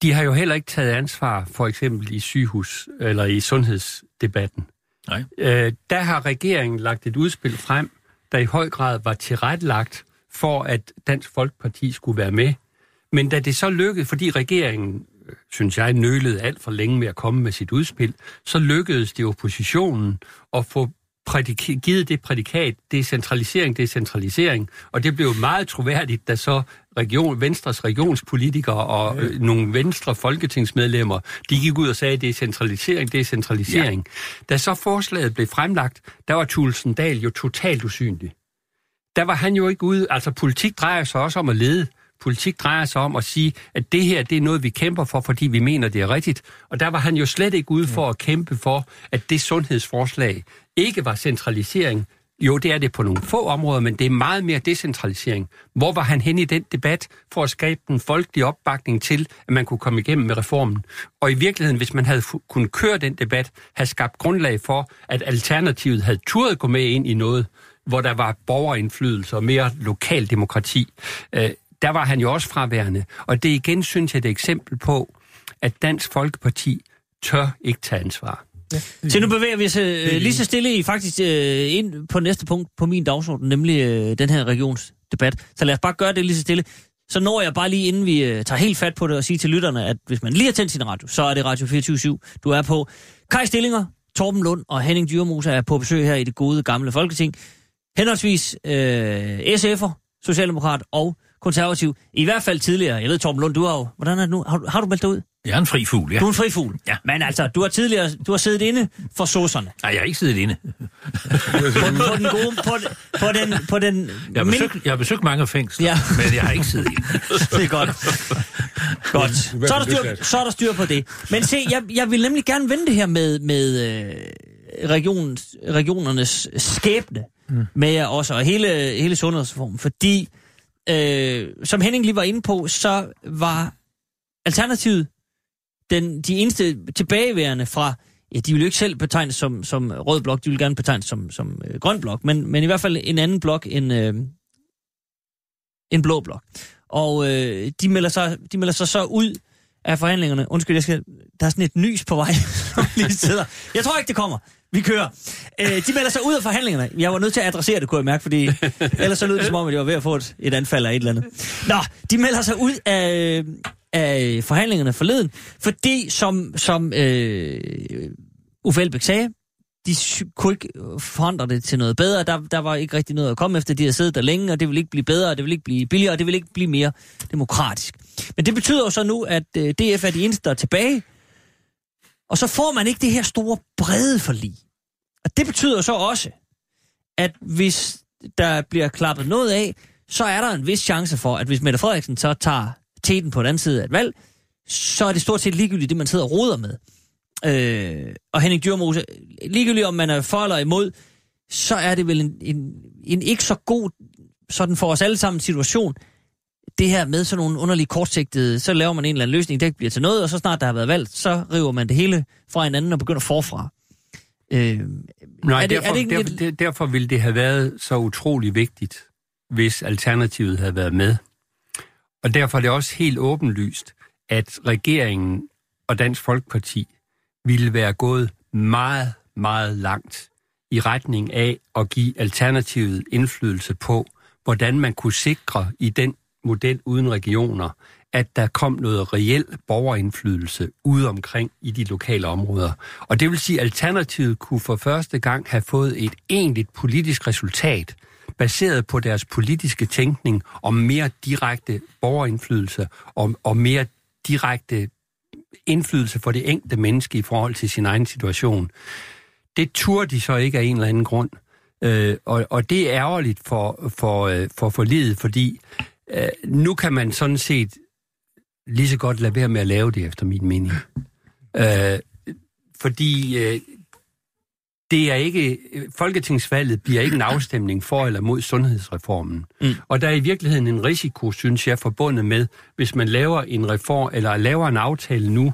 de har jo heller ikke taget ansvar, for eksempel i sygehus- eller i sundhedsdebatten. Nej. Øh, der har regeringen lagt et udspil frem, der i høj grad var tilrettelagt for, at Dansk Folkeparti skulle være med. Men da det så lykkedes, fordi regeringen, synes jeg, nølede alt for længe med at komme med sit udspil, så lykkedes det oppositionen at få prædik- givet det prædikat, decentralisering, decentralisering, og det blev meget troværdigt, da så region, Venstres regionspolitikere og øh, nogle Venstre folketingsmedlemmer, de gik ud og sagde, decentralisering, decentralisering. Ja. Da så forslaget blev fremlagt, der var Thulesen Dahl jo totalt usynlig. Der var han jo ikke ude, altså politik drejer sig også om at lede. Politik drejer sig om at sige, at det her det er noget, vi kæmper for, fordi vi mener, det er rigtigt. Og der var han jo slet ikke ude for at kæmpe for, at det sundhedsforslag ikke var centralisering. Jo, det er det på nogle få områder, men det er meget mere decentralisering. Hvor var han hen i den debat for at skabe den folkelige opbakning til, at man kunne komme igennem med reformen? Og i virkeligheden, hvis man havde kunnet køre den debat, have skabt grundlag for, at Alternativet havde turet gå med ind i noget, hvor der var borgerindflydelse og mere lokal demokrati, øh, der var han jo også fraværende. Og det igen, synes jeg, er et eksempel på, at Dansk Folkeparti tør ikke tage ansvar. Så nu bevæger vi os øh, lige så stille i faktisk øh, ind på næste punkt på min dagsorden, nemlig øh, den her regionsdebat. Så lad os bare gøre det lige så stille. Så når jeg bare lige, inden vi øh, tager helt fat på det, og sige til lytterne, at hvis man lige har tændt sin radio, så er det Radio 24 du er på. Kai Stillinger, Torben Lund og Henning Dyrmose er på besøg her i det gode gamle Folketing. Henholdsvis øh, SF'er, Socialdemokrat og konservativ. I hvert fald tidligere. Jeg ved, Torben Lund, du har jo... Hvordan er det nu? Har, du- har du meldt dig ud? Jeg er en fri fugl, ja. Du er en fri fugl. Ja. Men altså, du har tidligere du har siddet inde for sosserne. Nej, jeg har ikke siddet inde. På, på den gode... På, den- på den... På den Jeg har besøgt, jeg har besøgt mange fængsler, Ja. men jeg har ikke siddet inde. Det er godt. Godt. Så er, der styr, så er der styr på det. Men se, jeg, jeg vil nemlig gerne vende det her med, med øh, regionens, regionernes skæbne mm. med jer også, og hele, hele sundhedsreformen. Fordi, øh, som Henning lige var inde på, så var Alternativet den, de eneste tilbageværende fra, ja, de vil jo ikke selv betegnes som, som rød blok, de vil gerne betegnes som, som øh, grøn blok, men, men i hvert fald en anden blok end, øh, en blå blok. Og øh, de, melder sig, de melder sig så ud af forhandlingerne. Undskyld, jeg skal, der er sådan et nys på vej. som lige sidder. Jeg tror ikke, det kommer. Vi kører. Øh, de melder sig ud af forhandlingerne. Jeg var nødt til at adressere det, kunne jeg mærke, fordi ellers så lød det som om, at jeg var ved at få et, et anfald af et eller andet. Nå, de melder sig ud af, af øh, forhandlingerne forleden, fordi som, som øh, Uffe Elbæk sagde, de kunne ikke øh, forandre det til noget bedre. Der, der var ikke rigtig noget at komme efter. De har siddet der længe, og det vil ikke blive bedre, og det vil ikke blive billigere, og det vil ikke blive mere demokratisk. Men det betyder jo så nu, at øh, DF er de eneste, der er tilbage. Og så får man ikke det her store brede forlig. Og det betyder jo så også, at hvis der bliver klappet noget af, så er der en vis chance for, at hvis Mette Frederiksen så tager teten på den anden side af et valg, så er det stort set ligegyldigt det, man sidder og roder med. Øh, og Henning Dyrmose, ligegyldigt om man er for eller imod, så er det vel en, en, en ikke så god, sådan for os alle sammen situation, det her med sådan nogle underlige kortsigtede, så laver man en eller anden løsning, ikke bliver til noget, og så snart der har været valgt, så river man det hele fra hinanden og begynder forfra. Øh, Nej, Er det- derfor, er det ikke derfor, lidt- der, derfor ville det have været så utrolig vigtigt, hvis Alternativet havde været med. Og derfor er det også helt åbenlyst, at regeringen og Dansk Folkeparti ville være gået meget, meget langt i retning af at give Alternativet indflydelse på, hvordan man kunne sikre i den model uden regioner, at der kom noget reel borgerindflydelse ude omkring i de lokale områder. Og det vil sige, at Alternativet kunne for første gang have fået et egentligt politisk resultat, baseret på deres politiske tænkning om mere direkte borgerindflydelse og, og mere direkte indflydelse for det enkelte menneske i forhold til sin egen situation. Det turde de så ikke af en eller anden grund. Øh, og, og det er ærgerligt for, for, øh, for forlidet, fordi øh, nu kan man sådan set lige så godt lade være med at lave det, efter min mening. Øh, fordi øh, det er ikke, folketingsvalget bliver ikke en afstemning for eller mod sundhedsreformen. Mm. Og der er i virkeligheden en risiko, synes jeg, forbundet med, hvis man laver en reform, eller laver en aftale nu,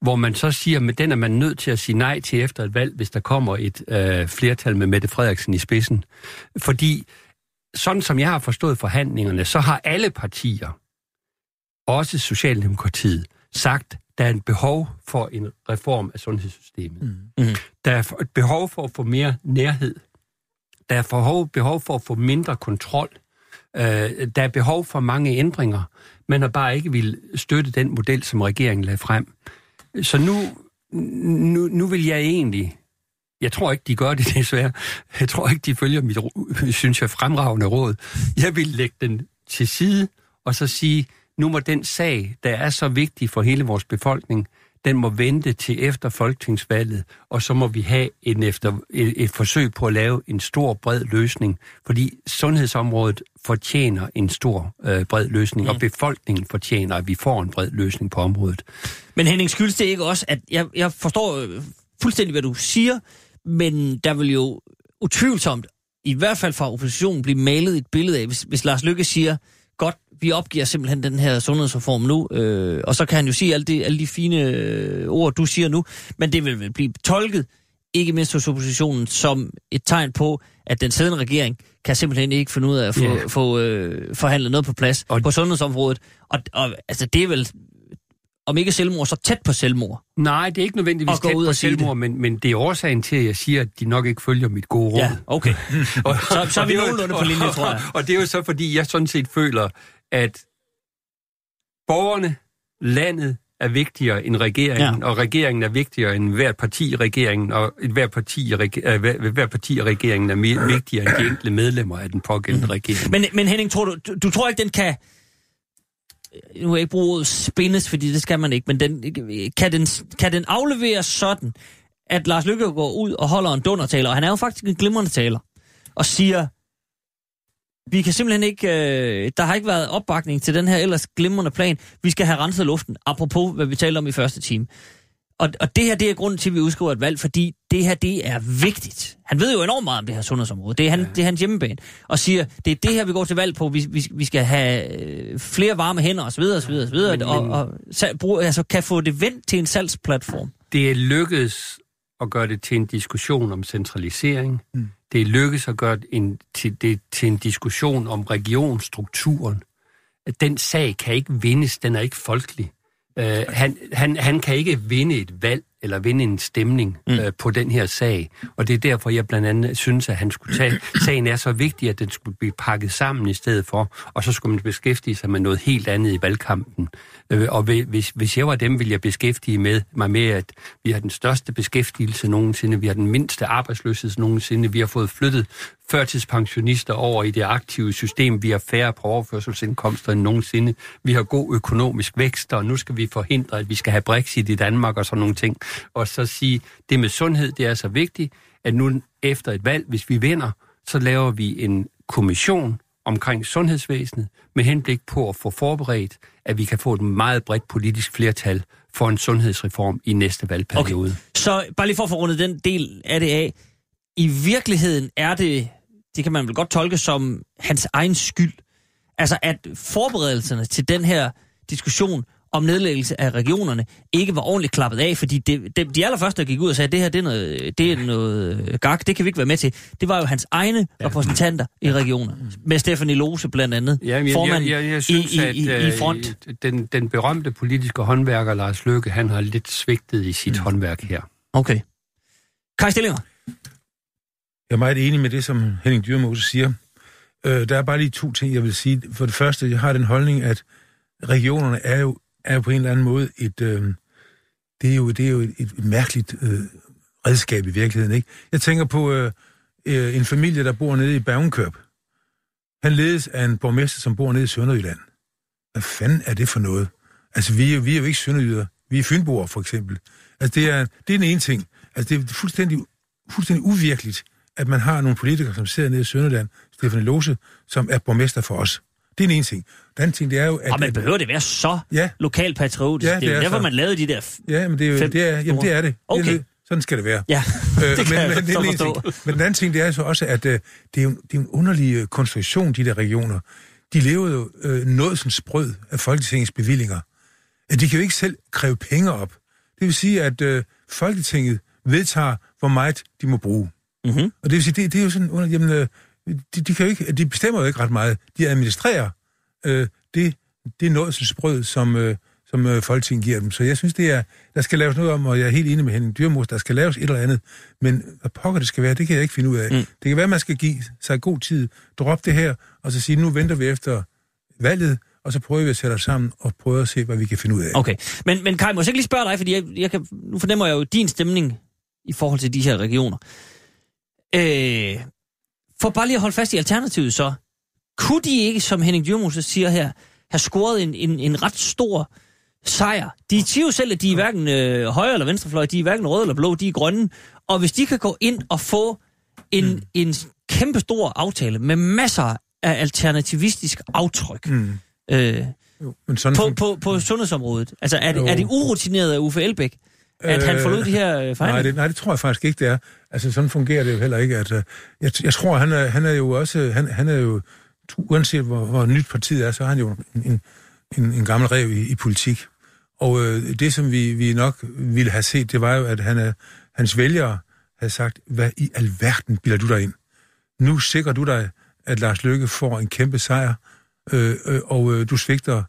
hvor man så siger, at den er man nødt til at sige nej til efter et valg, hvis der kommer et øh, flertal med Mette Frederiksen i spidsen. Fordi sådan som jeg har forstået forhandlingerne, så har alle partier, også Socialdemokratiet, sagt, der er et behov for en reform af sundhedssystemet. Mm. Mhm. Der er et behov for at få mere nærhed. Der er behov, behov for at få mindre kontrol. Øh, der er behov for mange ændringer. Man har bare ikke vil støtte den model, som regeringen lagde frem. Så nu, nu, nu vil jeg egentlig Jeg tror ikke, de gør det desværre. Jeg tror ikke, de følger mit, synes jeg, fremragende råd. Jeg vil lægge den til side, og så sige, nu må den sag, der er så vigtig for hele vores befolkning, den må vente til efter folketingsvalget, og så må vi have en efter, et, et forsøg på at lave en stor, bred løsning, fordi sundhedsområdet fortjener en stor, øh, bred løsning, mm. og befolkningen fortjener, at vi får en bred løsning på området. Men Henning, skyldes det ikke også, at jeg, jeg forstår øh, fuldstændig, hvad du siger, men der vil jo utvivlsomt, i hvert fald fra oppositionen, blive malet et billede af, hvis, hvis Lars Lykke siger, vi opgiver simpelthen den her sundhedsreform nu, øh, og så kan han jo sige alle de, alle de fine øh, ord, du siger nu, men det vil vel blive tolket, ikke mindst hos oppositionen, som et tegn på, at den siddende regering kan simpelthen ikke finde ud af at få, Ja. få øh, forhandlet noget på plads og... Og- på sundhedsområdet. Og, og altså, det er vel, om ikke selvmord, så tæt på selvmord. Nej, det er ikke nødvendigvis Og tæt ud på og selvmord, men, men det er årsagen til, at jeg siger, at de nok ikke følger mit gode råd. Ja, okay. Og, Så- så er og vi det nogenlunde på linje, tror jeg. Og, og det er jo så, fordi jeg sådan set føler, at borgerne, landet er vigtigere end regeringen, Ja. og regeringen er vigtigere end hvert parti i regeringen, og et hvert parti øh, hver, hver parti i regeringen er mere vigtigere end de enkelte medlemmer af den pågældende Mhm. regering. Men, men Henning, tror du, du, du tror ikke, den kan... Nu vil jeg ikke bruge ordet spindes, fordi det skal man ikke, men den, kan, den, kan den afleveres sådan, at Lars Lykke går ud og holder en dundertaler, og han er jo faktisk en glimrende taler, og siger, vi kan simpelthen ikke, øh, der har ikke været opbakning til den her ellers glimrende plan, vi skal have renset luften, apropos hvad vi talte om i første time. Og, og det her, det er grunden til, at vi udskriver et valg, fordi det her, det er vigtigt. Han ved jo enormt meget om det her sundhedsområde. Det er, han, ja. det er hans hjemmebane. Og siger, det er det her, vi går til valg på. Vi, vi, vi skal have øh, flere varme hænder osv. osv., osv. Men- Og, men- og sal, brug, altså, kan få det vendt til en salgsplatform. Det er lykkedes at gøre det til en diskussion om centralisering. Mm. Det lykkedes at gøre en, til, det til en diskussion om regionsstrukturen. At Den sag kan ikke vindes, den er ikke folkelig. Uh, han, han, han kan ikke vinde et valg eller vinde en stemning mm. uh, på den her sag. Og det er derfor, jeg blandt andet synes, at han skulle tage... Sagen er så vigtig, at den skulle blive pakket sammen i stedet for, og så skulle man beskæftige sig med noget helt andet i valgkampen. Øh, og hvis, hvis jeg var dem, ville jeg beskæftige med, mig med, at vi har den største beskæftigelse nogensinde, vi har den mindste arbejdsløshed nogensinde, vi har fået flyttet førtidspensionister over i det aktive system. Vi har færre på overførselsindkomster end nogensinde. Vi har god økonomisk vækst, og nu skal vi forhindre, at vi skal have Brexit i Danmark og sådan nogle ting. Og så sige, det med sundhed, det er så vigtigt, at nu efter et valg, hvis vi vinder, så laver vi en kommission omkring sundhedsvæsenet med henblik på at få forberedt, at vi kan få et meget bredt politisk flertal for en sundhedsreform i næste valgperiode. Okay. Så bare lige for at få rundet den del af det af. I virkeligheden er det, det kan man vel godt tolke som hans egen skyld. Altså at forberedelserne til den her diskussion om nedlæggelse af regionerne ikke var ordentligt klappet af, fordi det, det, de allerførste, der gik ud og sagde, at det her det er noget, det er noget øh, gak, det kan vi ikke være med til, det var jo hans egne ja. repræsentanter i regionerne, med Stefanie Lose blandt andet, Ja, men formand jeg, jeg, jeg synes, i, i, at i, i øh, front. Den, den berømte politiske håndværker Lars Løkke, han har lidt svigtet i sit mm. håndværk her. Okay. Kai Stillinger? Jeg er meget enig med det, som Henning Dyrmose siger. Øh, der er bare lige to ting, jeg vil sige. For det første, jeg har den holdning, at regionerne er jo, er på en eller anden måde et... Øh, det er jo, det er jo et, et mærkeligt øh, redskab i virkeligheden, ikke? Jeg tænker på øh, øh, en familie, der bor nede i Bergenkørp. Han ledes af en borgmester, som bor nede i Sønderjylland. Hvad fanden er det for noget? Altså, vi er, jo- vi er jo ikke sønderjyder. Vi er fynboer, for eksempel. Altså, det er, det er den ene ting. Altså, det er fuldstændig, fuldstændig uvirkeligt, at man har nogle politikere, som sidder nede i Sønderland, Stefan Lose, som er borgmester for os. Det er den ene ting. Den anden ting, det er jo, at... Og man behøver det være så Ja. lokalpatriotisk. Ja, det, det er jo er derfor, så. man lavede de der... Ja, men det er, jo, det er, jamen, det er det. Okay. Det er, sådan skal det være. Ja, Øh, det jeg men, så den ene ting. men den anden ting, det er så også, at øh, det, er jo, det er en underlig øh, konstruktion, de der regioner. De lever jo øh, noget som sprød af Folketingets bevillinger. At de kan jo ikke selv kræve penge op. Det vil sige, at øh, Folketinget vedtager, hvor meget de må bruge. Mhm. Og det vil sige, det, det er jo sådan, under, jamen, øh, de, de, kan ikke, de bestemmer jo ikke ret meget. De administrerer øh, det, det noget som øh, som øh, Folketinget giver dem. Så jeg synes, det er, der skal laves noget om, og jeg er helt enig med Henning Dyrmos, der skal laves et eller andet. Men hvad pokker det skal være, det kan jeg ikke finde ud af. Mm. Det kan være, at man skal give sig god tid, droppe det her, og så sige, nu venter vi efter valget, og så prøver vi at sætte os sammen og prøve at se, hvad vi kan finde ud af. Okay. Men, men Kai, må jeg ikke lige spørge dig, fordi jeg, jeg kan, nu fornemmer jeg jo din stemning i forhold til de her regioner. Øh, for bare lige at holde fast i alternativet så, kunne de ikke, som Henning Dyrmose siger her, have scoret en, en, en ret stor sejr? De siger jo selv, at de er hverken øh, højre eller venstrefløj, de er hverken røde eller blå, de er grønne. Og hvis de kan gå ind og få en, mm. en kæmpe stor aftale med masser af alternativistisk aftryk, mm. øh, Jo, men sådan på, på, på sundhedsområdet. Altså, er det, Jo. er det urutineret af Uffe Elbæk, at han Øh, forlod de her øh, Nej fejl? det, nej, det tror jeg faktisk ikke, det er. Altså, sådan fungerer det jo heller ikke. At, uh, jeg, jeg tror, han er, han er jo også... Han, han er jo, uanset hvor, hvor nyt partiet er, så er han jo en, en, en, en gammel rev i, i politik. Og øh, det, som vi, vi nok ville have set, det var jo, at han, er, hans vælgere havde sagt, hvad i alverden bilder du dig ind? Nu sikrer du dig, at Lars Løkke får en kæmpe sejr, øh, øh, og øh, du svigter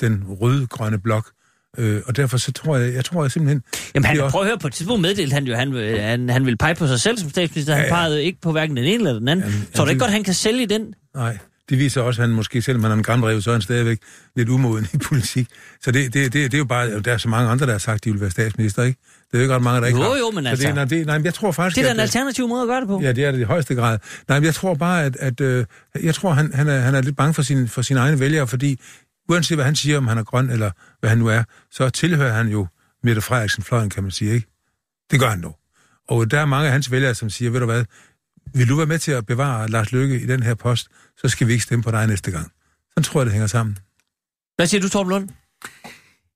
den røde-grønne blok. Øh, og derfor så tror jeg, jeg tror jeg simpelthen... Jamen, han, det også- prøv at høre, på et tidspunkt meddelte han jo, han, vil- han, han ville pege på sig selv som statsminister. Han Ja, ja. pegede ikke på hverken den ene eller den anden. Jamen, Tror du ikke godt, han kan sælge den? Nej, det viser også, at han måske, selvom han er en gammel rev, så er han stadigvæk lidt umoden i politik. Så det, det, det, det er jo bare, der er så mange andre, der har sagt, at de vil være statsminister, ikke? Det er jo ikke ret mange, der ikke Jo, har. jo, men så altså- Det, nej, det, nej, men jeg tror faktisk, Det er da en at, alternativ måde at gøre det på. Ja, det er det i højeste grad. Nej, men jeg tror bare, at, at øh, jeg tror, han, han, er, han er lidt bange for, sin, for sine egne vælgere, fordi uanset hvad han siger, om han er grøn eller hvad han nu er, så tilhører han jo Mette Frederiksen-fløjen, kan man sige, ikke? Det gør han nu. Og der er mange af hans vælgere, som siger, ved du hvad, vil du være med til at bevare Lars Løkke i den her post, så skal vi ikke stemme på dig næste gang. Sådan tror jeg, det hænger sammen. Hvad siger du, Torben Lund?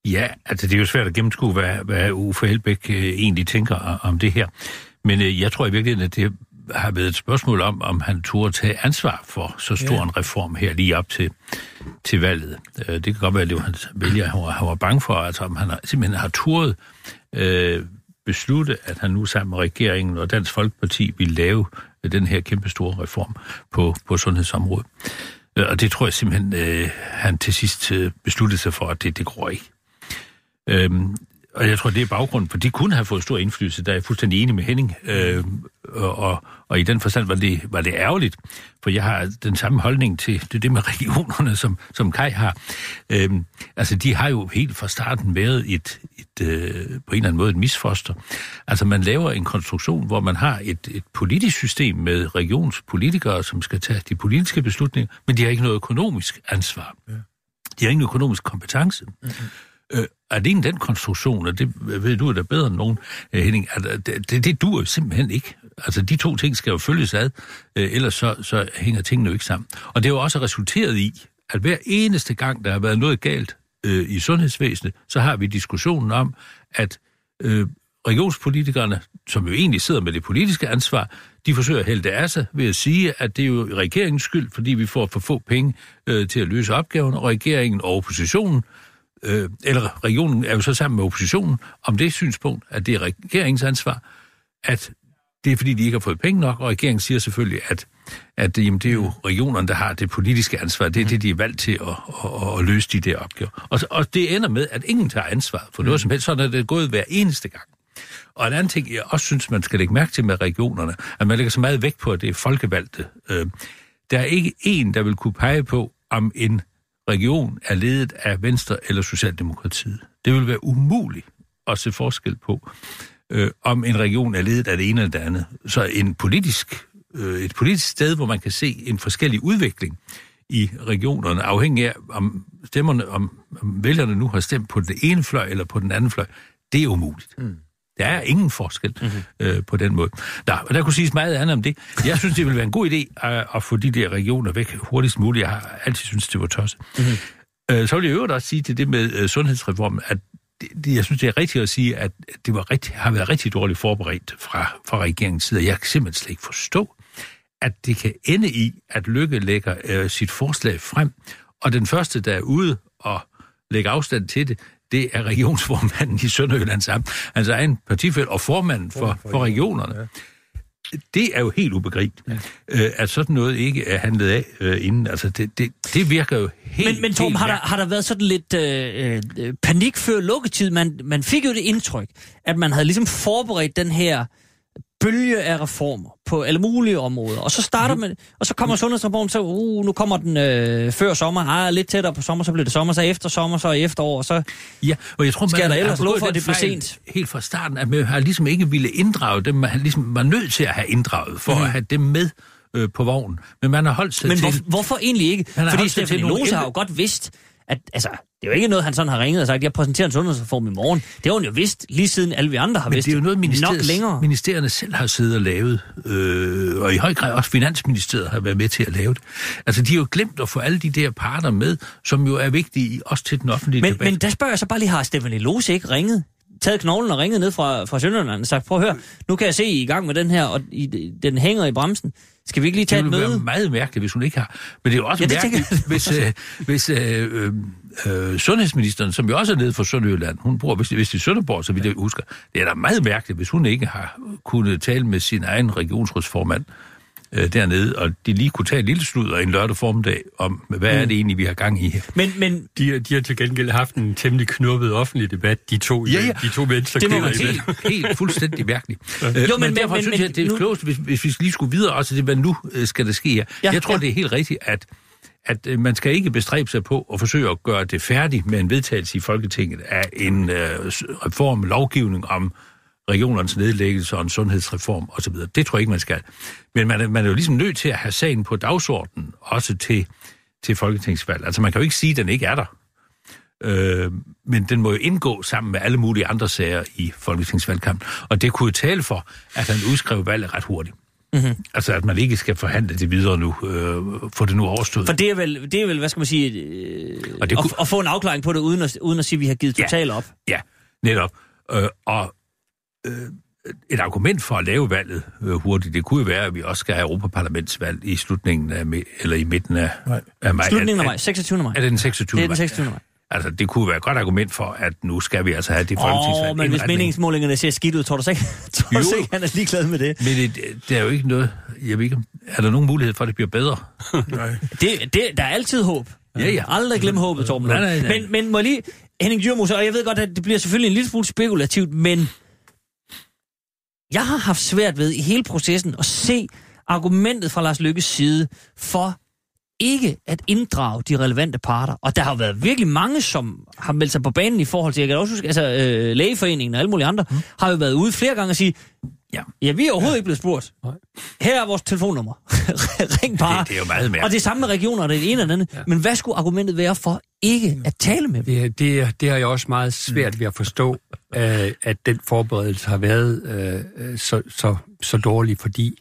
Ja, altså det er jo svært at gennemskue, hvad, hvad Uffe Helbæk øh, egentlig tænker o- om det her. Men øh, jeg tror i virkeligheden, at det har været et spørgsmål om, om han turde tage ansvar for så stor Ja. en reform her lige op til, til valget. Øh, det kan godt være, at det var hans vælger, han var, han var bange for, altså om han har, simpelthen har turet øh, beslutte, at han nu sammen med regeringen og Dansk Folkeparti vil lave øh, den her kæmpe store reform på, på sundhedsområdet. Øh, Og det tror jeg simpelthen, øh, han til sidst øh, besluttede sig for, at det, det går ikke. Øhm, og jeg tror, det er baggrunden, for de kunne have fået stor indflydelse, der er jeg fuldstændig enig med Henning. Øhm, og, og, og i den forstand var det, var det ærgerligt, for jeg har den samme holdning til det, det med regionerne, som, som Kai har. Øhm, altså, de har jo helt fra starten været et, et, øh, på en eller anden måde et misfoster. Altså, man laver en konstruktion, hvor man har et, et politisk system med regionspolitikere, som skal tage de politiske beslutninger, men de har ikke noget økonomisk ansvar. De har ingen økonomisk kompetence. Øh, er det den konstruktion, og det ved du da bedre end nogen, øh, Henning, at øh, det, det, dur simpelthen ikke. Altså, de to ting skal jo følges ad, øh, ellers så, så hænger tingene jo ikke sammen. Og det er jo også resulteret i, at hver eneste gang, der har været noget galt øh, i sundhedsvæsenet, så har vi diskussionen om, at øh, regionspolitikerne, som jo egentlig sidder med det politiske ansvar, de forsøger at hælde det af sig ved at sige, at det er jo regeringens skyld, fordi vi får for få penge øh, til at løse opgaven, og regeringen og oppositionen øh, eller regionen er jo så sammen med oppositionen, om det synspunkt, at det er regeringens ansvar, at det er fordi, de ikke har fået penge nok, og regeringen siger selvfølgelig, at, at jamen, det er jo regionerne, der har det politiske ansvar. Det er det, de er valgt til at, at, at løse de der opgaver. Og, og det ender med, at ingen tager ansvar for noget som helst. Sådan er det gået hver eneste gang. Og en anden ting, jeg også synes, man skal lægge mærke til med regionerne, at man lægger så meget vægt på, at det er folkevalgte. Øh, der er ikke en, der vil kunne pege på, om en region er ledet af Venstre eller Socialdemokratiet. Det vil være umuligt at se forskel på, øh, om en region er ledet af det ene eller det andet. Så en politisk, øh, et politisk sted, hvor man kan se en forskellig udvikling i regionerne, afhængig af, om stemmerne, om, om vælgerne nu har stemt på den ene fløj eller på den anden fløj, det er umuligt. Mm. Der er ingen forskel mm-hmm. øh, på den måde. Nå, og der kunne siges meget andet om det. Jeg synes, det ville være en god idé at, at få de der regioner væk hurtigst muligt. Jeg har altid synes det var tosset. Mm-hmm. Øh, så vil jeg øvrigt også sige til det med øh, sundhedsreformen, at det, det, jeg synes, det er rigtigt at sige, at det var rigtig, har været rigtig dårligt forberedt fra, fra regeringens side. Jeg kan simpelthen slet ikke forstå, at det kan ende i, at Lykke lægger øh, sit forslag frem, og den første, der er ude og lægger afstand til det, det er regionsformanden i Sønderjyllands Amt, hans egen partifæld og formanden for, for regionerne. Ja. Det er jo helt ubegribeligt, ja. øh, at sådan noget ikke er handlet af øh, inden. Altså, det, det, det virker jo helt Men, men Torben, har der, har der været sådan lidt øh, øh, panik før lukketid? Man, man fik jo det indtryk, at man havde ligesom forberedt den her bølge af reformer på alle mulige områder. Og så starter Mhm. man, og så kommer sundhedsreformen, så uh, nu kommer den øh, før sommer, ah, lidt tættere på sommer, så bliver det sommer, så efter sommer, så efterår, og så... Ja, og jeg tror, man Skal der har ellers lov for, den at det bliver sent? Helt fra starten, at man har ligesom ikke ville inddrage dem, man ligesom var nødt til at have inddraget, for mm. at have dem med øh, på vognen. Men man har holdt sig Men til... hvor, hvorfor egentlig ikke? Fordi Stefan Lose har jo godt vidst, at altså, det er jo ikke noget, han sådan har ringet og sagt, jeg præsenterer en sundhedsreform i morgen. Det har hun jo vidst, lige siden alle vi andre har Men vidst. det er jo noget, Nok længere. ministerierne selv har siddet og lavet, øh, og i høj grad også Finansministeriet har været med til at lave det. Altså, de har jo glemt at få alle de der parter med, som jo er vigtige også til den offentlige Men, debat. men der spørger jeg så bare lige, har Stefan Lose ikke ringet? Taget knoglen og ringet ned fra, fra Sønderjylland og sagt, prøv at høre, nu kan jeg se, I er i gang med den her, og I, den hænger i bremsen. Skal vi ikke lige tage det et ville møde? være meget mærkeligt, hvis hun ikke har. Men det er jo også Ja, det mærkeligt, hvis, øh, hvis øh, øh, øh, sundhedsministeren, som jo også er nede fra Sønderjylland, hun bor hvis, hvis i Sønderborg, så vidt jeg husker, det er da meget mærkeligt, hvis hun ikke har kunnet tale med sin egen regionsrådsformand øh, dernede, og de lige kunne tage et lille sludder en lørdag formiddag om, hvad er det egentlig, vi har gang i her. Men, men De, de har til gengæld haft en temmelig knuppet offentlig debat, de to, Ja, ja. de to venstre Det må man. Helt, helt fuldstændig mærkeligt. Øh, Jo, men- men, derfor men- synes men- jeg, det er nu- klogest, hvis, hvis vi lige skulle videre, også det, hvad nu øh, skal der ske her. Ja, jeg tror, ja. det er helt rigtigt, at at øh, man skal ikke bestræbe sig på at forsøge at gøre det færdigt med en vedtagelse i Folketinget af en øh, reform, lovgivning om regionernes nedlæggelse og en sundhedsreform osv. Det tror jeg ikke, man skal. Men man er, man er jo ligesom nødt til at have sagen på dagsordenen, også til, til folketingsvalg. Altså man kan jo ikke sige, at den ikke er der. Øh, men den må jo indgå sammen med alle mulige andre sager i folketingsvalgkampen. Og det kunne jo tale for, at han udskrev valget ret hurtigt. Mm-hmm. Altså, at man ikke skal forhandle det videre nu, øh, få det nu overstået. for det er vel, det er vel hvad skal man sige, øh, Og det at, kunne- at få en afklaring på det, uden at, uden at sige, at vi har givet Ja. totalt op. Ja, netop. Øh, og øh, et argument for at lave valget øh, hurtigt, det kunne jo være, at vi også skal have Europaparlamentsvalg i slutningen af, eller i midten af, Nej. af maj. Slutningen af maj, 26. maj. Er det den 26. Det er den maj? 26. maj. Altså, det kunne være et godt argument for, at nu skal vi altså have det Åh, folketingsvalg. men hvis meningsmålingerne ser skidt ud, tror du så ikke, tror du ikke han er ligeglad med det? Men det, det er jo ikke noget... Jeg ved ikke, er der nogen mulighed for, at det bliver bedre? Nej. det, det der er altid håb. Ja, ja. Aldrig glem håbet, Torben. Nej, nej, nej. Men, men må jeg lige, Henning Dyrmose, og jeg ved godt, at det bliver selvfølgelig en lille smule spekulativt, men jeg har haft svært ved i hele processen at se argumentet fra Lars Lykkes side for ikke at inddrage de relevante parter. Og der har været virkelig mange, som har meldt sig på banen i forhold til, jeg kan også huske, altså øh, lægeforeningen og alle mulige andre, mm. har jo været ude flere gange og sige, Ja. ja, vi er overhovedet ikke blevet spurgt. Nej. Her er vores telefonnummer. Ring bare. Det, det er jo meget Og mærkeligt. det er samme med regioner, det er det ene og det andet. Ja. Men hvad skulle argumentet være for ikke at tale med dem? Det, det, det har jeg også meget svært ved at forstå, øh, at den forberedelse har været øh, så, så, så dårlig, fordi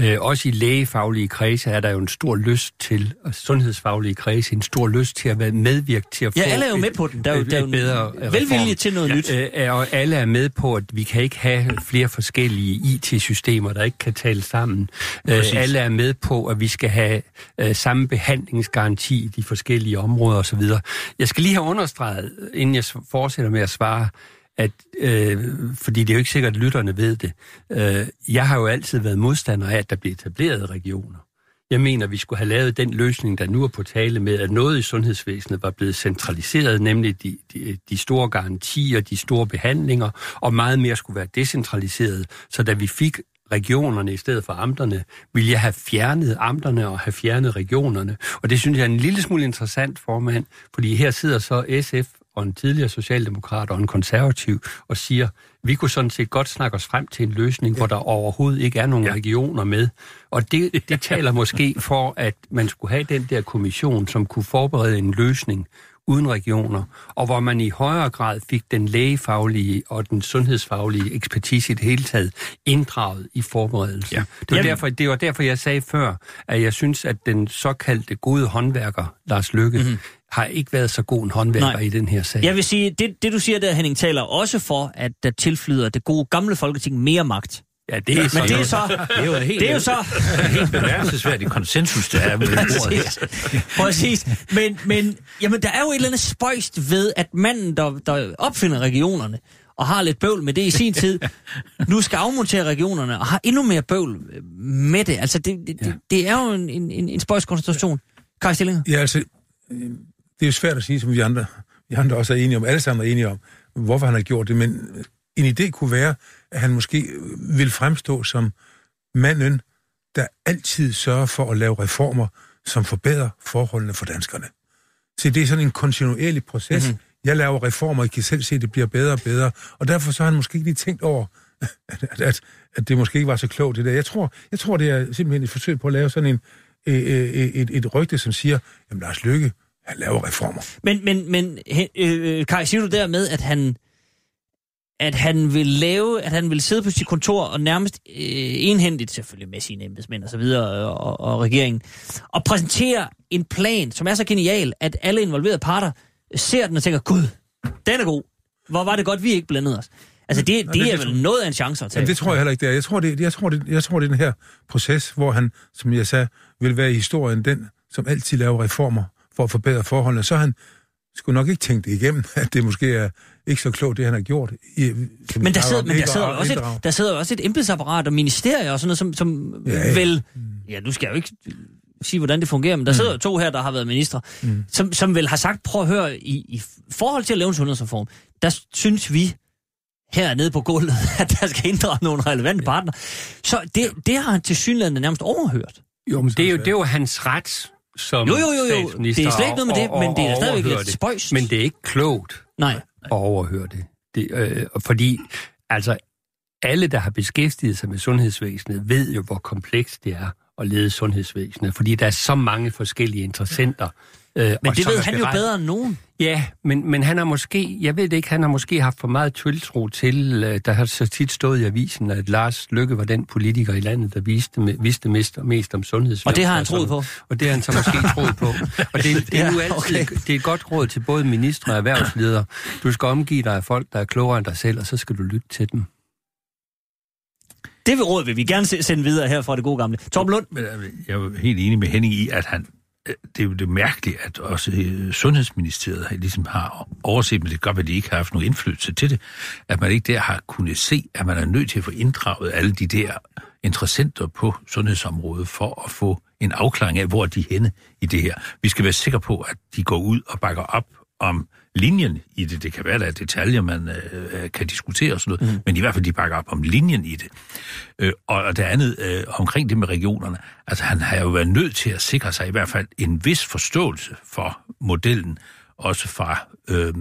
øh, også i lægefaglige kredse er der jo en stor lyst til, og sundhedsfaglige kredse, en stor lyst til at være medvirke til at Ja, få alle er jo et- med på den. Der er jo, der er jo bedre velvilje til noget nyt. Øh, og alle er med på, at vi kan ikke have flere forskellige IT-systemer, der ikke kan tale sammen. Øh, alle er med på, at vi skal have øh, samme behandlingsgaranti i de forskellige områder osv. Jeg skal lige have understreget, inden jeg fortsætter med at svare, at, øh, fordi det er jo ikke sikkert, at lytterne ved det. Øh, jeg har jo altid været modstander af, at der bliver etableret regioner. Jeg mener, vi skulle have lavet den løsning, der nu er på tale med, at noget i sundhedsvæsenet var blevet centraliseret, nemlig de, de, de store garantier, de store behandlinger, og meget mere skulle være decentraliseret. Så da vi fik regionerne i stedet for amterne, ville jeg have fjernet amterne og have fjernet regionerne. Og det synes jeg er en lille smule interessant, formand, fordi her sidder så SF og en tidligere socialdemokrat og en konservativ og siger, vi kunne sådan set godt snakke os frem til en løsning, ja. hvor der overhovedet ikke er nogen ja. regioner med. Og det, det taler måske for, at man skulle have den der kommission, som kunne forberede en løsning uden regioner, og hvor man i højere grad fik den lægefaglige og den sundhedsfaglige ekspertise i det hele taget inddraget i forberedelsen. Ja. Det, var Jamen- derfor, det var derfor, jeg sagde før, at jeg synes, at den såkaldte gode håndværker, Lars Lykke, mm-hmm. har ikke været så god en håndværker Nej. i den her sag. Jeg vil sige, det, det du siger der, Henning, taler også for, at der tilflyder det gode gamle folketing mere magt. Ja, det er Men det er så... Det er jo en helt, Det er jo så... helt bemærkelsesværdig konsensus, der er med det. Præcis. Præcis. Men, men jamen, der er jo et eller andet spøjst ved, at manden, der, der opfinder regionerne, og har lidt bøvl med det i sin tid, nu skal afmontere regionerne, og har endnu mere bøvl med det. Altså, det, det, det, det er jo en, en, en spøjs koncentration. Kaj Stillinger? Ja, altså, øh, det er jo svært at sige, som vi andre, vi andre også er enige om, alle sammen er enige om, hvorfor han har gjort det, men en idé kunne være, han måske vil fremstå som manden, der altid sørger for at lave reformer, som forbedrer forholdene for danskerne. Så det er sådan en kontinuerlig proces. Mm-hmm. Jeg laver reformer, I kan selv se, at det bliver bedre og bedre. Og derfor så har han måske ikke lige tænkt over, at, at, at det måske ikke var så klogt, det der. Jeg tror, jeg tror det er simpelthen et forsøg på at lave sådan en, øh, øh, et, et rygte, som siger, jamen Lars Lykke, han laver reformer. Men, men, men øh, Kai, siger du dermed, at han, at han vil lave, at han vil sidde på sit kontor og nærmest øh, enhændigt, selvfølgelig med sine embedsmænd og så videre, og, og regeringen, og præsentere en plan, som er så genial, at alle involverede parter ser den og tænker, gud, den er god. Hvor var det godt, vi ikke blandede os. Altså, det, det, det er vel noget af en chance at tage. Jamen, det tror jeg heller ikke, det er. Jeg tror, det, jeg, tror, det, jeg tror, det er den her proces, hvor han, som jeg sagde, vil være i historien den, som altid laver reformer for at forbedre forholdene. Så han skulle nok ikke tænke det igennem, at det måske er ikke så klogt, det han har gjort. I, men der sidder, men der sidder, også et, der sidder også et embedsapparat og ministerier og sådan noget, som, som ja, ja. vel... Ja, nu skal jeg jo ikke sige, hvordan det fungerer, men der mm. sidder to her, der har været ministre, mm. som, som vel har sagt, prøv at høre, i, i forhold til at lave en sundhedsreform, der synes vi, her nede på gulvet, at der skal inddrage nogle relevante ja. partner. Så det, det har han til synligheden nærmest overhørt. Jo, men det er jo, det er jo hans ret som jo, jo, jo, jo. Det er slet ikke noget med det, men det er stadigvæk lidt spøjst. Men det er ikke klogt Nej. At overhøre det. det øh, fordi, altså, alle, der har beskæftiget sig med sundhedsvæsenet, ved jo, hvor komplekst det er at lede sundhedsvæsenet, fordi der er så mange forskellige interessenter. Øh, men det ved han jo bedre end nogen. Ja, men, men han har måske, jeg ved det ikke, han har måske haft for meget tiltro til, øh, der har så tit stået i avisen, at Lars Lykke var den politiker i landet, der viste, vidste mest, mest om sundhedsvæsenet. Og det har han troet på? Og det har han så måske troet på. Og det, det er nu altid, okay. det er et godt råd til både ministre og erhvervsledere. Du skal omgive dig af folk, der er klogere end dig selv, og så skal du lytte til dem. Det vil råd vil vi gerne sende videre her fra det gode gamle. Torben Lund? Øh, jeg er helt enig med Henning i, at han det er jo det mærkelige, at også øh, Sundhedsministeriet ligesom har overset, men det gør, at de ikke har haft nogen indflydelse til det, at man ikke der har kunnet se, at man er nødt til at få inddraget alle de der interessenter på sundhedsområdet for at få en afklaring af, hvor de er henne i det her. Vi skal være sikre på, at de går ud og bakker op om linjen i det. Det kan være, der er detaljer, man øh, kan diskutere og sådan noget, mm. men i hvert fald, de bakker op om linjen i det. Øh, og, og det andet øh, omkring det med regionerne, altså han har jo været nødt til at sikre sig i hvert fald en vis forståelse for modellen, også fra øh,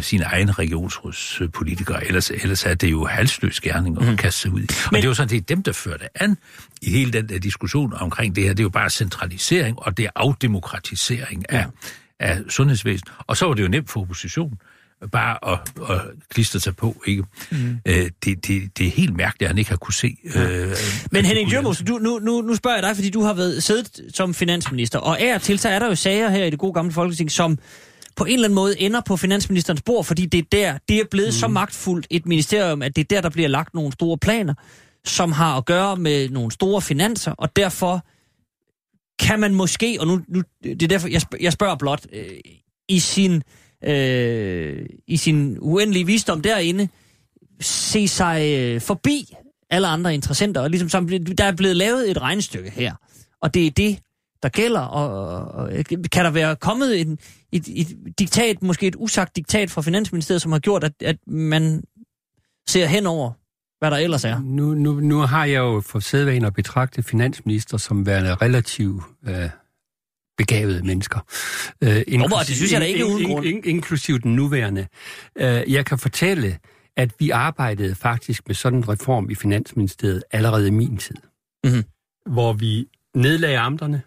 sine egne regionsrådspolitikere. Ellers, ellers er det jo halsløs gerning at mm. kaste sig ud i. Og Men... det er jo sådan, det er dem, der fører det an i hele den der diskussion omkring det her. Det er jo bare centralisering, og det er afdemokratisering af, af sundhedsvæsenet. Og så var det jo nemt for oppositionen bare at, at klistre sig på, ikke? Mm. Øh, det, det, det er helt mærkeligt, at han ikke har kunne se... Øh, Men Henning Dyrmos, du, nu, nu, nu spørger jeg dig, fordi du har været siddet som finansminister, og er til, så er der jo sager her i det gode gamle folketing, som på en eller anden måde ender på finansministerens bord, fordi det er der, det er blevet mm. så magtfuldt et ministerium, at det er der, der bliver lagt nogle store planer, som har at gøre med nogle store finanser, og derfor kan man måske, og nu, nu det er derfor, jeg, spørger, jeg spørger blot, øh, i sin øh, i sin uendelige visdom derinde, se sig øh, forbi alle andre interessenter, og ligesom som, der er blevet lavet et regnestykke her, og det er det, der gælder, og, og kan der være kommet en, et, et diktat, måske et usagt diktat fra Finansministeriet, som har gjort, at, at man ser henover hvad der ellers er. Nu, nu, nu har jeg jo for sædvanen at betragte finansminister som værende relativt øh, begavede mennesker. Øh, Hvorfor? Det synes jeg da ikke uden grund. In, in, inklusiv den nuværende. Øh, jeg kan fortælle, at vi arbejdede faktisk med sådan en reform i Finansministeriet allerede i min tid. Mm-hmm. Hvor vi nedlagde amterne,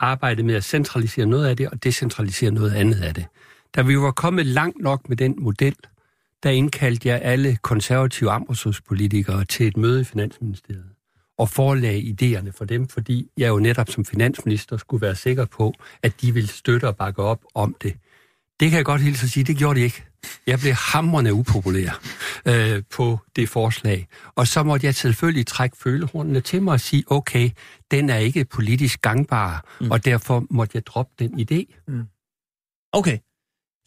arbejdede med at centralisere noget af det, og decentralisere noget andet af det. Da vi var kommet langt nok med den model, der indkaldte jeg alle konservative amtsrådspolitikere til et møde i Finansministeriet og forelagde idéerne for dem, fordi jeg jo netop som finansminister skulle være sikker på, at de ville støtte og bakke op om det. Det kan jeg godt hilse at sige, det gjorde de ikke. Jeg blev hamrende upopulær øh, på det forslag. Og så måtte jeg selvfølgelig trække følehornene til mig og sige, okay, den er ikke politisk gangbar, mm. og derfor måtte jeg droppe den idé. Mm. Okay.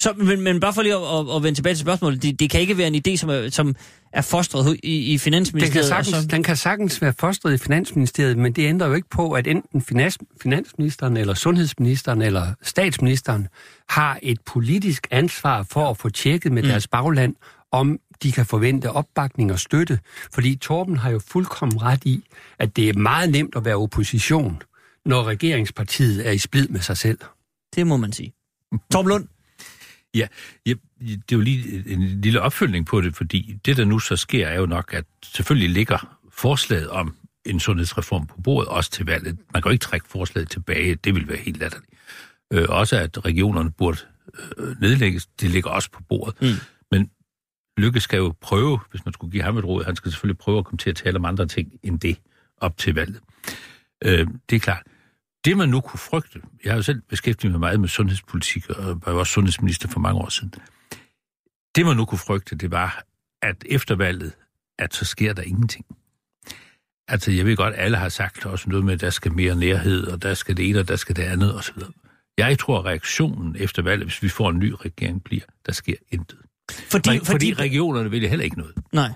Så, men, men bare for lige at, at, at vende tilbage til spørgsmålet, det, det kan ikke være en idé, som er, som er fostret i, i Finansministeriet? Den kan, sagtens, så... den kan sagtens være fostret i Finansministeriet, men det ændrer jo ikke på, at enten finans, finansministeren, eller sundhedsministeren, eller statsministeren har et politisk ansvar for at få tjekket med mm. deres bagland, om de kan forvente opbakning og støtte. Fordi Torben har jo fuldkommen ret i, at det er meget nemt at være opposition, når regeringspartiet er i splid med sig selv. Det må man sige. Torben Lund? Ja, ja, det er jo lige en lille opfølgning på det, fordi det, der nu så sker, er jo nok, at selvfølgelig ligger forslaget om en sundhedsreform på bordet, også til valget. Man kan jo ikke trække forslaget tilbage, det vil være helt latterligt. Øh, også at regionerne burde øh, nedlægges, det ligger også på bordet. Mm. Men Lykke skal jo prøve, hvis man skulle give ham et råd, han skal selvfølgelig prøve at komme til at tale om andre ting end det op til valget. Øh, det er klart. Det man nu kunne frygte, jeg har jo selv beskæftiget mig meget med sundhedspolitik, og var jo også sundhedsminister for mange år siden. Det man nu kunne frygte, det var, at efter valget, at så sker der ingenting. Altså, jeg ved godt, alle har sagt også noget med, at der skal mere nærhed, og der skal det ene, og der skal det andet, osv. Jeg tror, at reaktionen efter valget, hvis vi får en ny regering, bliver, der sker intet. Fordi, fordi, fordi regionerne vil heller ikke noget. Nej.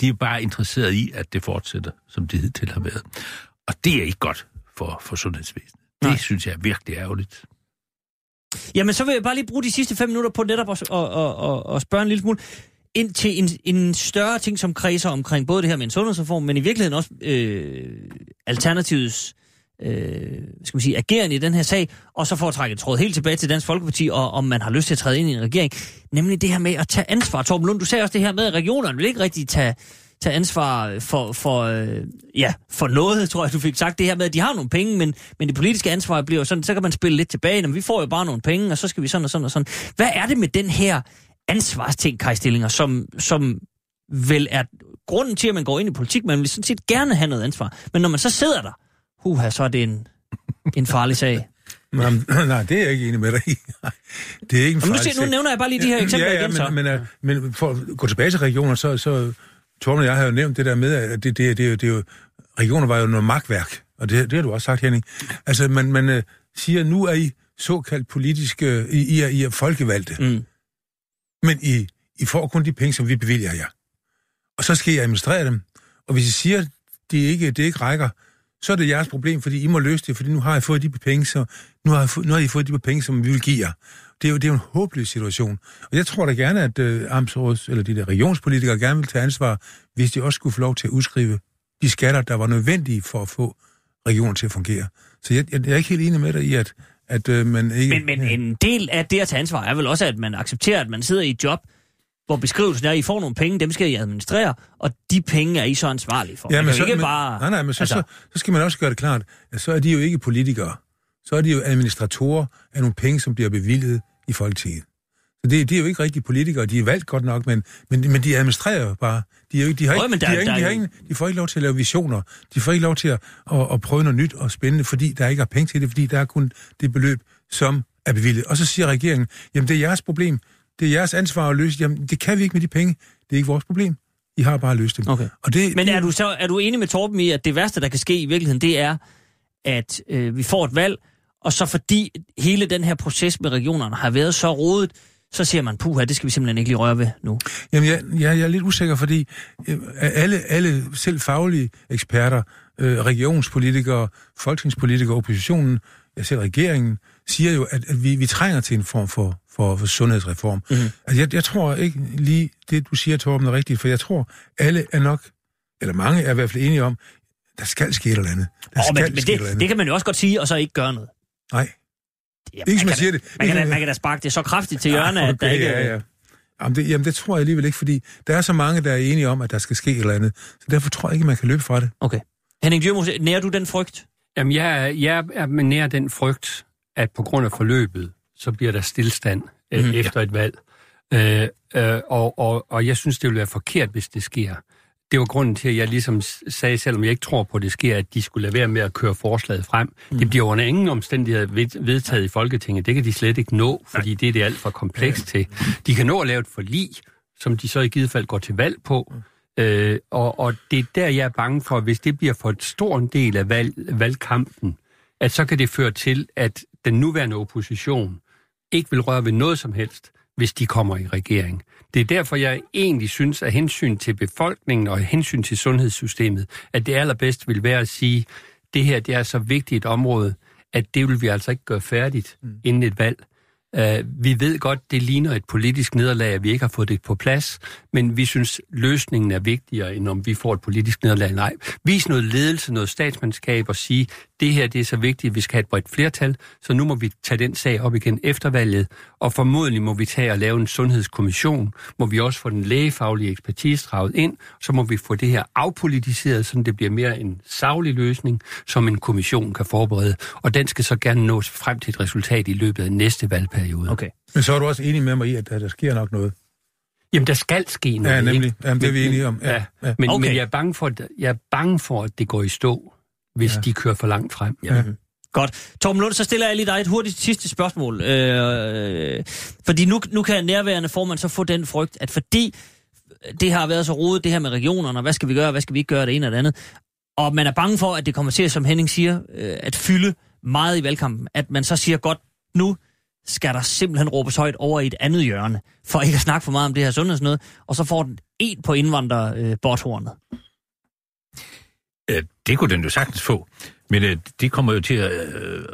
De er bare interesseret i, at det fortsætter, som det hidtil har været. Og det er ikke godt for, for sundhedsvæsenet. Nej. Det synes jeg er virkelig ærgerligt. Jamen, så vil jeg bare lige bruge de sidste fem minutter på netop at, at, at, at, at spørge en lille smule ind til en, en større ting, som kredser omkring både det her med en sundhedsreform, men i virkeligheden også øh, Alternativets øh, skal man sige, agerende i den her sag, og så for at trække tråd helt tilbage til Dansk Folkeparti, og om man har lyst til at træde ind i en regering, nemlig det her med at tage ansvar. Torben Lund, du sagde også det her med, at regionerne vil ikke rigtig tage, tage ansvar for, for, øh, ja, for noget, tror jeg, du fik sagt. Det her med, at de har nogle penge, men, men det politiske ansvar bliver jo sådan, så kan man spille lidt tilbage. Men vi får jo bare nogle penge, og så skal vi sådan og sådan og sådan. Hvad er det med den her ansvarsting, Kai Stillinger, som, som vel er grunden til, at man går ind i politik. Man vil sådan set gerne have noget ansvar. Men når man så sidder der, huha, så er det en, en farlig sag. Nej, nej, det er jeg ikke enig med dig i. Det er ikke en farlig sag. Nu nævner jeg bare lige de her eksempler ja, ja, igen, men, så. Men, men, men for at gå tilbage til regioner, så, så Torben og jeg har jo nævnt det der med, at det, det, det, det er jo, regioner var jo noget magtværk, og det, det har du også sagt, Henning. Altså, man, man uh, siger, nu er I såkaldt politiske, I, I, er, I er folkevalgte. Mm. Men I, I får kun de penge, som vi bevilger jer. Og så skal I administrere dem. Og hvis I siger, at det ikke, det ikke rækker, så er det jeres problem, fordi I må løse det, fordi nu har I fået de penge, så, nu har, I, nu har I fået de penge, som vi vil give jer. Det er jo, det er jo en håbløs situation. Og jeg tror da gerne, at uh, Amtsråds, eller de der regionspolitikere gerne vil tage ansvar, hvis de også skulle få lov til at udskrive de skatter, der var nødvendige for at få regionen til at fungere. Så jeg, jeg, jeg er ikke helt enig med dig i, at, at uh, man ikke... Men, men en del af det at tage ansvar er vel også, at man accepterer, at man sidder i et job, hvor beskrivelsen er, at I får nogle penge, dem skal I administrere, og de penge er I så ansvarlige for. Ja, men så, ikke men, bare... Nej, nej, men så, altså, så, så skal man også gøre det klart, at så er de jo ikke politikere. Så er de jo administratorer af nogle penge, som bliver bevilget i Folketinget. Så det, de er jo ikke rigtige politikere, de er valgt godt nok, men, men, men de administrerer jo bare. De, er jo, de, har ikke, de, har ikke, de, har ikke, de får ikke lov til at lave visioner. De får ikke lov til at, at, at prøve noget nyt og spændende, fordi der ikke er penge til det, fordi der er kun det beløb, som er bevilget. Og så siger regeringen, jamen det er jeres problem, det er jeres ansvar at løse. Jamen, det kan vi ikke med de penge. Det er ikke vores problem. I har bare løst dem. Okay. Og det, Men er du, så, er du enig med Torben i, at det værste, der kan ske i virkeligheden, det er, at øh, vi får et valg, og så fordi hele den her proces med regionerne har været så rodet, så siger man, puha, det skal vi simpelthen ikke lige røre ved nu. Jamen, jeg, jeg, jeg er lidt usikker, fordi øh, alle, alle selv faglige eksperter, øh, regionspolitikere, folketingspolitikere, oppositionen, jeg selv regeringen, siger jo, at, at vi, vi trænger til en form for, for, for sundhedsreform. Mm-hmm. Altså, jeg, jeg tror ikke lige det, du siger, Torben, er rigtigt, for jeg tror, alle er nok, eller mange er i hvert fald enige om, der skal ske et eller andet. Der oh, skal men, men det, det kan man jo også godt sige, og så ikke gøre noget. Nej. Ja, ikke som man siger det. Man kan, da, man kan da sparke det så kraftigt til hjørnet, okay, at der ikke... Ja, ja. Jamen det, jamen det tror jeg alligevel ikke, fordi der er så mange, der er enige om, at der skal ske et eller andet. Så derfor tror jeg ikke, man kan løbe fra det. Okay. Henning Dyrmose, nærer du den frygt? Jamen, jeg, jeg er nær den frygt, at på grund af forløbet, så bliver der stillstand mm, efter ja. et valg. Øh, øh, og, og, og jeg synes, det vil være forkert, hvis det sker. Det var grunden til, at jeg ligesom sagde, selvom jeg ikke tror på, at det sker, at de skulle lade være med at køre forslaget frem. Mm. Det bliver under ingen omstændighed vedtaget i Folketinget. Det kan de slet ikke nå, fordi det er det alt for komplekst til. De kan nå at lave et forlig, som de så i givet fald går til valg på. Øh, og, og det er der, jeg er bange for, hvis det bliver for et stor en del af valg, valgkampen, at så kan det føre til, at den nuværende opposition ikke vil røre ved noget som helst, hvis de kommer i regering. Det er derfor, jeg egentlig synes, at hensyn til befolkningen og hensyn til sundhedssystemet, at det allerbedste vil være at sige, at det her det er så vigtigt et område, at det vil vi altså ikke gøre færdigt mm. inden et valg. Uh, vi ved godt, det ligner et politisk nederlag, at vi ikke har fået det på plads, men vi synes, løsningen er vigtigere, end om vi får et politisk nederlag. Nej, vis noget ledelse, noget statsmandskab og sige, det her det er så vigtigt, at vi skal have et bredt flertal, så nu må vi tage den sag op igen efter valget, og formodentlig må vi tage og lave en sundhedskommission, må vi også få den lægefaglige ekspertise draget ind, så må vi få det her afpolitiseret, så det bliver mere en savlig løsning, som en kommission kan forberede, og den skal så gerne nås frem til et resultat i løbet af næste valgperiode. Okay. Men så er du også enig med mig i, at, at der sker nok noget. Jamen, der skal ske noget. Ja, nemlig. ikke? Jamen, det er vi enige om. Ja, Ja, ja. Men, Okay. men jeg, er bange for, at, jeg er bange for, at det går i stå, hvis Ja. ja. de kører for langt frem. Ja. Godt. Torben Lund, så stiller jeg lige dig et hurtigt sidste spørgsmål. Øh, fordi nu, nu kan nærværende formand så få den frygt, at fordi det har været så rodet, det her med regionerne, og hvad skal vi gøre, hvad skal vi ikke gøre, det ene og det andet, og man er bange for, at det kommer til, som Henning siger, øh, at fylde meget i valgkampen, at man så siger, godt, nu skal der simpelthen råbes højt over i et andet hjørne, for ikke at snakke for meget om det her sundheds noget, og så får den en på indvandrer øh, det kunne den jo sagtens få. Men øh, det kommer jo til at, øh,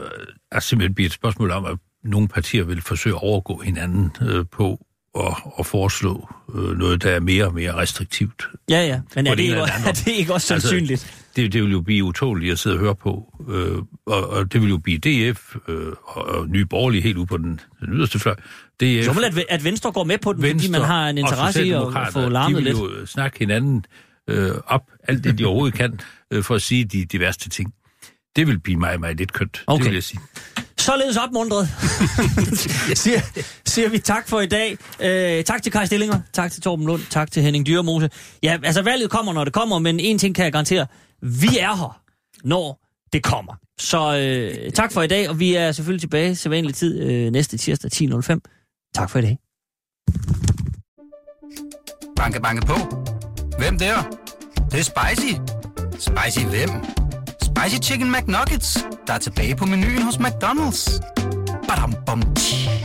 at simpelthen blive et spørgsmål om, at nogle partier vil forsøge at overgå hinanden øh, på at, at foreslå øh, noget, der er mere og mere restriktivt. Ja, ja, men er det, det ikke, er det ikke også Altså, sandsynligt? Det, det vil jo blive utåligt at sidde og høre på, øh, og, og det vil jo blive DF øh, og, og Nye Borgerlige helt ude på den, den yderste fløj. DF, Jo, men at, at Venstre går med på den, fordi man har en interesse i at, få larmet de lidt. vil jo snakke hinanden øh, op, alt det de overhovedet kan, øh, for at sige de, de værste ting. Det vil blive meget, meget lidt kønt, Okay. det vil jeg sige. Således opmundret, siger, siger vi tak for i dag. Øh, tak til Kai Stillinger, tak til Torben Lund, tak til Henning Dyremose. Ja, altså valget kommer, når det kommer, men en ting kan jeg garantere. Vi er her, når det kommer. Så øh, tak for i dag, og vi er selvfølgelig tilbage til vanlig tid øh, næste tirsdag 10.05. Tak for i dag. Banke, banke på. Hvem der? Det, det er spicy. Spicy hvem? Spicy Chicken McNuggets, der er tilbage på menuen hos McDonald's. Badum, bom, tji.